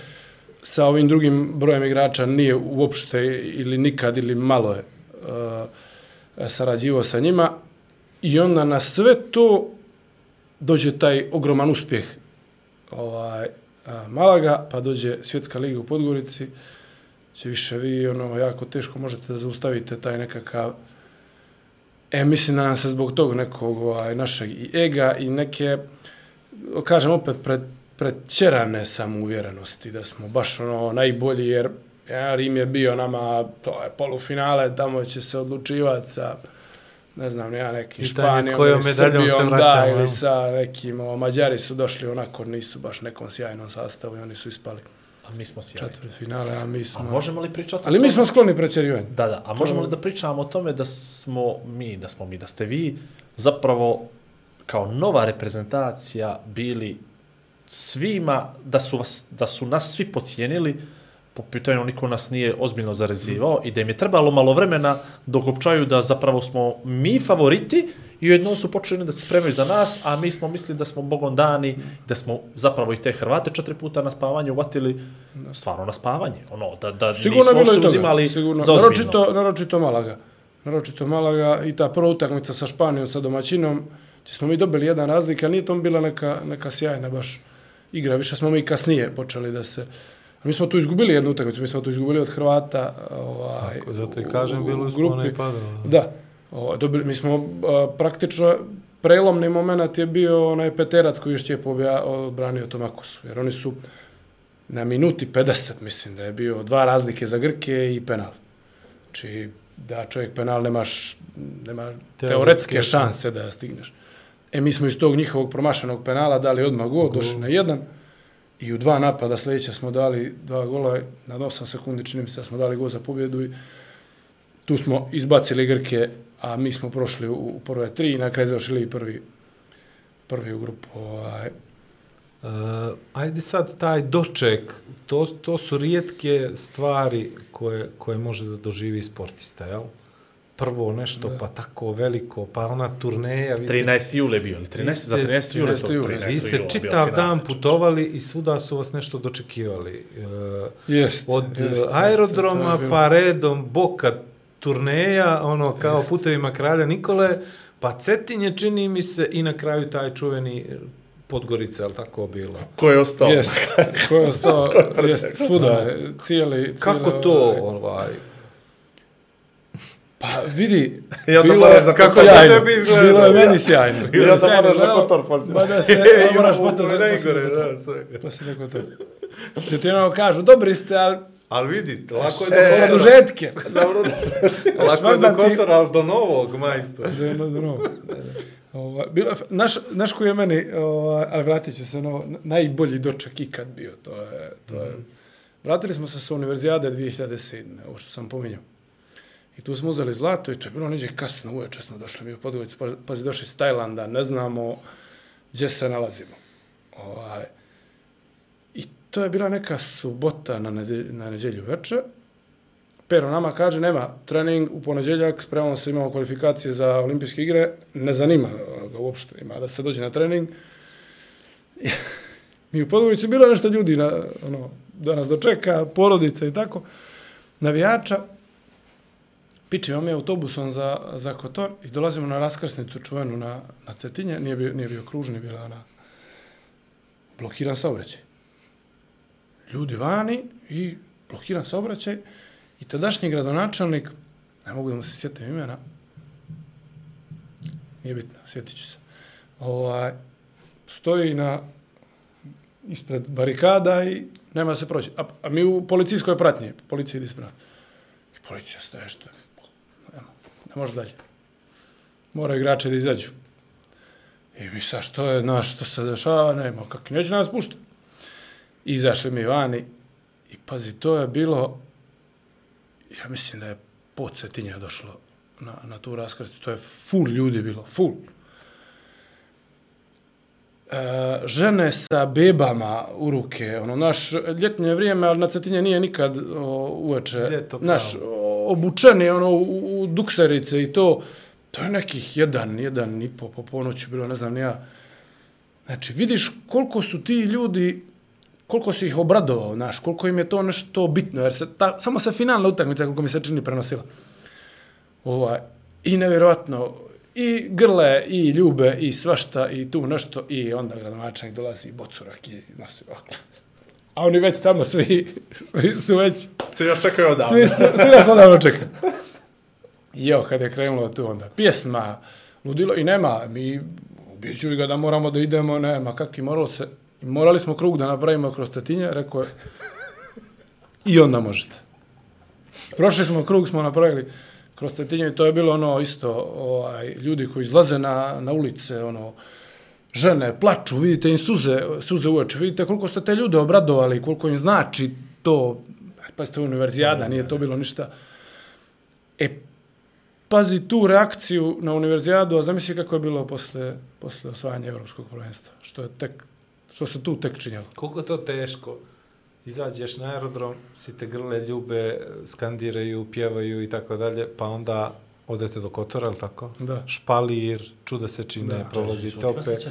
Speaker 6: Sa ovim drugim brojem igrača nije uopšte ili nikad ili malo je E, sarađivao sa njima. I onda na sve to dođe taj ogroman uspjeh ovaj, e, Malaga, pa dođe Svjetska liga u Podgorici, će više vi ono jako teško možete da zaustavite taj nekakav e mislim da nam se zbog tog nekog ovaj našeg i ega i neke kažem opet pred predćerane samouvjerenosti da smo baš ono najbolji jer ja, Rim je bio nama to je polufinale tamo će se odlučivati sa ne znam, ja neki
Speaker 5: Pitanje s
Speaker 6: Španijom ili
Speaker 5: medaljom se
Speaker 6: Srbijom, da, ili sa nekim, o, Mađari su došli onako, nisu baš nekom sjajnom sastavu i oni su ispali
Speaker 4: A mi smo sjajni.
Speaker 6: četvrt finale, a mi
Speaker 4: A
Speaker 6: smo...
Speaker 4: možemo li pričati o
Speaker 6: Ali mi smo skloni predsjerivanju.
Speaker 4: Da, da. A možemo li da pričamo o tome da smo mi, da smo mi, da ste vi zapravo kao nova reprezentacija bili svima, da su, vas, da su nas svi pocijenili po pitanju niko nas nije ozbiljno zarezivao i da im je trebalo malo vremena dok opčaju da zapravo smo mi favoriti i ujedno su počeli da se spremaju za nas, a mi smo mislili da smo bogom dani, da smo zapravo i te Hrvate četiri puta na spavanje uvatili stvarno na spavanje. Ono, da, da
Speaker 6: Sigurno
Speaker 4: nismo
Speaker 6: toga.
Speaker 4: uzimali
Speaker 6: Sigurno.
Speaker 4: za ozbiljno.
Speaker 6: Naročito, naročito Malaga. Naročito Malaga i ta prva utakmica sa Španijom, sa domaćinom, gdje smo mi dobili jedan razlika, nije to bila neka, neka sjajna baš igra, više smo mi kasnije počeli da se... Mi smo tu izgubili jednu utakmicu, mi smo tu izgubili od Hrvata. Ovaj,
Speaker 5: Tako, zato i kažem, bilo je uspona
Speaker 6: grupi.
Speaker 5: i padova.
Speaker 6: Da. O, dobili, mi smo a, praktično prelomni moment je bio onaj Peterac koji je Štjepo obja- odbranio Tomakosu. Jer oni su na minuti 50, mislim da je bio dva razlike za Grke i penal. Znači, da čovjek penal nemaš, nema
Speaker 5: Teoretske
Speaker 6: teoretske
Speaker 5: šanse.
Speaker 6: šanse da stigneš. E, mi smo iz tog njihovog promašenog penala dali odmah gol, došli na jedan i u dva napada sljedeća smo dali dva gola, na 8 sekundi čini mi se da smo dali gol za pobjedu i tu smo izbacili Grke, a mi smo prošli u, u prve tri i na kraju završili i prvi, prvi u grupu. Ovaj.
Speaker 5: Uh, ajde sad taj doček, to, to su rijetke stvari koje, koje može da doživi sportista, jel? Prvo nešto, da. pa tako veliko, pa ona turneja, vi ste,
Speaker 4: 13. jule bio, ili 13.
Speaker 5: ste-
Speaker 4: za 13. jule to.
Speaker 6: 13. jule.
Speaker 4: 13.
Speaker 5: vi ste čitav dan putovali i svuda su vas nešto dočekivali. Uh,
Speaker 6: Jest,
Speaker 5: od
Speaker 6: jest,
Speaker 5: jest,
Speaker 6: jest,
Speaker 5: aerodroma
Speaker 6: to je bilo.
Speaker 5: pa redom boka turneja, ono kao
Speaker 6: Jest.
Speaker 5: putevima kralja Nikole, pa Cetinje čini mi se i na kraju taj čuveni Podgorica, ali tako bilo.
Speaker 4: Ko je ostao?
Speaker 6: Jest, ko je ostao, [LAUGHS] jest, svuda je, cijeli,
Speaker 5: Kako
Speaker 6: cijeli,
Speaker 5: to,
Speaker 6: ovaj,
Speaker 5: ovaj,
Speaker 6: Pa vidi, [LAUGHS]
Speaker 4: I onda
Speaker 6: bilo
Speaker 4: moraš
Speaker 6: je
Speaker 4: za
Speaker 6: kako sjajno,
Speaker 5: Tebi izgleda,
Speaker 6: bilo je
Speaker 5: da.
Speaker 6: meni sjajno.
Speaker 4: I
Speaker 6: je
Speaker 4: onda
Speaker 6: sjajno, [LAUGHS]
Speaker 4: moraš za
Speaker 6: gledalo,
Speaker 4: Kotor poslije.
Speaker 6: Ma da se,
Speaker 5: E,
Speaker 6: da moraš potom za
Speaker 5: najgore,
Speaker 6: poslije
Speaker 5: da, sve.
Speaker 6: Poslije Kotor. Če ti ono kažu, dobri ste, ali
Speaker 5: Ali vidi, lako je
Speaker 6: e,
Speaker 5: do Kotora,
Speaker 6: produžetke. [LAUGHS]
Speaker 5: lako je do Kotora, ali do novog majstora.
Speaker 6: Da, da, da, no. Ova, bilo, je naš, naš koji je meni, ovaj, ali vratit ću se ovo, najbolji doček ikad bio, to je, to je. Vratili smo se sa univerzijade 2007. ovo što sam pominjao. I tu smo uzeli zlato i to je bilo neđe kasno uveče smo došli mi u Podgoricu, pa- pazi došli iz Tajlanda, ne znamo gdje se nalazimo. Ovaj, I to je bila neka subota na, nedelj, na neđelju večer, Pero nama kaže, nema trening u ponedjeljak, spremamo se, imamo kvalifikacije za olimpijske igre, ne zanima ga uopšte, ima da se dođe na trening. [LAUGHS] Mi u Podgorici bilo nešto ljudi na, ono, da nas dočeka, porodica i tako, navijača. Pičimo mi autobusom za, za Kotor i dolazimo na raskrsnicu čuvenu na, na Cetinje, nije bio, nije bio kružni, bila ona blokiran saobraćaj. Ljudi vani i blokiran saobraćaj i tadašnji gradonačelnik, ne mogu da mu se sjetim imena, nije bitno, sjetit ću se, ovaj, stoji na ispred barikada i nema se proći. A, a mi u policijskoj pratnji, policija ide ispred. I policija staje što je može dalje. Mora igrače da izađu. I mi sad što je, znaš, što se dešava, nema, kak neće nas pušta. Izašli mi vani i pazi, to je bilo, ja mislim da je pod Cetinja došlo na, na tu raskrstu, to je full ljudi bilo, full. E, žene sa bebama u ruke, ono, naš ljetnje vrijeme, ali na Cetinje nije nikad o, uveče,
Speaker 5: Ljeto,
Speaker 6: naš, o, obučeni, ono, u, u dukserice i to, to je nekih jedan, jedan i po, po ponoću bilo, ne znam, ja. Znači, vidiš koliko su ti ljudi, koliko su ih obradovao, znaš, koliko im je to nešto bitno, jer se ta, samo se finalna utakmica, koliko mi se čini, prenosila. Ova, I nevjerovatno, i grle, i ljube, i svašta, i tu nešto, i onda gradonačelnik dolazi, i bocurak, i znaš, ovako. A oni već tamo svi, svi su već,
Speaker 4: Svi još čekaju odavno.
Speaker 6: svi, su, svi nas odavno čekaju. Evo, kad je krenulo tu onda, pjesma, ludilo, i nema, mi ubijećuju ga da moramo da idemo, nema, kak i moralo se, morali smo krug da napravimo kroz Tetinje, rekao je, i onda možete. Prošli smo krug, smo napravili kroz Tetinje i to je bilo ono isto, ovaj, ljudi koji izlaze na, na ulice, ono, žene plaču, vidite im suze, suze u oči, vidite koliko ste te ljude obradovali, koliko im znači to, pa ste univerzijada, nije to bilo ništa. E, pazi tu reakciju na univerzijadu, a zamisli kako je bilo posle, posle osvajanja Evropskog prvenstva, što je tek, što se tu tek činjalo.
Speaker 5: Koliko to teško? Izađeš na aerodrom, si te grle, ljube, skandiraju, pjevaju i tako dalje, pa onda odete do Kotora, je li tako?
Speaker 6: Da.
Speaker 5: Špalir, čuda se čine,
Speaker 6: Da.
Speaker 5: prolazite opet.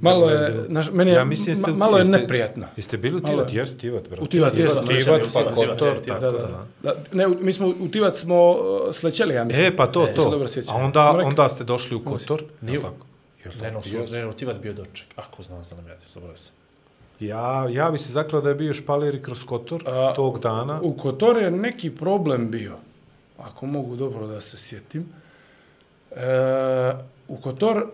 Speaker 6: Malo je, naš, meni je,
Speaker 5: Ja mislim, jeste,
Speaker 6: ma, malo je
Speaker 5: jeste,
Speaker 6: neprijatno.
Speaker 5: Jeste bili u
Speaker 6: Malo
Speaker 5: Tivat?
Speaker 6: je.
Speaker 5: Jeste Tivat, brate.
Speaker 6: U Tivat, jesam,
Speaker 5: Tivat,
Speaker 6: jesam,
Speaker 5: pa
Speaker 4: jesam,
Speaker 5: Kotor,
Speaker 4: jesam,
Speaker 5: tako
Speaker 6: Da,
Speaker 5: da.
Speaker 6: da, da. Ne, u- mi smo u Tivat smo uh, slećeli, ja mislim.
Speaker 5: E, pa to,
Speaker 6: se
Speaker 5: to.
Speaker 6: dobro.
Speaker 5: A onda, onda ste došli u Kotor,
Speaker 4: Nije- Ne, no,
Speaker 5: Jeste.
Speaker 4: ne, no, Tivat bio doček. Ako znam da nam jati, zaboravio sam.
Speaker 5: Ja, ja bi se zaklao da je bio špalir i kroz Kotor
Speaker 6: A,
Speaker 5: tog dana.
Speaker 6: U Kotor je neki problem bio, ako mogu dobro da se sjetim. E, u Kotor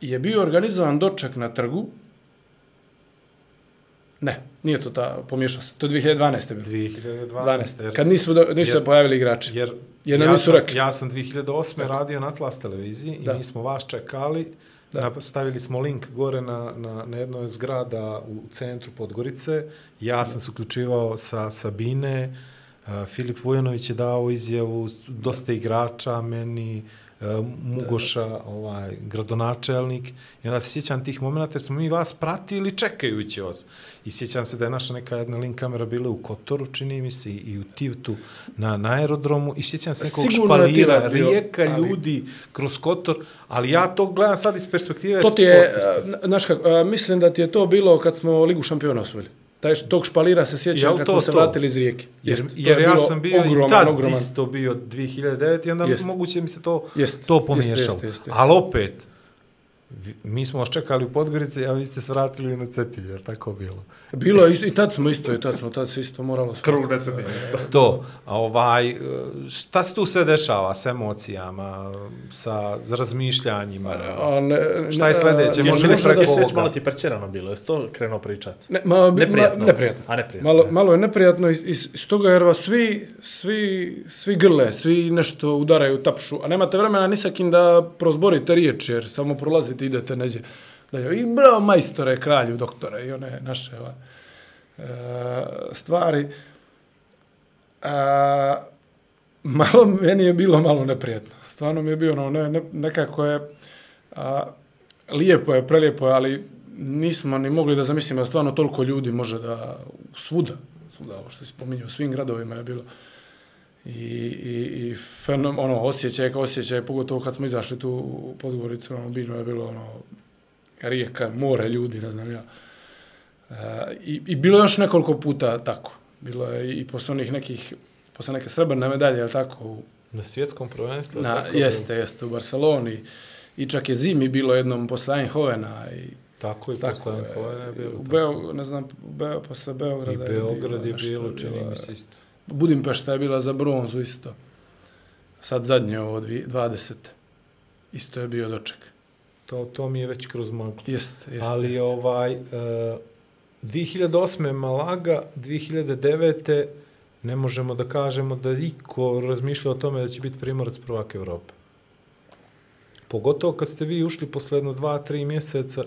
Speaker 6: je bio organizovan doček na trgu. Ne, nije to ta, pomiješao sam. To je 2012. bilo.
Speaker 5: 2012.
Speaker 6: 12.
Speaker 5: jer-
Speaker 6: Kad nisu, do, nisu
Speaker 5: jer-
Speaker 6: se pojavili igrači.
Speaker 5: Jer,
Speaker 6: Jer nam
Speaker 5: ja,
Speaker 6: nisu
Speaker 5: sam,
Speaker 6: rekli.
Speaker 5: ja sam 2008. radio na Atlas televiziji
Speaker 6: Da.
Speaker 5: i mi smo vas čekali.
Speaker 6: Da.
Speaker 5: Da. Stavili smo link gore na, na, na jednoj zgrada u centru Podgorice. Ja sam se uključivao sa Sabine. Filip Vujanović je dao izjavu, dosta igrača, meni, uh, Mugoša, ovaj, gradonačelnik. I onda se sjećam tih momenta jer smo mi vas pratili čekajući vas. I sjećam se da je naša neka jedna link kamera bila u Kotoru, čini mi se, i u Tivtu na, na aerodromu. I sjećam se nekog
Speaker 6: Sigurno
Speaker 5: špalira,
Speaker 6: bio,
Speaker 5: rijeka
Speaker 6: ali-
Speaker 5: ljudi kroz Kotor. Ali ja to gledam sad iz perspektive
Speaker 6: To ti je,
Speaker 5: sportiste.
Speaker 6: a, znaš kako, a, mislim da ti je to bilo kad smo Ligu šampiona osvojili. Taj, tog špalira se sjećam
Speaker 5: Jel
Speaker 6: kad
Speaker 5: to
Speaker 6: smo se
Speaker 5: to?
Speaker 6: vratili iz rijeke.
Speaker 5: Jer,
Speaker 6: Jest,
Speaker 5: jer
Speaker 6: je
Speaker 5: ja sam bio
Speaker 6: ogroman,
Speaker 5: i tad
Speaker 6: ogroman.
Speaker 5: isto bio 2009 i onda
Speaker 6: Jest.
Speaker 5: moguće mi se to,
Speaker 6: Jest.
Speaker 5: to pomiješalo. Ali opet, mi smo vas čekali u Podgorici, a vi ste se vratili na Cetinje, jer tako bilo.
Speaker 6: Bilo je, i tad smo isto, i tad smo, tad se isto moralo...
Speaker 4: Krug desetina isto.
Speaker 5: To, a ovaj, e, šta se tu sve dešava s emocijama, sa razmišljanjima?
Speaker 6: A ne,
Speaker 5: Šta je sljedeće?
Speaker 6: ne,
Speaker 5: Može li
Speaker 6: možda
Speaker 5: preko ovoga?
Speaker 4: Malo ti je percerano bilo, jesi to krenuo pričat?
Speaker 6: Ne, malo, bi-
Speaker 4: Neprijatno.
Speaker 6: Ma, neprijatno.
Speaker 4: A, neprijatno,
Speaker 6: Malo,
Speaker 4: ne.
Speaker 6: malo je neprijatno iz, iz, iz toga jer vas svi, svi, svi grle, svi nešto udaraju, tapšu, a nemate vremena ni sa kim da prozborite riječ, jer samo prolazite, idete neđe. Dalje. I bravo majstore, kralju, doktore i one naše ova, e, stvari. A, malo, meni je bilo malo neprijatno. Stvarno mi je bilo ono, ne, ne, nekako je, a, lijepo je, prelijepo je, ali nismo ni mogli da zamislimo da stvarno toliko ljudi može da svuda, svuda ovo što je spominjao, u svim gradovima je bilo i, i, i fenom, ono, osjećaj osjećaj, pogotovo kad smo izašli tu u Podgoricu, ono, bilo je bilo, ono, rijeka, more ljudi, ne znam ja. E, i, I bilo je još nekoliko puta tako. Bilo je i posle onih nekih, posle neke srebrne medalje, jel tako, u,
Speaker 5: Na svjetskom prvenstvu?
Speaker 6: na,
Speaker 5: tako,
Speaker 6: jeste, jeste, u Barceloni. I čak je zimi bilo jednom posle Eindhovena i
Speaker 5: Tako i
Speaker 6: tako.
Speaker 5: posle
Speaker 6: je.
Speaker 5: Eindhovena je bilo.
Speaker 6: U. Beo, ne znam, Beo, posle Beograda
Speaker 5: I Beograd je
Speaker 6: nešto,
Speaker 5: bilo, čini
Speaker 6: bilo
Speaker 5: mi
Speaker 6: je-
Speaker 5: se isto.
Speaker 6: Budimpešta je bila za bronzu isto. Sad zadnje ovo, dvi- 20. Isto je bio doček.
Speaker 5: To, to mi je već kroz maglu.
Speaker 6: Jeste, jeste.
Speaker 5: Ali
Speaker 6: jeste.
Speaker 5: ovaj, uh, 2008. Malaga, 2009. ne možemo da kažemo da iko razmišlja o tome da će biti primorac prvaka Evrope. Pogotovo kad ste vi ušli posle jedno dva, tri mjeseca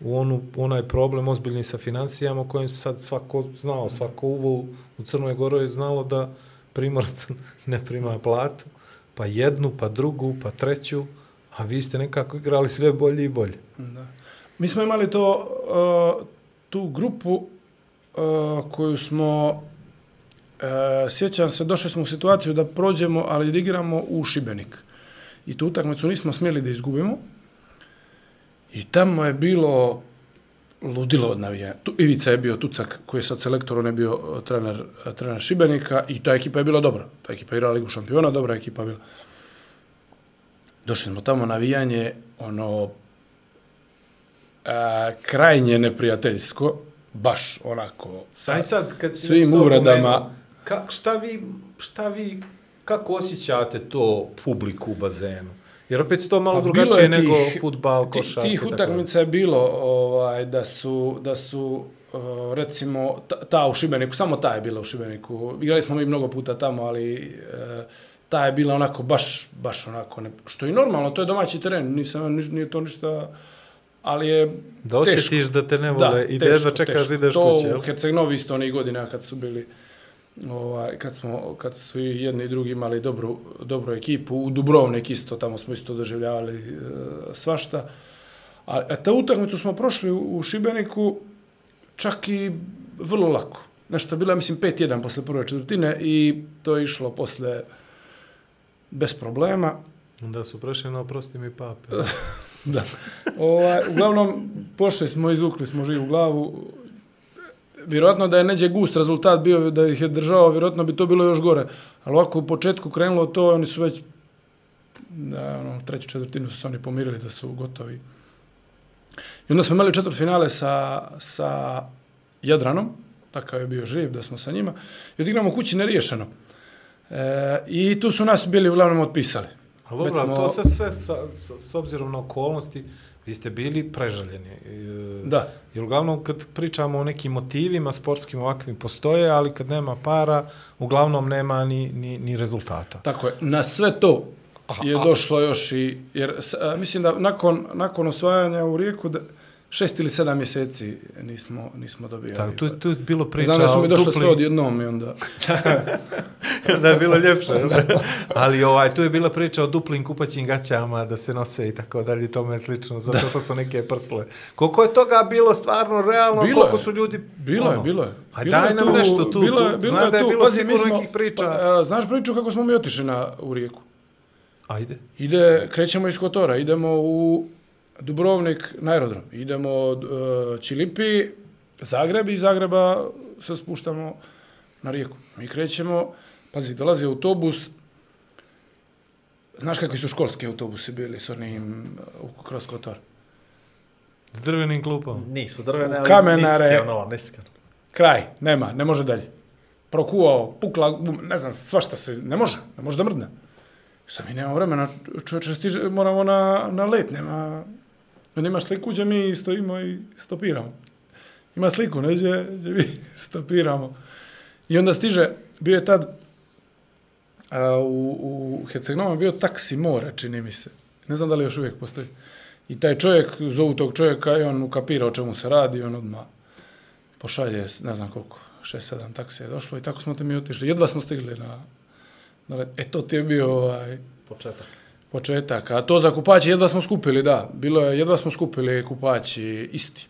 Speaker 5: u onu, onaj problem ozbiljni sa financijama o kojem se sad svako znao, svako uvo u- Crnoj Gori je znalo da primorac [LAUGHS] ne prima platu, pa jednu, pa drugu, pa treću, a vi ste nekako igrali sve bolje i bolje.
Speaker 6: Da. Mi smo imali to, uh, tu grupu uh, koju smo, uh, sjećam se, došli smo u situaciju da prođemo, ali da igramo u Šibenik. I tu utakmicu nismo smjeli da izgubimo. I tamo je bilo ludilo od navijanja. Tu, Ivica je bio Tucak, koji je sad selektor, on je bio trener, trener Šibenika i ta ekipa je bila dobra. Ta ekipa je igrala Ligu šampiona, dobra ekipa je bila. Došli smo tamo navijanje, ono, a, krajnje neprijateljsko, baš onako, sa
Speaker 5: Aj sad, kad
Speaker 6: svim uvredama.
Speaker 5: Ka, šta, vi, šta vi, kako osjećate to publiku u bazenu? Jer opet to malo
Speaker 6: Pa
Speaker 5: drugačije
Speaker 6: je
Speaker 5: nego
Speaker 6: tih-
Speaker 5: futbal,
Speaker 6: Ti,
Speaker 5: košarka.
Speaker 6: tih
Speaker 5: dalje.
Speaker 6: utakmica je bilo ovaj, da su, da su uh, recimo, ta, ta u Šibeniku, samo ta je bila u Šibeniku. Igrali smo mi mnogo puta tamo, ali uh, ta je bila onako, baš, baš onako, ne, što je normalno, to je domaći teren, nisam, ni- nije to ništa, ali je
Speaker 5: Da osjetiš
Speaker 6: teško.
Speaker 5: da te ne vole i da čekaš da ideš
Speaker 6: to
Speaker 5: kuće,
Speaker 6: u
Speaker 5: jel?
Speaker 6: Herceg-Novi isto onih godina kad su bili ovaj, kad, smo, kad su i jedni i drugi imali dobru, dobru ekipu, u Dubrovnik isto, tamo smo isto doživljavali e, svašta. A, a ta utakmicu smo prošli u, u Šibeniku čak i vrlo lako. Nešto je ja mislim, 5-1 posle prve četvrtine i to je išlo posle bez problema.
Speaker 5: Da su prešli na oprosti mi pape. [LAUGHS]
Speaker 6: Da. Ovaj, uglavnom, pošli smo, izvukli smo živu glavu. Vjerojatno da je neđe gust rezultat bio, da ih je držao, vjerojatno bi to bilo još gore. Ali ovako u početku krenulo to, oni su već, da, ono, treću četvrtinu su se oni pomirili da su gotovi. I onda smo imali četvrt finale sa, sa Jadranom, takav je bio živ, da smo sa njima, i odigramo kući neriješeno. E, I tu su nas bili uglavnom otpisali.
Speaker 5: Ali
Speaker 6: Već
Speaker 5: dobro,
Speaker 6: smo-
Speaker 5: to sad sve sa, sa, s obzirom na okolnosti, vi ste bili prežaljeni. E,
Speaker 6: Da.
Speaker 5: Jer uglavnom kad pričamo o nekim motivima sportskim ovakvim postoje, ali kad nema para, uglavnom nema ni, ni, ni rezultata.
Speaker 6: Tako je. Na sve to je
Speaker 5: a-
Speaker 6: došlo još i, jer a, mislim da nakon, nakon osvajanja u Rijeku, da, šest ili sedam mjeseci nismo, nismo dobijali.
Speaker 5: Tako, tu, tu je bilo priča
Speaker 6: Znam da su mi došle
Speaker 5: duplim-
Speaker 6: sve odjednom i onda... [LAUGHS]
Speaker 5: da je bilo ljepše. da? Ali ovaj, tu je bila priča o duplim kupaćim gaćama da se nose i tako dalje i tome slično, zato što su neke prsle. Koliko je toga bilo stvarno realno,
Speaker 6: Bilo
Speaker 5: koliko su ljudi...
Speaker 6: Bilo je, bilo je.
Speaker 5: Aj
Speaker 6: Bilo
Speaker 5: daj nam nešto tu,
Speaker 6: bilo je-
Speaker 5: tu.
Speaker 6: bilo
Speaker 5: znam
Speaker 6: je
Speaker 5: da je
Speaker 6: tu.
Speaker 5: bilo
Speaker 6: Pazi,
Speaker 5: sigurno
Speaker 6: smo-
Speaker 5: nekih priča.
Speaker 6: Pa, a, znaš priču kako smo mi otišli na, u Rijeku?
Speaker 5: Ajde.
Speaker 6: Ide, krećemo iz Kotora, idemo u Dubrovnik na aerodrom, idemo od uh, Čilipi, Zagreb i iz Zagreba se spuštamo na rijeku. Mi krećemo, pazi, dolazi autobus, znaš kakvi su školski autobusi bili s onim uh, kroz Kotor?
Speaker 5: S drvenim klupom.
Speaker 4: Nisu drvene, ali
Speaker 6: Kamenare.
Speaker 4: niske, ono, niske.
Speaker 6: Kraj, nema, ne može dalje. Prokuao, pukla, bum, ne znam, svašta se, ne može, ne može da mrdne. Sad mi nemamo vremena, čovječe, stiže, moramo na, na let, nema, nema sliku gdje mi stojimo i stopiramo. Ima sliku, ne, gdje, gdje mi [LAUGHS] stopiramo. I onda stiže, bio je tad, a, u, u Herceg-Novom bio taksi mora, čini mi se. Ne znam da li još uvijek postoji. I taj čovjek, zovu tog čovjeka i on ukapira o čemu se radi, i on odmah pošalje, ne znam koliko, šest, sedam taksija je došlo i tako smo te mi otišli. Jedva smo stigli na, na. E, to ti je bio ovaj,
Speaker 4: Početak
Speaker 6: početak. A to za kupaći jedva smo skupili, da. Bilo je, jedva smo skupili kupaći isti.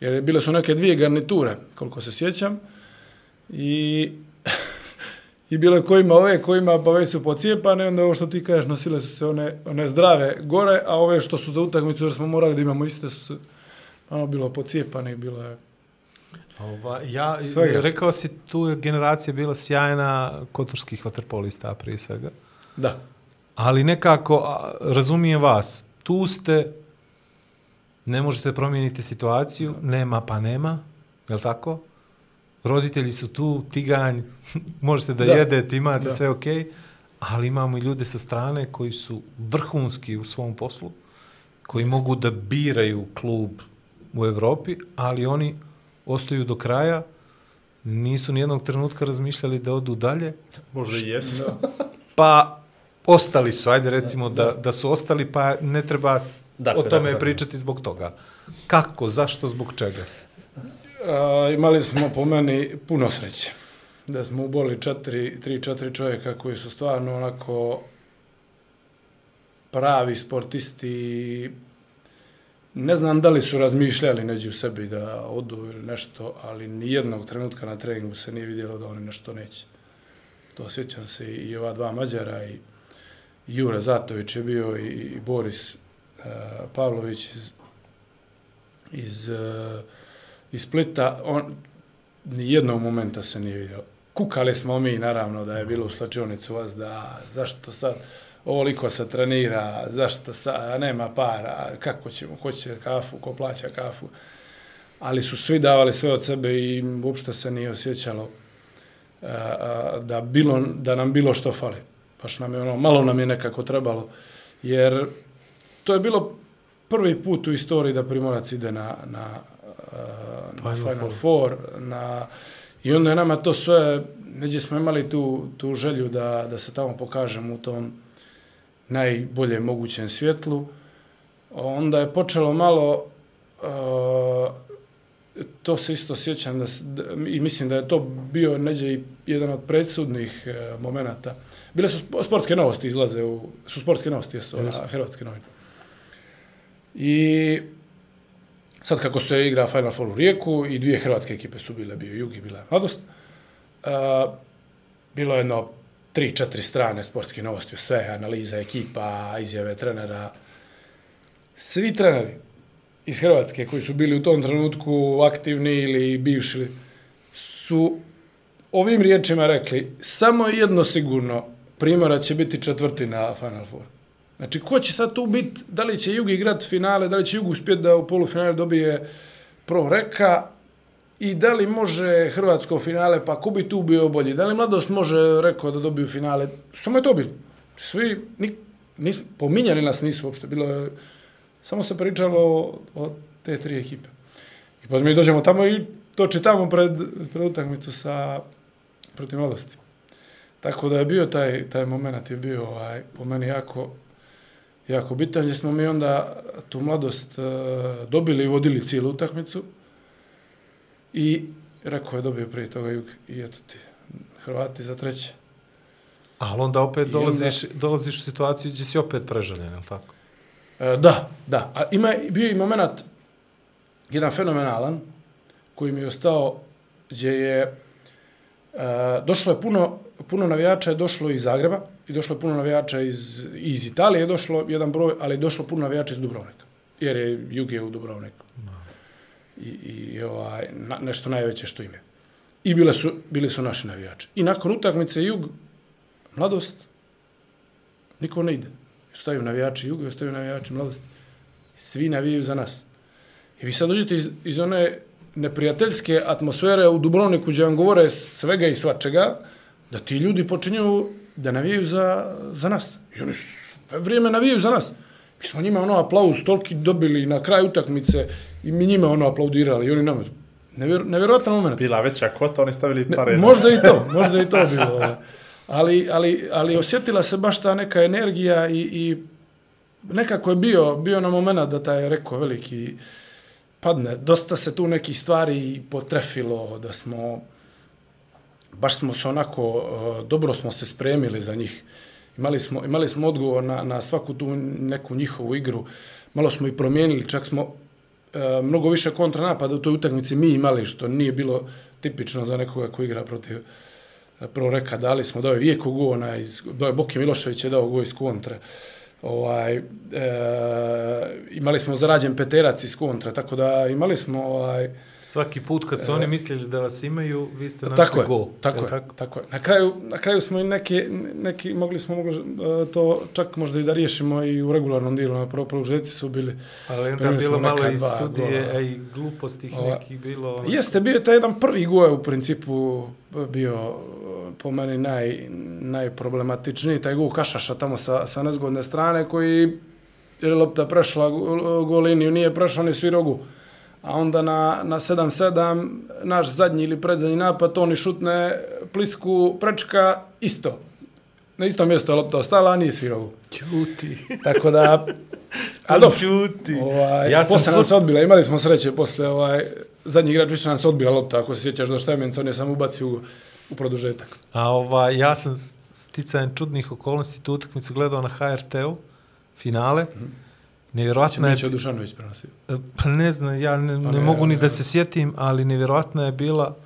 Speaker 6: Jer bile su neke dvije garniture, koliko se sjećam. I, [LAUGHS] I bilo je kojima ove, kojima pa već su pocijepane, onda ovo što ti kažeš, nosile su se one, one zdrave gore, a ove što su za utakmicu, jer smo morali da imamo iste, su se ono bilo pocijepane i bilo je...
Speaker 5: Ova, ja,
Speaker 6: Svega.
Speaker 5: rekao si, tu je generacija bila sjajna kotorskih vaterpolista prije svega.
Speaker 6: Da.
Speaker 5: Ali nekako, a, razumijem vas, tu ste, ne možete promijeniti situaciju, nema pa nema, je li tako? Roditelji su tu, tiganj, [LAUGHS] možete da,
Speaker 6: Da.
Speaker 5: jedete, imate
Speaker 6: Da.
Speaker 5: da. sve okej, okay, ali imamo i ljude sa strane koji su vrhunski u svom poslu, koji mogu da biraju klub u Evropi, ali oni ostaju do kraja, nisu nijednog trenutka razmišljali da odu dalje,
Speaker 4: Možda i jesu.
Speaker 5: pa ostali su, ajde recimo da, da su ostali, pa ne treba
Speaker 4: Dakle,
Speaker 5: o tome
Speaker 4: dakle.
Speaker 5: pričati zbog toga. Kako, zašto, zbog čega?
Speaker 6: A, imali smo po meni puno sreće. Da smo uboli četiri, tri, četiri čovjeka koji su stvarno onako pravi sportisti. Ne znam da li su razmišljali neđe u sebi da odu ili nešto, ali ni jednog trenutka na treningu se nije vidjelo da oni nešto neće. To sjećam se i ova dva Mađara i Jure Zatović je bio i, i Boris uh, Pavlović iz, iz uh, iz Splita, on ni jednog momenta se nije vidio. Kukali smo mi, naravno, da je bilo u slačionicu vas, da zašto sad ovoliko se trenira, zašto sad nema para, kako ćemo, ko će kafu, ko plaća kafu. Ali su svi davali sve od sebe i uopšte se nije osjećalo uh, da, bilo, da nam bilo što fali. Baš nam je ono, malo nam je nekako trebalo, jer to je bilo prvi put u istoriji da Primorac ide na, na, na
Speaker 5: Final
Speaker 6: Final,
Speaker 5: Four.
Speaker 6: Four, na, i onda je nama to sve, neđe smo imali tu, tu želju da, da se tamo pokažemo u tom najbolje mogućem svjetlu. Onda je počelo malo, uh, to se isto sjećam da, da, i mislim da je to bio neđe i jedan od predsudnih uh, momenata. Bile su sp- sportske novosti izlaze u, su sportske novosti, jesu na
Speaker 5: Jesu.
Speaker 6: hrvatske novine. I sad kako se igra Final Four u Rijeku i dvije hrvatske ekipe su bile, bio Jug i bila Mladost, uh, bilo je jedno tri, četiri strane sportske novosti, sve, analiza ekipa, izjave trenera. Svi treneri iz Hrvatske koji su bili u tom trenutku aktivni ili bivši, su ovim riječima rekli, samo jedno sigurno, Primora će biti četvrti na Final Four. Znači, ko će sad tu biti, da li će Jug igrat finale, da li će Jug uspjeti da u polufinale dobije pro reka i da li može Hrvatsko finale, pa ko bi tu bio bolji, da li Mladost može rekao da dobiju finale, samo je to bilo. Svi, nik, nis, pominjali nas nisu uopšte, bilo je, samo se pričalo o, o te tri ekipe. I pa mi dođemo tamo i to čitamo pred, pred utakmicu sa protiv Mladosti. Tako da je bio taj, taj moment je bio ovaj, po meni jako, jako bitan, gdje smo mi onda tu mladost uh, dobili i vodili cijelu utakmicu i rekao je dobio prije toga jug i eto ti, Hrvati za treće.
Speaker 5: Ali onda opet
Speaker 6: I
Speaker 5: dolaziš, dolaziš u situaciju gdje si opet prežaljen, je li tako?
Speaker 6: E, da, da. A ima, bio je i moment, jedan fenomenalan, koji mi je ostao, gdje je, e, došlo je puno, puno navijača je došlo iz Zagreba i došlo je puno navijača iz, iz Italije, je došlo jedan broj, ali je došlo puno navijača iz Dubrovnika. Jer je Jug je u Dubrovniku. I, i ovaj, na, nešto najveće što ime. I bile su, bili su naši navijači. I nakon utakmice Jug, mladost, niko ne ide. Ostaju navijači Juga, ostaju navijači mladosti. Svi navijaju za nas. I vi sad dođete iz, iz one neprijateljske atmosfere u Dubrovniku gdje vam govore svega i svačega, da ti ljudi počinju da navijaju za, za nas. I oni su vrijeme navijaju za nas. Mi smo njima ono aplauz toliki dobili na kraju utakmice i mi njima ono aplaudirali i oni nama. Nevjer, nevjerojatan moment.
Speaker 4: Bila veća kvota, oni stavili
Speaker 6: Ne,
Speaker 4: pare.
Speaker 6: možda i to, možda i to bilo. Ali, ali, ali osjetila se baš ta neka energija i, i nekako je bio, bio na moment da taj rekao veliki padne. Dosta se tu nekih stvari potrefilo, da smo, baš smo se onako, e, dobro smo se spremili za njih. Imali smo, imali smo odgovor na, na svaku tu neku njihovu igru. Malo smo i promijenili, čak smo e, mnogo više kontranapada u toj utakmici mi imali, što nije bilo tipično za nekoga ko igra protiv e, proreka. dali smo dao je Vijeko Gona, iz, dao je Boki Milošević je dao go iz kontre. Ovaj, e, imali smo zarađen peterac iz kontra, tako da imali smo ovaj,
Speaker 5: Svaki put kad su oni mislili da vas imaju, vi ste našli
Speaker 6: tako je,
Speaker 5: gol.
Speaker 6: tako je, tako? tako je. Na kraju, na kraju smo i neki, neki mogli smo mogli, e, to čak možda i da riješimo i u regularnom dilu, na prvo produžeci su bili.
Speaker 5: Ali onda bilo malo i sudije,
Speaker 6: gola.
Speaker 5: a i gluposti
Speaker 6: Ova-
Speaker 5: nekih bilo. ono.
Speaker 6: Jeste, bio je taj jedan prvi gol u principu bio e, po meni naj, najproblematičniji, taj gol Kašaša tamo sa, sa nezgodne strane koji je lopta prešla go- gol liniju, nije prešla ni svirogu. A onda na, na 7-7 naš zadnji ili predzadnji napad, oni šutne plisku prečka isto. Na isto mjesto je lopta ostala, a nije svirogu.
Speaker 5: Ćuti.
Speaker 6: Tako da, [LAUGHS] a dobro,
Speaker 5: Ćuti.
Speaker 6: Ovaj,
Speaker 5: Ja sam
Speaker 6: posle nam se odbila, imali smo sreće posle ovaj, zadnji igrač više nam se odbila lopta, ako se sjećaš do Štemenca, on je samo ubacio u, u produžetak.
Speaker 5: A ova, ja sam sticajem čudnih okolnosti tu utakmicu gledao na HRT-u, finale. Nevjerojatno je...
Speaker 6: Neće Dušanović prenosio.
Speaker 5: Pa ne znam, ja ne, ne
Speaker 6: ne,
Speaker 5: mogu ni
Speaker 6: ne.
Speaker 5: da se sjetim, ali nevjerojatna je bila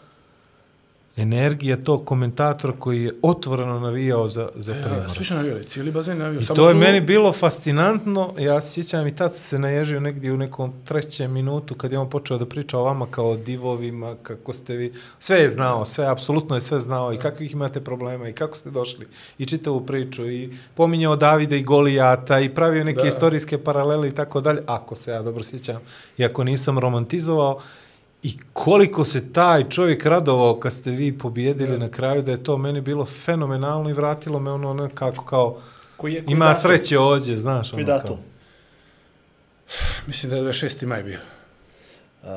Speaker 5: energija tog komentatora koji je otvoreno navijao za, za
Speaker 6: Ja,
Speaker 5: Primorac.
Speaker 6: svi su navijali, cijeli bazen navio.
Speaker 5: I
Speaker 6: Samo
Speaker 5: to je
Speaker 6: su-
Speaker 5: meni bilo fascinantno. Ja se sjećam i tad sam se naježio negdje u nekom trećem minutu kad je on počeo da priča o vama kao o divovima, kako ste vi... Sve je znao, sve, apsolutno je sve znao i kakvih imate problema i kako ste došli i čitavu priču i pominjao Davida i Golijata i pravio neke
Speaker 6: Da.
Speaker 5: istorijske paralele i tako dalje, ako se ja dobro sjećam, iako nisam romantizovao. I koliko se taj čovjek radovao kad ste vi pobjedili na kraju, da je to meni bilo fenomenalno i vratilo me ono nekako kao
Speaker 4: Koji je, koji
Speaker 5: ima
Speaker 4: datum?
Speaker 5: sreće ođe, znaš.
Speaker 4: Koji
Speaker 5: ono
Speaker 4: datum?
Speaker 6: Mislim da je 26. maj bio.
Speaker 4: Uh,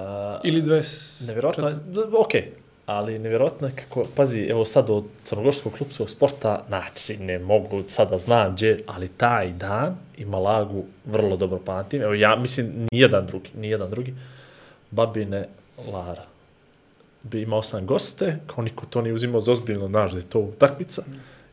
Speaker 6: Ili 20...
Speaker 4: nevjerojatno, je- ok, ali nevjerojatno je kako, pazi, evo sad od crnogorskog klubskog sporta, znači ne mogu sada znam gdje, ali taj dan i Malagu vrlo dobro pamtim. Evo ja mislim nijedan drugi, nijedan drugi. Babine Lara. Bi imao sam goste, kao niko to nije uzimao za ozbiljno, znaš da je to utakmica.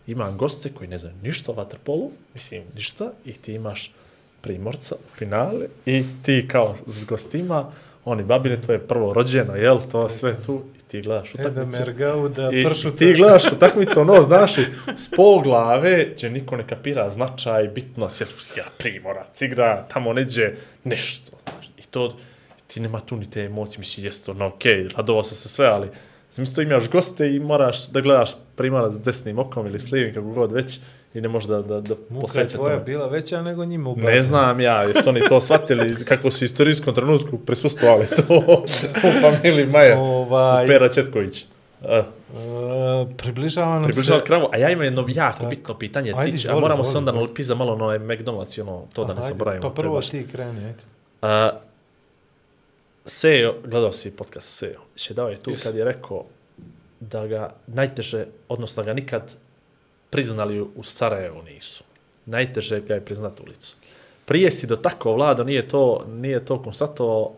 Speaker 4: Imam goste koji ne znaju ništa o vaterpolu, mislim ništa, i ti imaš primorca u finale i ti kao s gostima, oni babine tvoje prvo rođeno, jel, to sve tu, i ti gledaš
Speaker 5: Eda
Speaker 4: utakmicu.
Speaker 5: Mergauda,
Speaker 4: I,
Speaker 5: pršuta.
Speaker 4: I ti gledaš utakmicu, ono, [LAUGHS] znaš, s pol glave će niko ne kapira značaj, bitnost, jer ja primorac igra, tamo neđe nešto, znaš, i to, ti nema tu ni te emocije, misli, jest ono, okej, okay, radovao sam se sve, ali zamisli to imaš goste i moraš da gledaš primorac desnim okom ili s lijevim, kako god već, i ne možeš da, da, da
Speaker 5: Muka je tvoja
Speaker 4: tome.
Speaker 5: bila veća nego njima u
Speaker 4: Ne znam ja, jesu oni to shvatili kako su u istorijskom trenutku prisustovali to [LAUGHS] u familiji Maja,
Speaker 5: Ovaj,
Speaker 4: Pera Četković. Uh,
Speaker 5: uh, približava nam
Speaker 4: približava
Speaker 5: se...
Speaker 4: kravu, a ja imam jedno jako
Speaker 5: Tako.
Speaker 4: bitno pitanje,
Speaker 5: Ajde,
Speaker 4: tiče, a moramo
Speaker 5: izvoli,
Speaker 4: se onda
Speaker 5: izvoli.
Speaker 4: nalepiti za malo na McDonald's i ono, to da ne zaboravimo.
Speaker 5: Pa
Speaker 4: to je
Speaker 5: prvo ti kreni, ajde.
Speaker 4: A, Sejo, gledao si podcast Sejo, še dao je tu
Speaker 6: Jes.
Speaker 4: kad je rekao da ga najteže, odnosno da ga nikad priznali u Sarajevu nisu. Najteže ga je priznati ulicu. Prije si do tako vlado, nije to, nije to konstatovao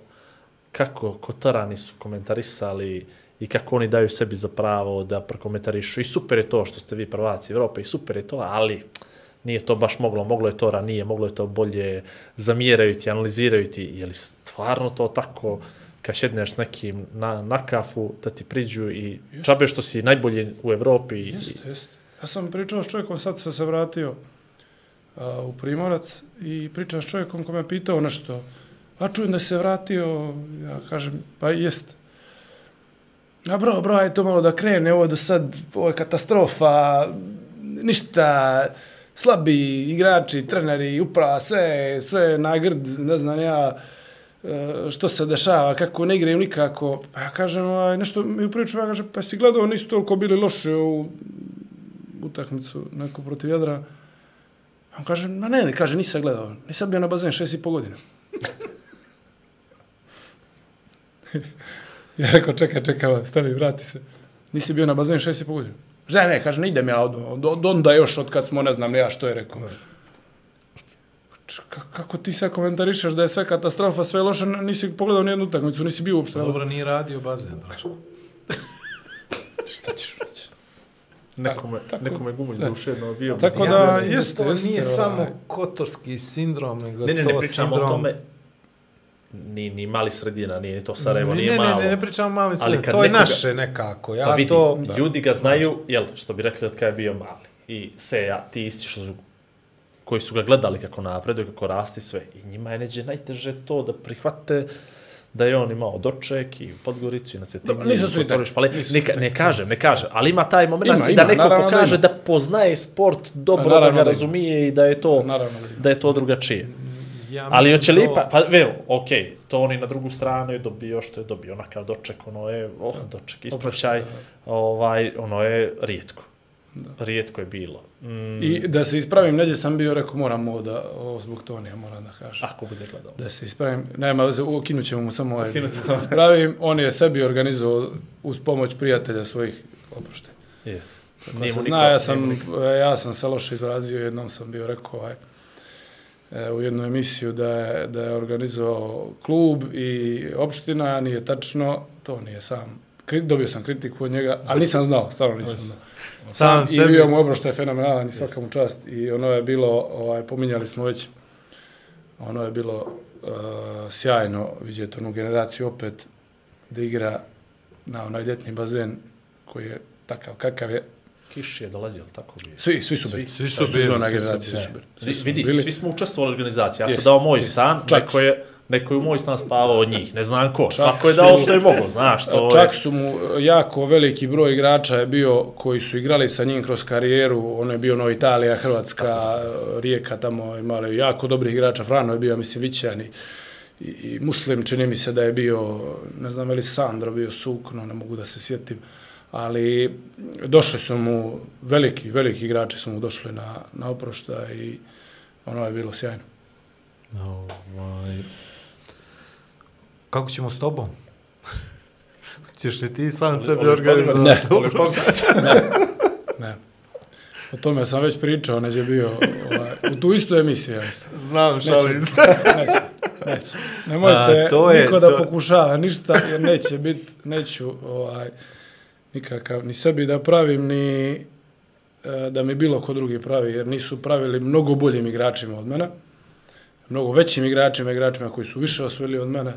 Speaker 4: kako Kotarani su komentarisali i kako oni daju sebi za pravo da prokomentarišu. I super je to što ste vi prvaci Evrope i super je to, ali nije to baš moglo, moglo je to ranije, moglo je to bolje, zamjeraju ti, analiziraju ti, je li stvarno to tako kad šedneš s nekim na, na kafu, da ti priđu i čabe što si najbolji u Evropi.
Speaker 6: Jeste, jeste. Ja sam pričao s čovjekom, sad sam se vratio a, u Primorac i pričao s čovjekom ko me pitao nešto. A čujem da se vratio, ja kažem, pa jest. A bro, bro, aj to malo da krene, ovo do sad, ovo je katastrofa, ništa, slabi igrači, treneri, uprava, sve, sve na grd, ne znam ja, e, što se dešava, kako ne igraju nikako. Pa ja kažem, ovaj, nešto mi priču, ja kažem, pa si gledao, nisu toliko bili loši u utakmicu neko protiv Jadra. On kaže, ma ne, ne, kaže, nisam gledao, nisam bio na bazen šest i po godina. [LAUGHS] ja rekao, čekaj, čekaj, ovaj, stani, vrati se. Nisi bio na bazen šest i po godina. Ne, ne, kaže, ne idem ja od, od, od onda još, od kad smo, ne znam, ne ja što je rekao. Ka- Kako ti sad komentarišeš da je sve katastrofa, sve loše, nisi pogledao nijednu utakmicu, nisi bio uopšte.
Speaker 5: Dobro, nije radio bazen, Draško. [LAUGHS]
Speaker 6: Šta ćeš reći?
Speaker 4: Nekome,
Speaker 6: Tako-
Speaker 4: nekome gumu iz duše jedno bio.
Speaker 6: Tako da,
Speaker 5: mislim
Speaker 6: jeste,
Speaker 5: to
Speaker 6: jeste,
Speaker 5: nije
Speaker 6: ovaj.
Speaker 5: samo kotorski sindrom, nego
Speaker 4: Ne, ne,
Speaker 5: to
Speaker 4: ne pričamo
Speaker 5: sindrom...
Speaker 4: o tome ni, ni mali sredina, nije ni to Sarajevo, nije
Speaker 5: ne,
Speaker 4: malo.
Speaker 5: ne, ne, ne pričamo mali
Speaker 4: Ali
Speaker 5: sredin,
Speaker 4: kad
Speaker 5: to je
Speaker 4: nekoga-
Speaker 5: naše nekako. Ja
Speaker 4: pa vidi,
Speaker 5: to...
Speaker 4: ljudi ga znaju, jel, što bi rekli od kada je bio mali. I Seja, ti isti što su, koji su ga gledali kako napreduje, kako rasti sve. I njima je neđe najteže to da prihvate da je on imao doček i u Podgoricu i na Cetinju.
Speaker 6: Nisu svi
Speaker 4: i
Speaker 6: takvi,
Speaker 4: pa ne, ne kažem, ne kažem, ali ima taj moment
Speaker 6: Ima,
Speaker 4: i da
Speaker 6: ima,
Speaker 4: neko
Speaker 6: da
Speaker 4: pokaže
Speaker 6: ima.
Speaker 4: da poznaje sport dobro,
Speaker 6: Naravno
Speaker 4: da ga
Speaker 6: da ima.
Speaker 4: razumije i da je to,
Speaker 6: Naravno da ima.
Speaker 4: da je to drugačije.
Speaker 5: Ja
Speaker 4: Ali hoće li pa, pa evo, okej, to oni na drugu stranu je dobio što je dobio, onakav doček, ono je, oh, doček, ispraćaj, ovaj, ono je rijetko. Rijetko je bilo. Mm,
Speaker 6: I da se ispravim, neđe sam bio, rekao, moram ovo da, ovo zbog Tonija, moram da kažem.
Speaker 4: ako bude gledao.
Speaker 6: Da se ispravim, nema ukinut ćemo mu samo ovaj, da se ispravim. On je sebi organizovao uz pomoć prijatelja svojih oprošte.
Speaker 4: Je.
Speaker 6: Ko
Speaker 4: Nije mu
Speaker 6: zna, ja sam, ja sam se loše izrazio, jednom sam bio rekao ovaj, u jednu emisiju da je, da je organizovao klub i opština, nije tačno, to nije sam. Kri- Dobio sam kritiku od njega, ali nisam znao, stvarno nisam znao.
Speaker 5: Sam
Speaker 6: I
Speaker 5: sebi-
Speaker 6: bio mu obro što je fenomenalan i svaka mu čast. I ono je bilo, ovaj, pominjali smo već, ono je bilo uh, sjajno vidjeti onu generaciju opet da igra na onaj ljetni bazen koji je takav kakav je.
Speaker 4: Kiš je dolazio, ali tako bi.
Speaker 6: Svi, svi su bili.
Speaker 5: svi su
Speaker 6: To su
Speaker 5: bili,
Speaker 6: iz ona
Speaker 5: svi su
Speaker 6: generacije,
Speaker 5: bili.
Speaker 6: svi su bili.
Speaker 4: Vi,
Speaker 6: Svi su
Speaker 4: vidi,
Speaker 6: bili.
Speaker 4: svi smo učestvovali u organizaciji. Ja sam dao moj stan,
Speaker 6: Čak
Speaker 4: neko je, neko je u moj stan spavao od njih. Ne znam ko. Svako je dao što je mogao, znaš. To
Speaker 6: Čak
Speaker 4: je,
Speaker 6: su mu jako veliki broj igrača je bio koji su igrali sa njim kroz karijeru. Ono je bio no Italija, Hrvatska, Rijeka, tamo imali jako dobrih igrača. Frano je bio, mislim, Vićan i, i, Muslim, čini mi se da je bio, ne znam, je li Sandro bio Sukno, ne mogu da se sjetim. Ali došli su mu, veliki, veliki igrači su mu došli na, na oprošta i ono je bilo sjajno.
Speaker 5: Ovaj, kako ćemo s tobom? [LAUGHS] Ćeš li ti sam sebi
Speaker 4: Oli-
Speaker 5: organizovati?
Speaker 6: Ne.
Speaker 4: Podcast. [LAUGHS]
Speaker 6: Ne. O tome sam već pričao, neđe bio ovaj, u tu istu emisiju. Ja.
Speaker 5: Znam, šalim se.
Speaker 6: neće, neće. [LAUGHS] Nemojte
Speaker 5: A, to je-
Speaker 6: niko da
Speaker 5: to-
Speaker 6: pokušava ništa, jer neće biti, neću ovaj, nikakav, ni sebi da pravim, ni e, da mi bilo ko drugi pravi, jer nisu pravili mnogo boljim igračima od mene, mnogo većim igračima, igračima koji su više osvojili od mene,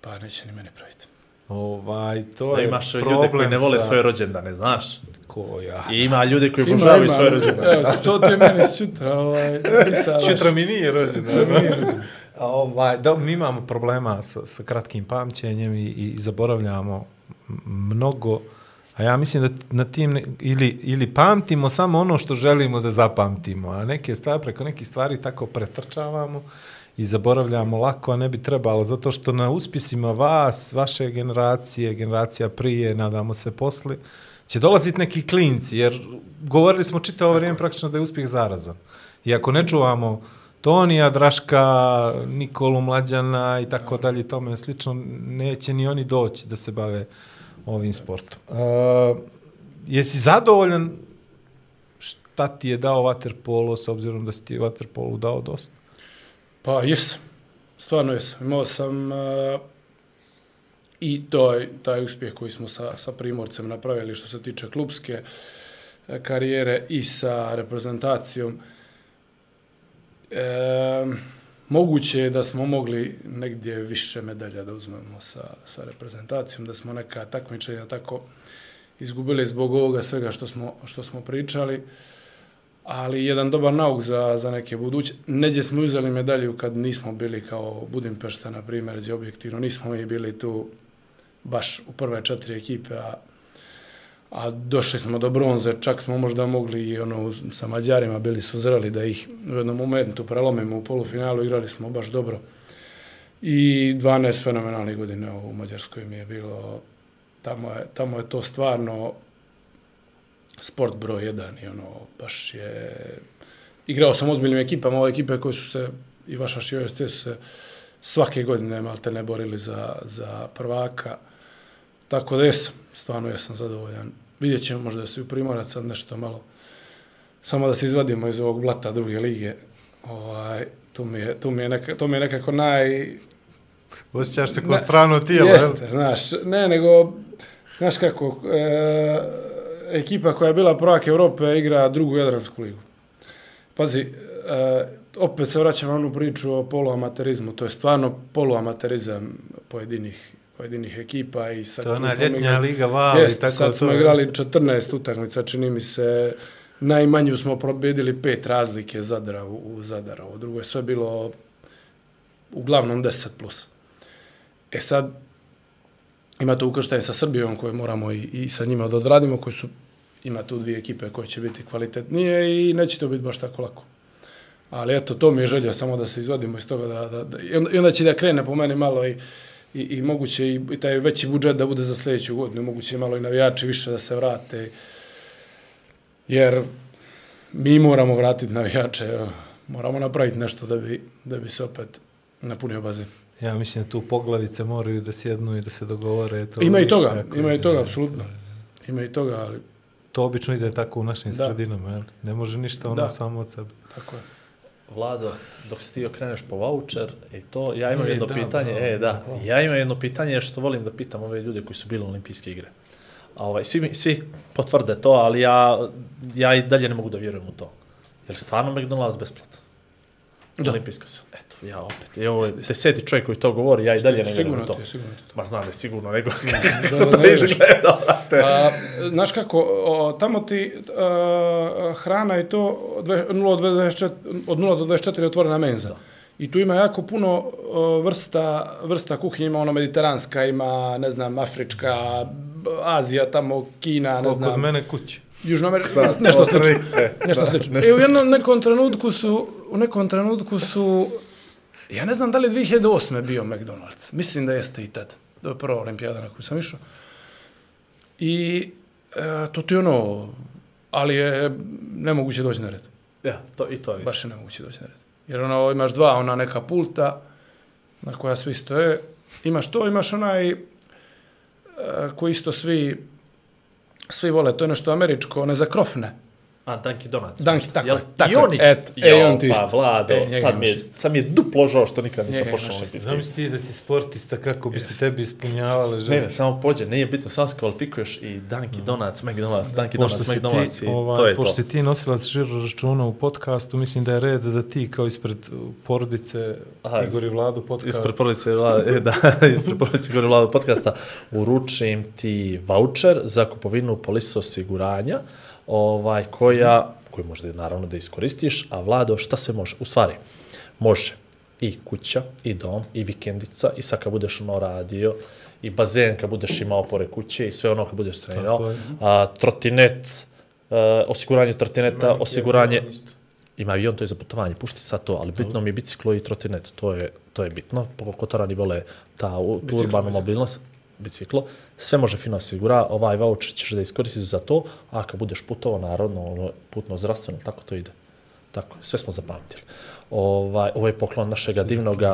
Speaker 6: pa neće ni meni praviti.
Speaker 5: Ovaj, to
Speaker 4: Da
Speaker 5: je
Speaker 4: imaš
Speaker 5: problem
Speaker 4: ljude koji ne vole
Speaker 5: sa...
Speaker 4: svoje rođendane, znaš.
Speaker 5: Ko ja?
Speaker 4: I ima ljude koji obožavaju svoje rođendane.
Speaker 6: Evo, to ti je meni sutra, ovaj, pisala.
Speaker 5: Čutra mi nije rođen.
Speaker 6: Sutra mi nije rođen.
Speaker 5: A ovaj, da, mi imamo problema sa, sa kratkim pamćenjem i, i zaboravljamo mnogo, a ja mislim da na tim, ne, ili, ili pamtimo samo ono što želimo da zapamtimo, a neke stvari, preko nekih stvari tako pretrčavamo i zaboravljamo lako, a ne bi trebalo, zato što na uspisima vas, vaše generacije, generacija prije, nadamo se posle, će dolaziti neki klinci, jer govorili smo čitavo vrijeme praktično da je uspjeh zarazan. I ako ne čuvamo Tonija, Draška, Nikolu Mlađana i tako dalje i tome slično, neće ni oni doći da se bave ovim sportom. Uh, jesi zadovoljan šta ti je dao Waterpolo, s obzirom da si ti Waterpolu dao dosta?
Speaker 6: Pa jesam, stvarno jesam. Imao sam uh, i to je taj uspjeh koji smo sa, sa Primorcem napravili što se tiče klubske e, karijere i sa reprezentacijom. E, moguće je da smo mogli negdje više medalja da uzmemo sa, sa reprezentacijom, da smo neka takmičenja tako izgubili zbog ovoga svega što smo, što smo pričali ali jedan dobar nauk za, za neke buduće. Neđe smo uzeli medalju kad nismo bili kao Budimpešta, na primjer, gdje objektivno nismo mi bili tu baš u prve četiri ekipe, a, a došli smo do bronze, čak smo možda mogli i ono, sa Mađarima bili su zreli da ih u jednom momentu prelomimo u polufinalu, igrali smo baš dobro. I 12 fenomenalnih godina u Mađarskoj mi je bilo, tamo je, tamo je to stvarno sport broj jedan i ono, baš je... Igrao sam ozbiljnim ekipama, ove ekipe koje su se, i vaša i su se svake godine malte ne borili za, za prvaka. Tako da jesam, stvarno jesam zadovoljan. Vidjet ćemo možda da se u Primorac sad nešto malo, samo da se izvadimo iz ovog blata druge lige. Ovaj, tu, mi je, tu, mi je neka, to mi je nekako naj,
Speaker 5: Osjećaš se kao strano tijelo, jel?
Speaker 6: Jeste, znaš, ne, nego, znaš kako, e, ekipa koja je bila prvak Evrope igra drugu Jadransku ligu. Pazi, e, opet se vraćamo na onu priču o poluamaterizmu. To je stvarno poluamaterizam pojedinih pojedinih ekipa i sad
Speaker 5: To je ona ljetnja
Speaker 6: igrali-
Speaker 5: liga Vali,
Speaker 6: Jeste,
Speaker 5: tako
Speaker 6: sad
Speaker 5: to
Speaker 6: smo igrali 14 utakmica, čini mi se, najmanju smo probedili pet razlike Zadra u, u Zadar. Ovo drugo je sve bilo uglavnom 10 plus. E sad, ima to ukrštenje sa Srbijom koje moramo i, i sa njima da odradimo, koji su, ima tu dvije ekipe koje će biti kvalitetnije i neće to biti baš tako lako. Ali eto, to mi je želja samo da se izvadimo iz toga. Da, da, da, i, onda, I onda će da krene po meni malo i, i, i moguće i, i taj veći budžet da bude za sljedeću godinu, moguće malo i navijači više da se vrate. Jer mi moramo vratiti navijače, moramo napraviti nešto da bi, da bi se opet napunio bazen.
Speaker 5: Ja mislim da tu poglavice moraju da sjednu i da se dogovore. To
Speaker 6: Ima i toga, ima i toga, apsolutno. Ima i toga, ali
Speaker 5: To obično ide tako u našim
Speaker 6: Da.
Speaker 5: sredinama, jel? Ne može ništa ono
Speaker 6: Da.
Speaker 5: samo od sebe.
Speaker 6: tako je.
Speaker 4: Vlado, dok si ti okreneš po voucher i to, ja imam
Speaker 5: E,
Speaker 4: jedno
Speaker 5: da,
Speaker 4: pitanje,
Speaker 5: bravo,
Speaker 4: e, da, ja imam jedno pitanje što volim da pitam ove ljude koji su bili na olimpijske igre. A ovaj, svi, svi potvrde to, ali ja, ja i dalje ne mogu da vjerujem u to. Jer stvarno McDonald's besplatno?
Speaker 6: Da.
Speaker 4: Olimpijska sam. Eto, ja opet. I ovo je deseti čovjek koji to govori, ja i dalje ne vjerujem
Speaker 6: Sigurno
Speaker 4: u to.
Speaker 6: ti je, sigurno ti je to.
Speaker 4: Ma znam da je sigurno, nego
Speaker 6: da, da, [LAUGHS]
Speaker 4: to
Speaker 6: vjeruješ.
Speaker 4: izgleda, brate.
Speaker 6: A, znaš kako, o, tamo ti a, hrana i to od dve- 0 do 24, od 0 do 24 je otvorena menza. Da. I tu ima jako puno o, vrsta, vrsta kuhinje, ima ono mediteranska, ima, ne znam, afrička, Azija, tamo Kina, ne
Speaker 5: Koliko
Speaker 6: znam.
Speaker 5: od mene kući.
Speaker 6: Južnoamerika, [LAUGHS] nešto slično.
Speaker 4: E,
Speaker 6: Nešto
Speaker 4: da,
Speaker 6: slično.
Speaker 4: nešto
Speaker 6: I u jednom nekom trenutku su, u nekom trenutku su, ja ne znam da li je 2008. bio McDonald's. Mislim da jeste i tad. To je prva olimpijada na koju sam išao. I e, to ti ono, ali je nemoguće doći na red.
Speaker 4: Ja, to, i to je.
Speaker 6: Baš je nemoguće doći na red. Jer ono, imaš dva, ona neka pulta na koja svi stoje. Imaš to, imaš onaj e, koji isto svi svi vole, to je nešto američko, ne za krofne.
Speaker 4: A, Dunkin' Donuts.
Speaker 6: Dunkin', tako
Speaker 4: Jel-
Speaker 6: je, tako
Speaker 4: I
Speaker 6: je.
Speaker 4: oni,
Speaker 6: Et, e,
Speaker 4: jo,
Speaker 6: on ti
Speaker 4: pa. Vlado,
Speaker 6: E,
Speaker 4: sad, mi je, sad mi je duplo žao što nikad nisam pošao na
Speaker 6: isto.
Speaker 4: olimpijske.
Speaker 5: Zamisli ti da si sportista, kako bi se tebi ispunjavale
Speaker 4: Ne,
Speaker 5: želje.
Speaker 4: ne, samo pođe, nije bitno, samo se kvalifikuješ i Dunkin' Donuts, McDonald's, Dunkin'
Speaker 5: Pošto
Speaker 4: Donuts,
Speaker 5: si,
Speaker 4: McDonald's i
Speaker 5: ovaj,
Speaker 4: to je
Speaker 5: pošto
Speaker 4: to.
Speaker 5: si ti nosila žiro računa u podcastu, mislim da je red da ti kao ispred uh, porodice
Speaker 4: Aha,
Speaker 5: Igor i Vladu podcast.
Speaker 4: Ispred porodice, Vlada- e, [LAUGHS] da, ispred porodice Gore Vlada podcasta uručim ti voucher za kupovinu polisa osiguranja ovaj, koja, koju možda naravno da iskoristiš, a Vlado, šta se može? U stvari, može i kuća, i dom, i vikendica, i sad kad budeš ono radio, i bazen kad budeš imao pore kuće, i sve ono kad budeš trenirao,
Speaker 5: je.
Speaker 4: a, trotinet, a, osiguranje trotineta, osiguranje, ima avion, to je za putovanje, pušti sad to, ali bitno mi je biciklo i trotinet, to je, to je bitno, kotorani vole ta, u, tu urbanu mobilnost, biciklo, sve može fino osigura, ovaj voucher ćeš da iskoristiš za to, a kad budeš putovao, naravno, ono, putno zdravstveno, tako to ide. Tako, sve smo zapamtili. Ovaj, ovo je poklon našeg divnog uh,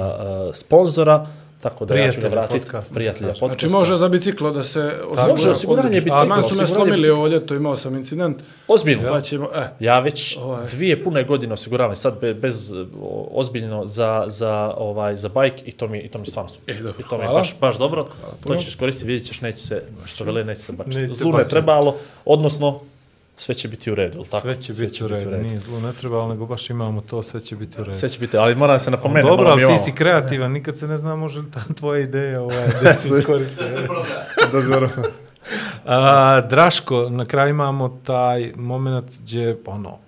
Speaker 4: sponzora, tako da ja ću ga vratiti.
Speaker 5: podcasta, se
Speaker 4: Prijatelja podcasta.
Speaker 6: Znači može za biciklo da se osigura.
Speaker 4: Može osiguranje bicikla,
Speaker 6: A man su me slomili ovo ljeto, imao sam incident.
Speaker 4: Ozbiljno.
Speaker 6: Pa ćemo, e,
Speaker 4: Ja već
Speaker 6: Ovaj.
Speaker 4: dvije pune godine osiguravam sad be, bez o, ozbiljno za za ovaj za bajk i to mi i to mi stvarno super.
Speaker 6: E, dobro,
Speaker 4: I to mi je
Speaker 6: hvala.
Speaker 4: baš baš dobro. To
Speaker 6: puno.
Speaker 4: ćeš koristiti, vidjet ćeš neće se što vele neće se bačiti. Zlu ne trebalo, odnosno sve će biti u redu, jel tako?
Speaker 5: Sve će biti u redu, nije zlo, ne treba, ali nego baš imamo to, sve će biti u redu.
Speaker 4: Sve će biti, ali moram se napomenuti.
Speaker 5: Dobro, ali ti si kreativan, nikad se ne zna može li ta [LAUGHS] tvoja ideja ovaj, [LAUGHS] da se iskoriste. [LAUGHS] A, Draško, na kraju imamo taj moment gdje, ono,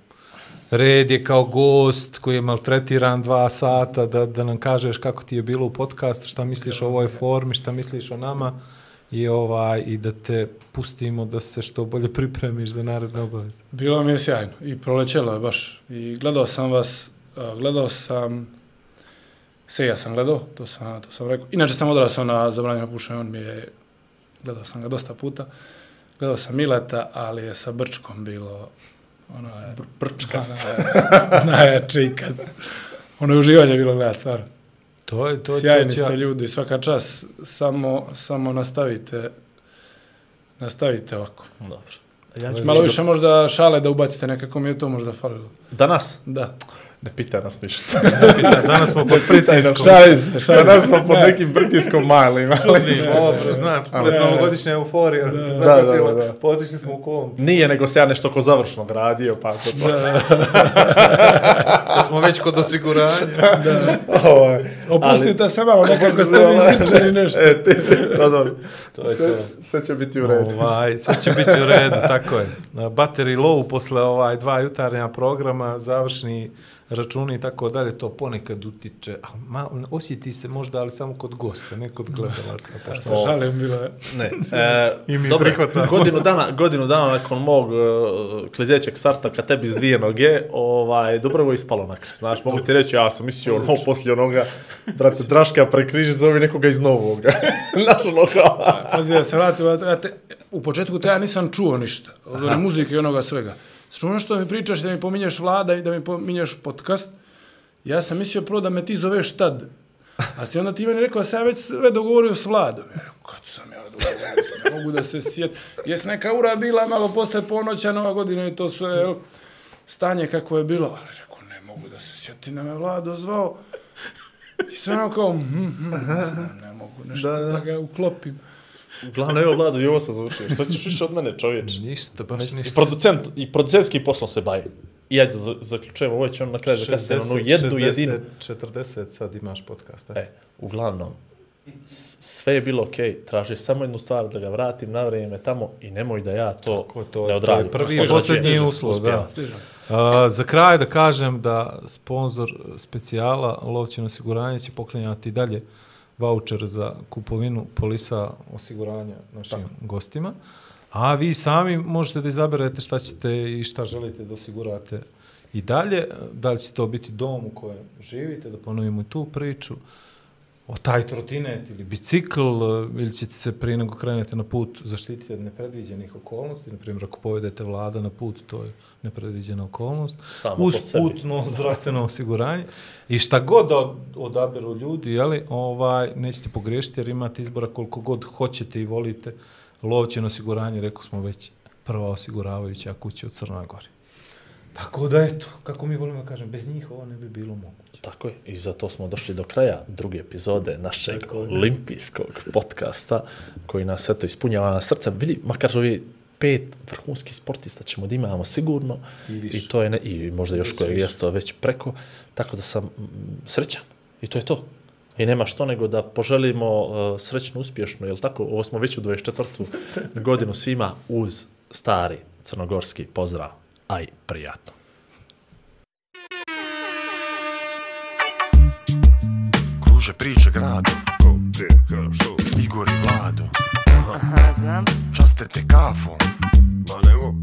Speaker 5: red je kao gost koji je maltretiran dva sata, da, da nam kažeš kako ti je bilo u podcastu, šta misliš o ovoj formi, šta misliš o nama i, ovaj, i da te pustimo da se što bolje pripremiš za naredne obaveze.
Speaker 6: bilo mi je sjajno i prolećelo je baš. I gledao sam vas, gledao sam, se ja sam gledao, to sam, to sam rekao. Inače sam odrasao na zabranjeno pušenje, on mi je, gledao sam ga dosta puta. Gledao sam Mileta, ali je sa Brčkom bilo, ono je,
Speaker 4: Brčkast. [LAUGHS]
Speaker 6: najjače ikad. Ono je uživanje bilo gledati, stvarno.
Speaker 5: To je, to,
Speaker 6: Sjajni
Speaker 5: to će
Speaker 6: ste ljudi, svaka čas, samo, samo nastavite, nastavite ovako.
Speaker 4: Dobro. Ja ću
Speaker 6: Malo više možda šale da ubacite nekako mi je to možda falilo.
Speaker 4: Danas,
Speaker 6: Da.
Speaker 4: Ne pita nas ništa. [LAUGHS]
Speaker 5: Danas smo pod pritiskom.
Speaker 6: Šalim se, šalim
Speaker 4: Danas smo pod nekim pritiskom malim. ali-
Speaker 5: Čudni smo, znači, pred novogodišnja euforija, da
Speaker 4: Da, da, da.
Speaker 5: potišli smo u kolom.
Speaker 4: Nije, nego se ja nešto ko završnog radio, pa to to. [LAUGHS]
Speaker 5: Kad smo već kod osiguranja. [LAUGHS]
Speaker 4: Ovaj,
Speaker 6: Opustite se malo, nekako ste vi izgrčeni nešto. [LAUGHS]
Speaker 4: E, ti, ti, da, dobro.
Speaker 5: To je
Speaker 4: Sve,
Speaker 5: to.
Speaker 4: sve će biti u redu.
Speaker 5: Ovaj, sve će biti u redu, tako je. Battery low posle ovaj dva jutarnja programa, završni računi i tako dalje, to ponekad utiče, a ma, osjeti se možda, ali samo kod gosta, ne kod gledalaca. Pošto...
Speaker 6: Se šalim, bilo je.
Speaker 4: Ne, [LAUGHS] e,
Speaker 5: I mi
Speaker 4: dobro,
Speaker 5: prihvatamo.
Speaker 4: godinu dana, godinu dana nakon mog uh, klizećeg starta kad tebi s dvije noge, ovaj, dobro je ispalo na kraj. Znaš, mogu ti reći, ja sam mislio ono poslije onoga, brate, Draška prekriži, zove nekoga iz Novoga. [LAUGHS] Znaš, ono kao...
Speaker 6: Pazi, da se vratim, ja te, u početku te ja nisam čuo ništa. Od one muzike i onoga svega. Čuo ono što mi pričaš, da mi pominješ vlada i da mi pominješ podcast. Ja sam mislio prvo da me ti zoveš tad. A si onda ti meni rekao, sam ja već sve dogovorio s vladom. Ja rekao, kad sam ja dogovorio, ne mogu da se sjet. Jes neka ura bila malo posle ponoća, nova godina i to sve, jel, stanje kako je bilo. Mogu da se sjeti, da me vlado zvao. I sve ono kao, hm, hm, ne znam, ne mogu nešto da, da. ga uklopim.
Speaker 4: Glavno, evo, Vlado, i ovo sam završio. Što ćeš više od mene, čovječ?
Speaker 5: Ništa, baš
Speaker 4: I
Speaker 5: ništa.
Speaker 4: producent, i producentski poslom se bavi. I ajde, za- zaključujemo, ovo će on na kraju zakasniti onu jednu
Speaker 5: 60,
Speaker 4: jedinu.
Speaker 5: 40 sad imaš podcast. E.
Speaker 4: E, uglavnom, sve je bilo okej, okay, traži samo jednu stvar da ga vratim na vrijeme tamo i nemoj da ja to,
Speaker 5: Tako, to-
Speaker 4: ne
Speaker 5: to
Speaker 4: odradim.
Speaker 5: je prvi i posljednji uslov, da. Uh, za kraj da kažem da sponsor specijala Lovćeno osiguranje će poklanjati dalje voucher za kupovinu polisa osiguranja našim gostima. A vi sami možete da izaberete šta ćete i šta želite da osigurate i dalje. Da li će to biti dom u kojem živite, da ponovimo i tu priču o taj trotinet ili bicikl e, ili ćete se prije nego krenete na put zaštititi od nepredviđenih okolnosti, na primjer ako povedete vlada na put, to je nepredviđena okolnost,
Speaker 4: Samo po
Speaker 5: uz
Speaker 4: sebi.
Speaker 5: putno [LAUGHS] zdravstveno osiguranje i šta god da od- odaberu ljudi, jeli, ovaj, nećete pogriješiti jer imate izbora koliko god hoćete i volite lovćeno osiguranje, rekao smo već, prva osiguravajuća kuća u Crnoj Gori. Tako da eto, kako mi volimo da kažem, bez njih ovo ne bi bilo moguće.
Speaker 4: Tako je, i zato smo došli do kraja druge epizode našeg olimpijskog podcasta, koji nas eto ispunjava na srca. Vidi, makar ovi pet vrhunskih sportista ćemo da imamo sigurno
Speaker 5: I više.
Speaker 4: i to je ne, i možda još kojeg
Speaker 5: više.
Speaker 4: jeste već preko, tako da sam mm, srećan. I to je to. I nema što nego da poželimo uh, srećnu, uspješnu, jel tako? Ovo smo već u 24. [LAUGHS] godinu svima uz stari crnogorski pozdrav. Aj, prijatno.
Speaker 1: Kruže priče gradom
Speaker 2: Ko, gdje, kada, što?
Speaker 1: Igor i Vlado
Speaker 3: Aha, znam.
Speaker 1: Časte te kafom.
Speaker 2: Ba nego.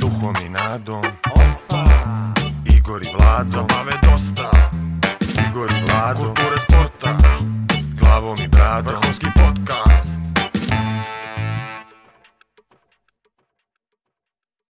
Speaker 1: Duhom i nadom. Opa. Igor i Vlado. Zabave dosta. Igor i Vlado. Kulture sporta. Glavom i bradom. Vrhovski podcast.